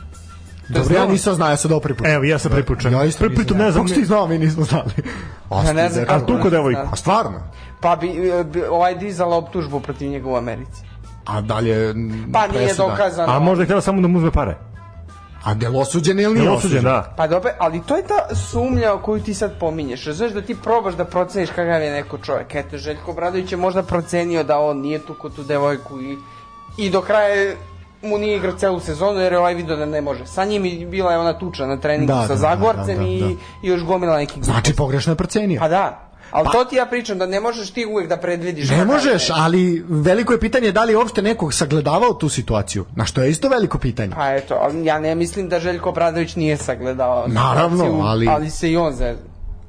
To je Dobro, ja nisam znao, ja sam dao prvi put. Evo, ja sam čuo. Ja isto nisam ne znam Kako ti znao, mi nismo znali. (laughs) Ja ne znam A kako tuko devojku. A stvarno? Pa bi, e, bi ovaj dizala optužbu protiv njega u Americi. A dalje Pa nije presuda. dokazano. A možda je htjela samo da mu uzme pare. A del osuđen ili nije osuđen? osuđen, da. Pa dobro, ali to je ta sumnja koju ti sad pominješ. Znaš da ti probaš da proceniš kakav je neko čovjek. Eto, Željko Bradović je možda procenio da on nije tu kod tu devojku i, i do kraja mu nije igrao celu sezonu jer je ovaj video da ne može. Sa njim i bila je ona tuča na treningu Da, sa da, da, Zagorcem da, da, i, da. i još gomila nekih Znači, pogrešno je procenio. Pa da. Ali Pa- to ti ja pričam, da ne možeš ti uvek da predvidiš. Ne kakav možeš, ali veliko je pitanje da li je uopšte nekog sagledavao tu situaciju. Na što je isto veliko pitanje. Pa eto, ja ne mislim da Željko Bradović nije sagledao. Naravno, situaciju, ali- Ali se i on zezna.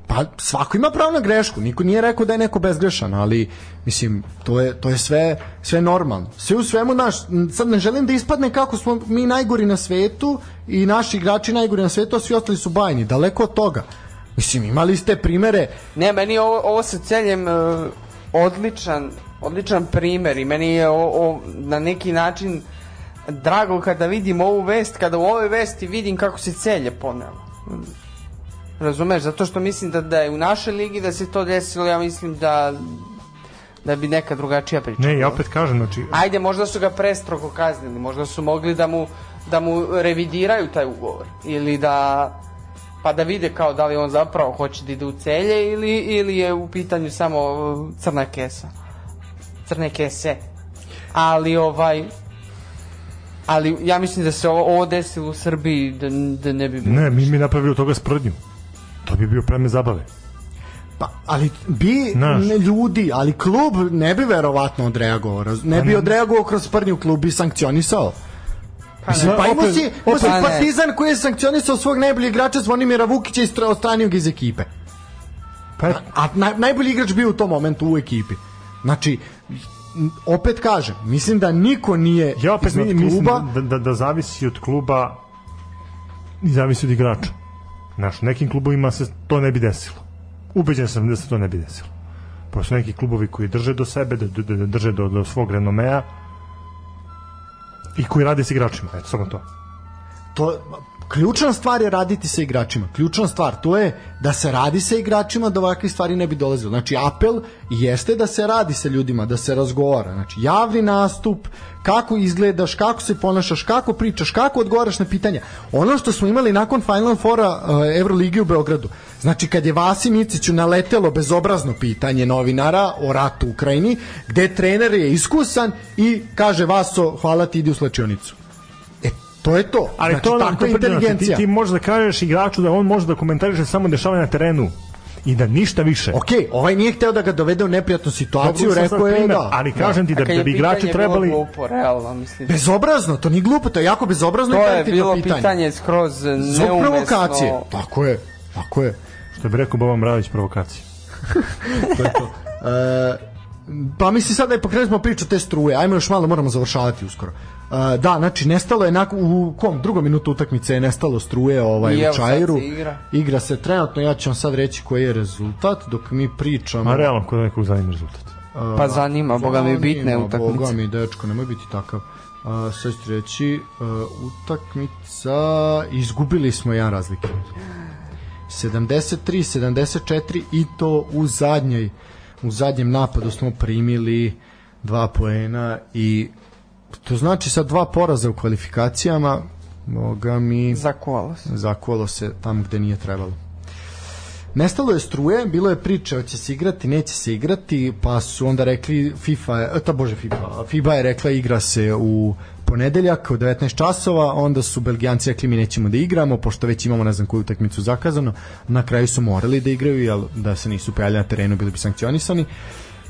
Pa svako ima pravo na grešku, niko nije rekao da je neko bezgrešan, ali mislim to je to je sve sve normalno. Sve u svemu naš sad ne želim da ispadne kako smo mi najgori na svetu i naši igrači najgori na svetu, a svi ostali su bajni, daleko od toga. Mislim imali ste primere Ne, meni je ovo, ovo sa celjem e, odličan, odličan primer i meni je o, o, na neki način drago kada vidim ovu vest, kada u ovoj vesti vidim kako se celje ponelo. Razumeš, zato što mislim da, da je u našoj ligi da se to desilo, ja mislim da da bi neka drugačija priča. Ne, ja opet kažem, znači, Ajde, možda su ga prestrogo kaznili, možda su mogli da mu, da mu revidiraju taj ugovor ili da pa da vide kao da li on zapravo hoće da ide u celje ili, ili je u pitanju samo uh, crna kesa. Crne kese. Ali ovaj ali ja mislim da se ovo, ovo desilo u Srbiji da, da ne bi bilo. ne, mi mi napravili od toga sprdnju. To bi bio preme zabave. Pa, ali bi Znaš. ne, ljudi, ali klub ne bi verovatno odreagovao. Ne bi odreagovao kroz sprnju klub i sankcionisao. Pa pa imao si, imao si Partizan koji je sankcionisao svog najboljeg igrača Zvonimira Vukića i stra- odstranio ga iz ekipe. Pa, A naj, najbolji igrač bio u tom momentu u ekipi. Znači, opet kažem, mislim da niko nije ja opet iznad mi- mislim kluba. da, da, da zavisi od kluba i zavisi od igrača. Znaš, nekim klubovima se to ne bi desilo. Ubeđen sam da se to ne bi desilo. Pošto neki klubovi koji drže do sebe, da, da, da drže do, do svog renomea i koji rade s igračima. Eto, samo to. To, ključna stvar je raditi sa igračima. Ključna stvar to je da se radi sa igračima da ovakve stvari ne bi dolazilo. Znači apel jeste da se radi sa ljudima, da se razgovara. Znači javni nastup, kako izgledaš, kako se ponašaš, kako pričaš, kako odgovaraš na pitanja. Ono što smo imali nakon Final Fora uh, Euroligi u Beogradu. Znači kad je Vasim Iciću naletelo bezobrazno pitanje novinara o ratu u Ukrajini, gde trener je iskusan i kaže Vaso, hvala ti, idi u slačionicu. To je to. Ali znači, to takva predivno, inteligencija. Ti, ti možeš da kažeš igraču da on može da komentariše samo dešavanje na terenu i da ništa više. Ok, ovaj nije hteo da ga dovede u neprijatnu situaciju, Dobro, rekao je primer, da. Ali kažem ti da, da bi igrači trebali... Glupo, realno, mislim. Bezobrazno, to nije glupo, to je jako bezobrazno i To je bilo pitanje. pitanje skroz Zbog neumesno. provokacije. Tako je, tako je. Što bi rekao Boban Mravić, provokacija. (laughs) to je to. E, pa misli sad da je pokrenuli smo priču te struje, ajmo još malo, moramo završavati uskoro. E, da, znači nestalo je nakon, u kom drugom minutu utakmice je nestalo struje ovaj, I u Čairu. se igra. igra se trenutno, ja ću vam sad reći koji je rezultat dok mi pričamo. Ma realno, kod nekog zanima rezultat. Pa zanima, boga mi bitne Zanima, Boga utakmice. mi, dečko, nemoj biti takav. Uh, sad ću reći, uh, utakmica, izgubili smo jedan razlike. 73, 74 i to u zadnjoj u zadnjem napadu smo primili dva poena i to znači sa dva poraza u kvalifikacijama Boga mi Zakuvalo se. zakuvalo se tam gde nije trebalo. Nestalo je struje, bilo je priče hoće se igrati, neće se igrati, pa su onda rekli FIFA, je, e, ta bože FIFA, FIBA je rekla igra se u ponedeljak u 19 časova, onda su Belgijanci rekli mi nećemo da igramo, pošto već imamo ne znam koju utakmicu zakazano, na kraju su morali da igraju, jer da se nisu pojavili na terenu bili bi sankcionisani.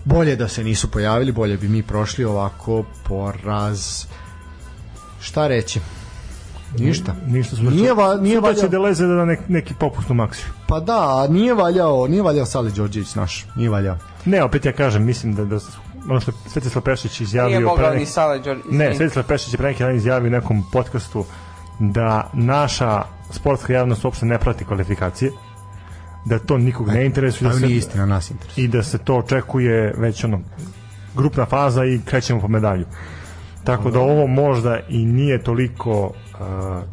Bolje da se nisu pojavili, bolje bi mi prošli ovako poraz. Šta reći? Ništa. Ništa smo Nije, va, nije Sutra će valjao, da leze da nek, neki popust u maksiju. pa da, nije valjao, nije valjao Sali Đorđević naš, nije valjao. Ne, opet ja kažem, mislim da, da ono što Svetislav Pešić izjavio... Nije mogao pre ni Sale Đor... Ne. Svetislav Pešić je pre neki dan izjavio u nekom podcastu da naša sportska javnost uopšte ne prati kvalifikacije, da to nikog ne interesuje, da Ali se, nije istina, nas interesuje. i da se to očekuje već ono grupna faza i krećemo po medalju. Tako da ovo možda i nije toliko uh,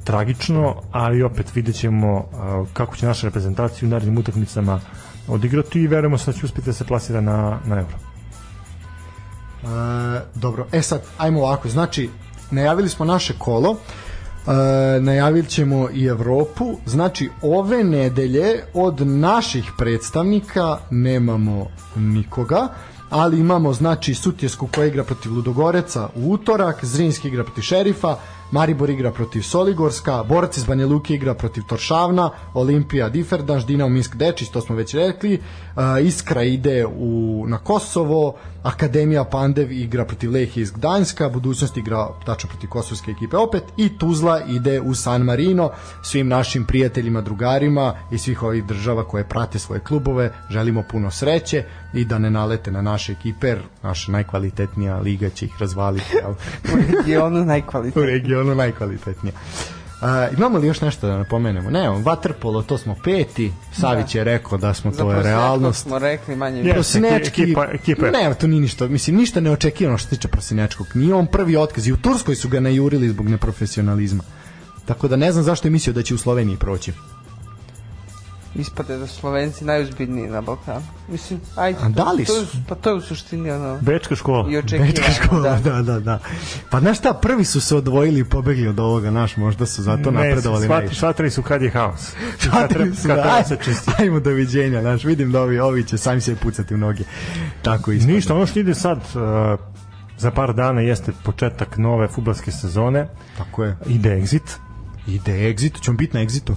tragično, ali opet vidjet ćemo uh, kako će naša reprezentacija u narednim utakmicama odigrati i verujemo se da će uspjeti da se plasira na, na euro. E, dobro, e sad, ajmo ovako, znači, najavili smo naše kolo, e, najavit ćemo i Evropu, znači ove nedelje od naših predstavnika nemamo nikoga, ali imamo znači Sutjesku koja igra protiv Ludogoreca u utorak, Zrinski igra protiv Šerifa, Maribor igra protiv Soligorska, Borac iz Banja Luke igra protiv Toršavna, Olimpija Diferdanš, Dinamo Minsk Dečić, to smo već rekli, uh, Iskra ide u, na Kosovo, Akademija Pandev igra protiv Lehije iz Gdanjska, Budućnost igra tačno protiv kosovske ekipe opet i Tuzla ide u San Marino, svim našim prijateljima, drugarima i svih ovih država koje prate svoje klubove, želimo puno sreće i da ne nalete na naše ekipe, naša najkvalitetnija liga će ih razvaliti? U regionu u najkvalitetnije. Regionu najkvalitetnija. Uh, imamo li još nešto da napomenemo? Ne, vaterpolo, to smo peti. Savić je rekao da smo Za to je realnost. smo rekli manje Je. Prosinečki, Ekipa- ekipa ne, to nije ništa, mislim, ništa ne očekivano što se tiče Prosinečkog. Nije on prvi otkaz i u Turskoj su ga najurili zbog neprofesionalizma. Tako da ne znam zašto je mislio da će u Sloveniji proći. Ispade da Slovenci najuzbiljniji na Balkanu. Mislim, ajde. A da li to, su? To, pa to je u suštini ono... Bečka škola. I Bečka škola, da. da. da, da, Pa znaš šta, prvi su se odvojili i pobegli od ovoga, naš, možda su zato napredovali shvat- najviše. Shvatili su kad je haos. (laughs) Shvatili treba, su kad da, aj, ajmo doviđenja, znaš, vidim da ovi, ovi će sami se pucati u noge. Tako isto. Ništa, ono što ide sad uh, za par dana jeste početak nove futbalske sezone. Tako je. Ide exit. Ide exit, ćemo biti na exitu.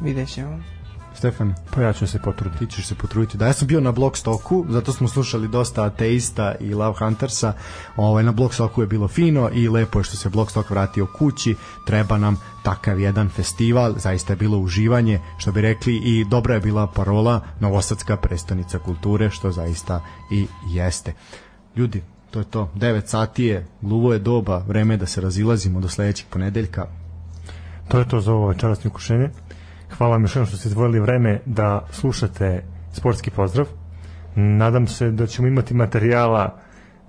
Vidjet ćemo. Stefan, Pa ja ću se potruditi. ti ćeš se potruditi. Da, ja sam bio na Blockstoku, zato smo slušali dosta ateista i Love Huntersa. Ovaj, na Blockstoku je bilo fino i lepo je što se Blockstock vratio kući. Treba nam takav jedan festival, zaista je bilo uživanje, što bi rekli i dobra je bila parola Novosadska prestonica kulture, što zaista i jeste. Ljudi, to je to. 9 sati je, gluvo je doba, vreme je da se razilazimo do sledećeg ponedeljka. To je to za ovo večerasno ukušenje. Hvala vam još jednom što ste izdvojili vreme da slušate sportski pozdrav. Nadam se da ćemo imati materijala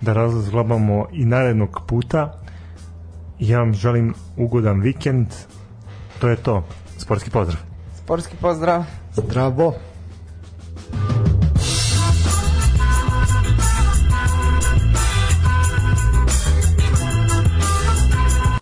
da razglabamo i narednog puta. Ja vam želim ugodan vikend to je to. Sportski pozdrav. Sportski pozdrav. Zdravo.